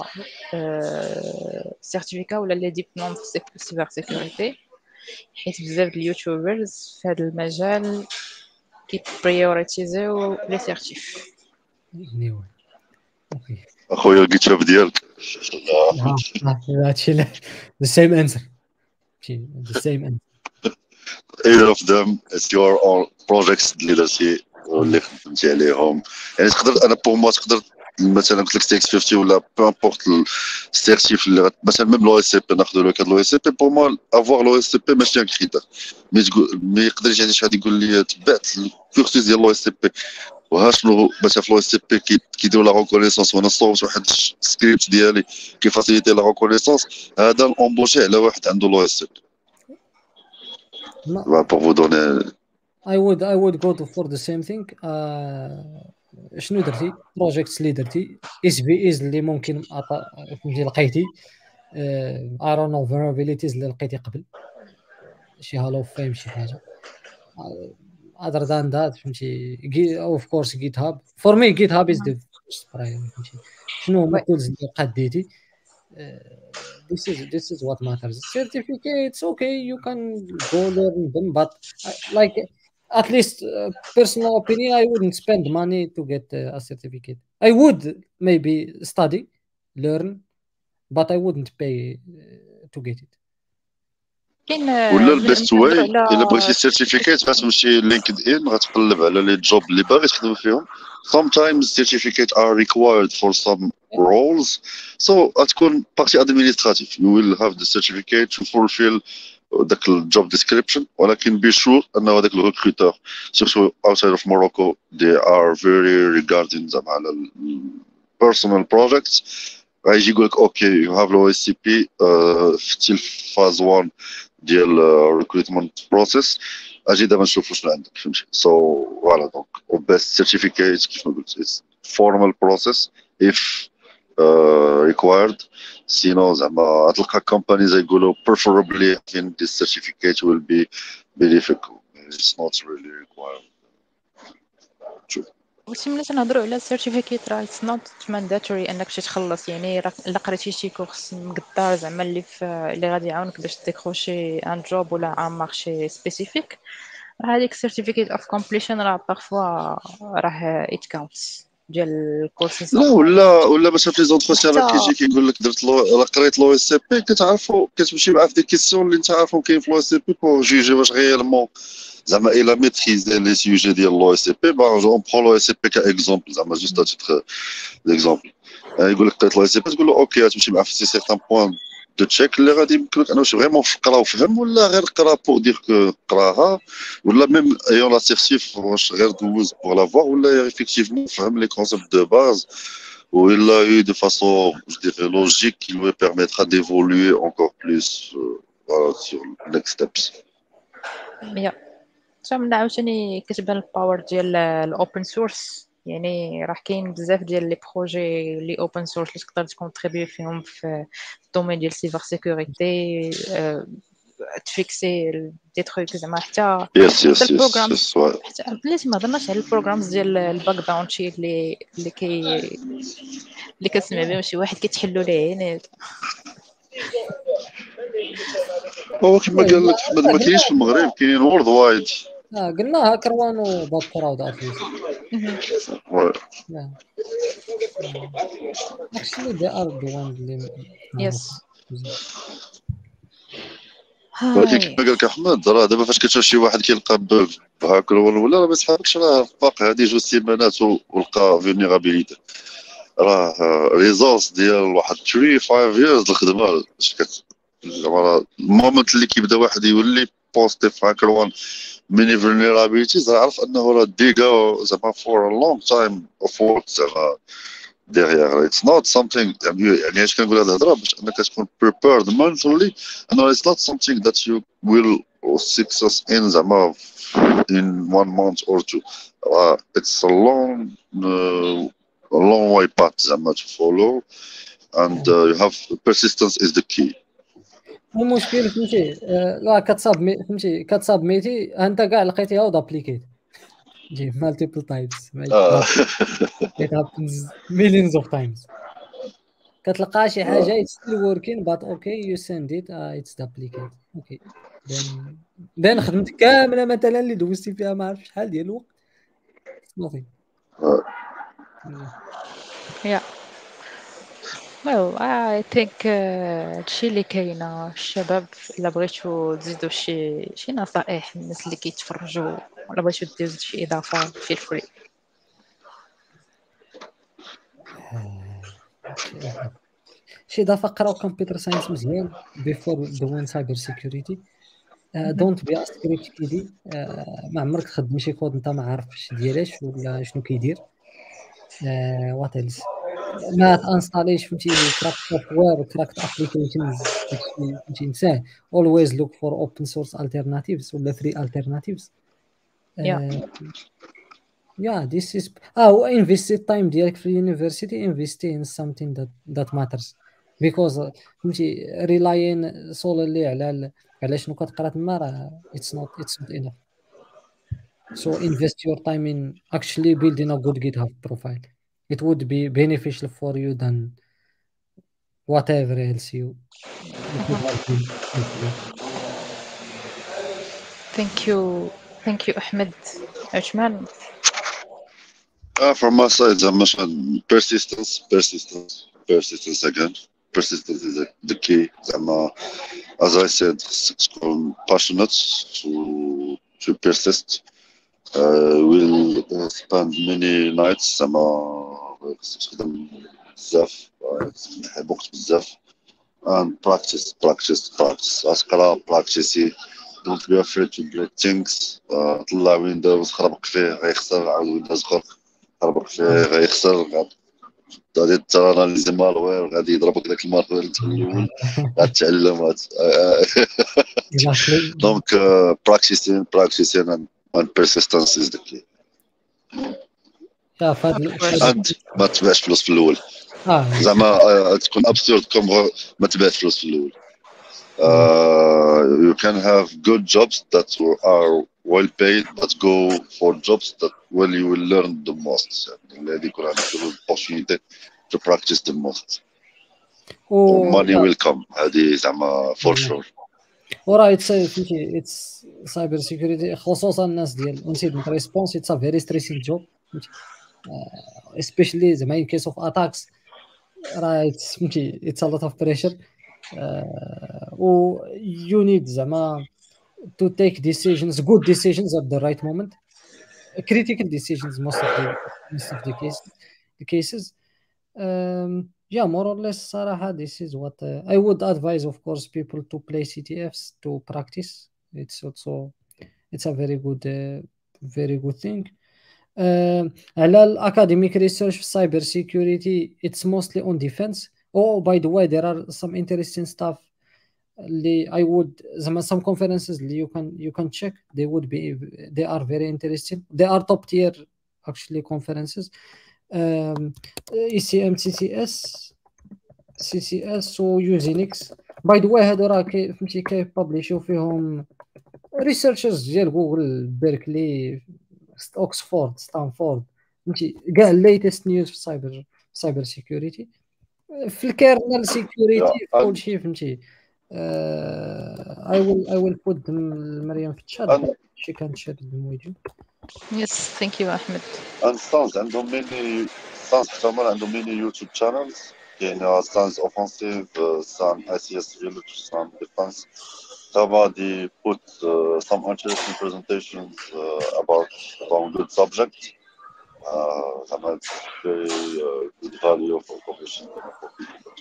آه certificat ولا les diplômes في ال cyber security حيت بزاف ال YouTubers في هذا المجال كي prioritisiو les certifs اخويا ال GitHub ديالك هادشي the same answer. The same answer. Either of them it's your own projects اللي درتي واللي خدمتي عليهم يعني تقدر أنا بور ما تقدر مثلا قلت لك تي إكس 50 ولا بو امبورت السيرتيف اللي مثلا ميم لو اس سي بي ناخذ لو كاد لو اس سي بي بور موا افوار لو اس سي بي ماشي ان كريتير مي تقول مي يقدر يجي شي واحد يقول لي تبعت الكورسوس ديال لو اس سي بي وها شنو مثلا في تي بي كيديروا لا ريكونيسونس وأنا صوبت واحد السكريبت ديالي كيفاسيليتي لا ريكونيسونس هذا نامبوشي على واحد عنده لو اس بي بور فو دوني would I would go to for the same thing. Uh, شنو درتي؟ بروجيكتس اللي درتي؟ اس بي ايز اللي ممكن فهمتي لقيتي. اي دون نو vulnerabilities اللي لقيتي قبل. شي هالو فاهم شي حاجة. other than that فهمتي اوف كورس جيت هاب فور مي جيت هاب از ذا فيرست فهمتي شنو هما التولز اللي قديتي this is this is what matters certificates okay you can go learn them but uh, like at least uh, personal opinion i wouldn't spend money to get uh, a certificate i would maybe study learn but i wouldn't pay uh, to get it كاين ولا البيست واي إلا بغيتي سيرتيفيكيت غتمشي لينكد ان غتقلب على لي جوب اللي باغي تخدم فيهم. Sometimes certificates are required for some roles. So غتكون partie administrative. You will have the certificate to fulfill ذاك ال job description ولكن be sure أنه هذاك ال recruteur surtout outside of Morocco they are very regarding زعما على personal projects. غيجي يقول لك okay you have l'OSCP في phase 1 ديال ريكروتمنت بروسيس اجي دابا نشوف شنو عندك فهمتي سو فوالا دونك وبيست سيرتيفيكيت كيف ما قلت formal process if uh, required سينو زعما تلقى companies يقولوا preferably in this certificate will be be difficult it's not really required وشي ملي تنهضروا على certificate راه it's not mandatory انك تمشي تخلص يعني راه إلا قريتي شي course مقدار زعما اللي في اللي غادي يعاونك باش décrocher un job ولا un marché spécifique راه هذيك certificate of completion راه parfois راه ات كاونتس ديال الكورسز لا ولا ولا مثلا في لي زونتروسيان راه كيجي كيقول لك درت لو قريت لو اس بي كتعرفوا كتمشي معاه في دي كيسيون اللي انت عارفهم كاين في لو اس بي بور جوجي واش غيالمون زعما إلى ميتريزي لي سوجي ديال لو اس بي با اون برون لو اس بي كاكزومبل زعما جوست ا تيتر ديكزومبل يقول لك قريت لو اس بي تقول له أوكي تمشي معاه في سيغتان بوان دو تشيك اللي غادي يمكن لك انه واش فريمون قرا وفهم ولا غير قرا بور دير كو قراها ولا ميم ايون لا سيرسيف واش غير دوز بور لا فوار ولا افيكتيفمون فهم لي كونسيبت دو باز ou il a eu de façon, je dirais, logique qui lui permettra d'évoluer encore plus euh, voilà, sur next steps. Yeah. من عاوتاني كتبان الباور ديال الاوبن سورس يعني راه كاين بزاف ديال لي بروجي لي اوبن سورس اللي تقدر تكونتريبيو فيهم في الدومين ديال السيبر سيكوريتي تفيكسي دي تروك زعما حتى يس يس البروغرام يس حتى بلاتي ما هضرناش على البروغرامز ديال الباك داون شي اللي اللي كي اللي كتسمع بهم شي واحد كيتحلوا ليه عينيه هو كما قال لك احمد ما كاينش في المغرب كاينين وورد وايد آه قلناها كروان وباك كراود اتليست وي. اكشلي دي وان اللي يس ولكن كما قال لك أحمد راه دابا فاش كتشوف شي واحد كيلقى ب- بهاكر ولا راه ما يسحبكش راه باق هذه جوج سيمانات ولقى فيلنيرابيليتي راه ريزورس ديال واحد 3 5 ييرز الخدمة اش المومنت اللي كيبدا واحد يولي بوزيتيف في هاكر وان ميني فيلنيرابيليتيز راه عرف انه راه ديغا زعما فور ا لونغ تايم اوف وورك زعما derrière it's not something يعني يعني اش كنقول هذه الهضره باش انك تكون prepared mentally انه it's not something that you will success in زعما in one month or two uh, it's a long uh, a long way path زعما to follow and uh, you have persistence is the key المشكل فهمتي؟ آه، لا كتصاب فهمتي؟ كتصاب ميتي انت كاع لقيتيها ودابليكيت جي multiple times آه. it happens millions of times. كتلقى شي حاجة it's still working but okay you send it. uh, it's duplicate. Okay. Then then خدمتك كاملة مثلا اللي دوزتي فيها ما عرفتش شحال ديال الوقت. It's nothing Yeah. Well, I think uh, هادشي اللي كاينة الشباب إلا بغيتو تزيدوا شي شي نصائح الناس اللي كيتفرجوا ولا بغيتو ديروا شي إضافة feel free. شي إضافة قراو computer science مزيان before doing cyber security don't be script kiddie ما عمرك تخدم شي كود انت ما عارفش ديالاش ولا شنو كيدير. what else ما ت installerيش فهمتي crack software crack applications فهمتي نساه always look for open source alternatives ولا free alternatives. Yeah. yeah this is آه investي ال time ديالك في ال university investي in something that that matters. Because فهمتي relying solely على ال- على شنو كتقرا تما راه it's not it's not enough. So invest your time in actually building a good GitHub profile. it would be beneficial for you than whatever else you, you like to do. Thank you. Thank you, Ahmed. Ajman. Uh, from my side, Zama, persistence, persistence, persistence again. Persistence is the key. Zama, uh, as I said, compassionate to to persist. Uh, we'll uh, spend many nights, Zama, خصك تخدم بزاف خصك تحب وقت بزاف practice, practice. أسقرا practice. Don't be afraid to break things. Uh, طلع Windows خربق فيه غيخسر. عاود Windows اخر خربق فيه غيخسر. غاد- غادي ت analyser malware غادي يضربك داك ال malware انت الأول غتعلم غات- exactly. donc آه، practicing practicing and, and persistence is the key شاف هاد انت ما تبيعش فلوس في الأول آه زعما آه، تكون ابسورد كوم ما تبيعش فلوس في الأول Uh, you can have good jobs that are well paid but go for jobs that where you will learn the most. يعني اللي يكون عندك opportunity to practice the most. و money will come. هذه زعما for sure وراه اتس فهمتي اتس سايبر سيكوريتي خصوصا الناس ديال انسيدنت ريسبونس اتس ا فيري ستريسين جوب especially زعما in case of attacks راه اتس فهمتي اتس ا لوت اوف بريشر و you need زعما to take decisions good decisions at the right moment critical decisions most of the most of the cases the cases um, yeah more or less صراحة this is what uh, I would advise of course people to play CTFs to practice it's also it's a very good uh, very good thing uh, على الأكاديميك ريسيرش في السايبر سيكوريتي it's mostly on defense oh by the way there are some interesting stuff اللي I would زعما some conferences اللي you can you can check they would be they are very interesting they are top tier actually conferences um, ECM CCS CCS و يوزينكس by the way هادو راه كي فهمتي كي publish يو فيهم researchers ديال Google Berkeley Oxford Stanford فهمتي كاع ال latest news في ال cyber cyber security في ال kernel security في كل شيء فهمتي I will I will put مريم في ال chat she can share ال video yes thank you احمد and SANS عندهم many SANS حتى هما عندهم many YouTube channels. كاين Stans offensive Stan ICS village Stan defense Tama they put uh, some interesting presentations uh, about about good subjects uh, زعما it's very uh, good value for information for people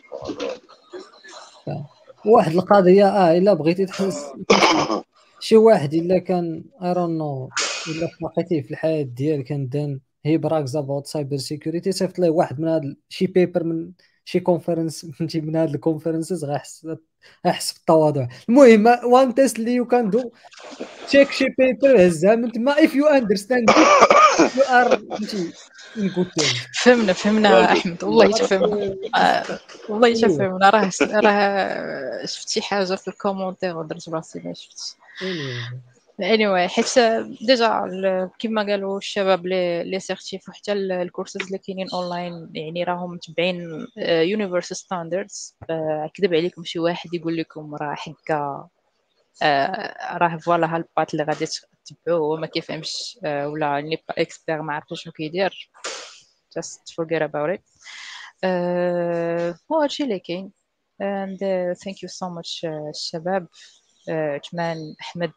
واحد القضية آه إلا بغيتي تحس شي واحد إلا كان ايرون نو إلا لقيتيه في الحياة ديالك كان دان هي براكز اباوت سايبر سيكوريتي صيفط ليه واحد من هاد شي بيبر من شي conference فهمتي من هاد ال conferences غيحس غيحس بالتواضع المهم one test اللي you can do check شي paper هزها من تما. if you understand you are فهمتي فهمنا فهمنا أحمد. والله تفهمنا آه، والله تفهمنا راه راه شفتي حاجة في ال commentaire ودرت راسي ما شفتش. Anyway حيت déjà كما قالوا الشباب les certifs وحتى الكورسز اللي كاينين اونلاين يعني راهم متبعين universal standards كذب عليكم شي واحد يقول لكم راه حكا راه voilà هال path اللي غادي تتبعوه هو ما كيفهمش ولا n'est pas expert ما عرفش شنو كيدير. Just forget about it. هو هادشي اللي كاين. And uh, thank you so much uh, الشباب. uh, عثمان أحمد.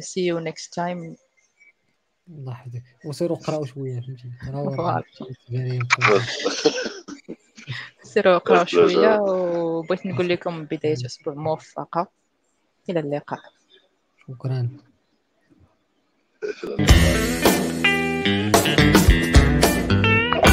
See you next time. الله يحفظك. وسيروا قراو شوية فهمتي. قراو سيروا اقراو شوية وبغيت نقول لكم بداية أسبوع موفقة. إلى اللقاء. شكرا. Thank you.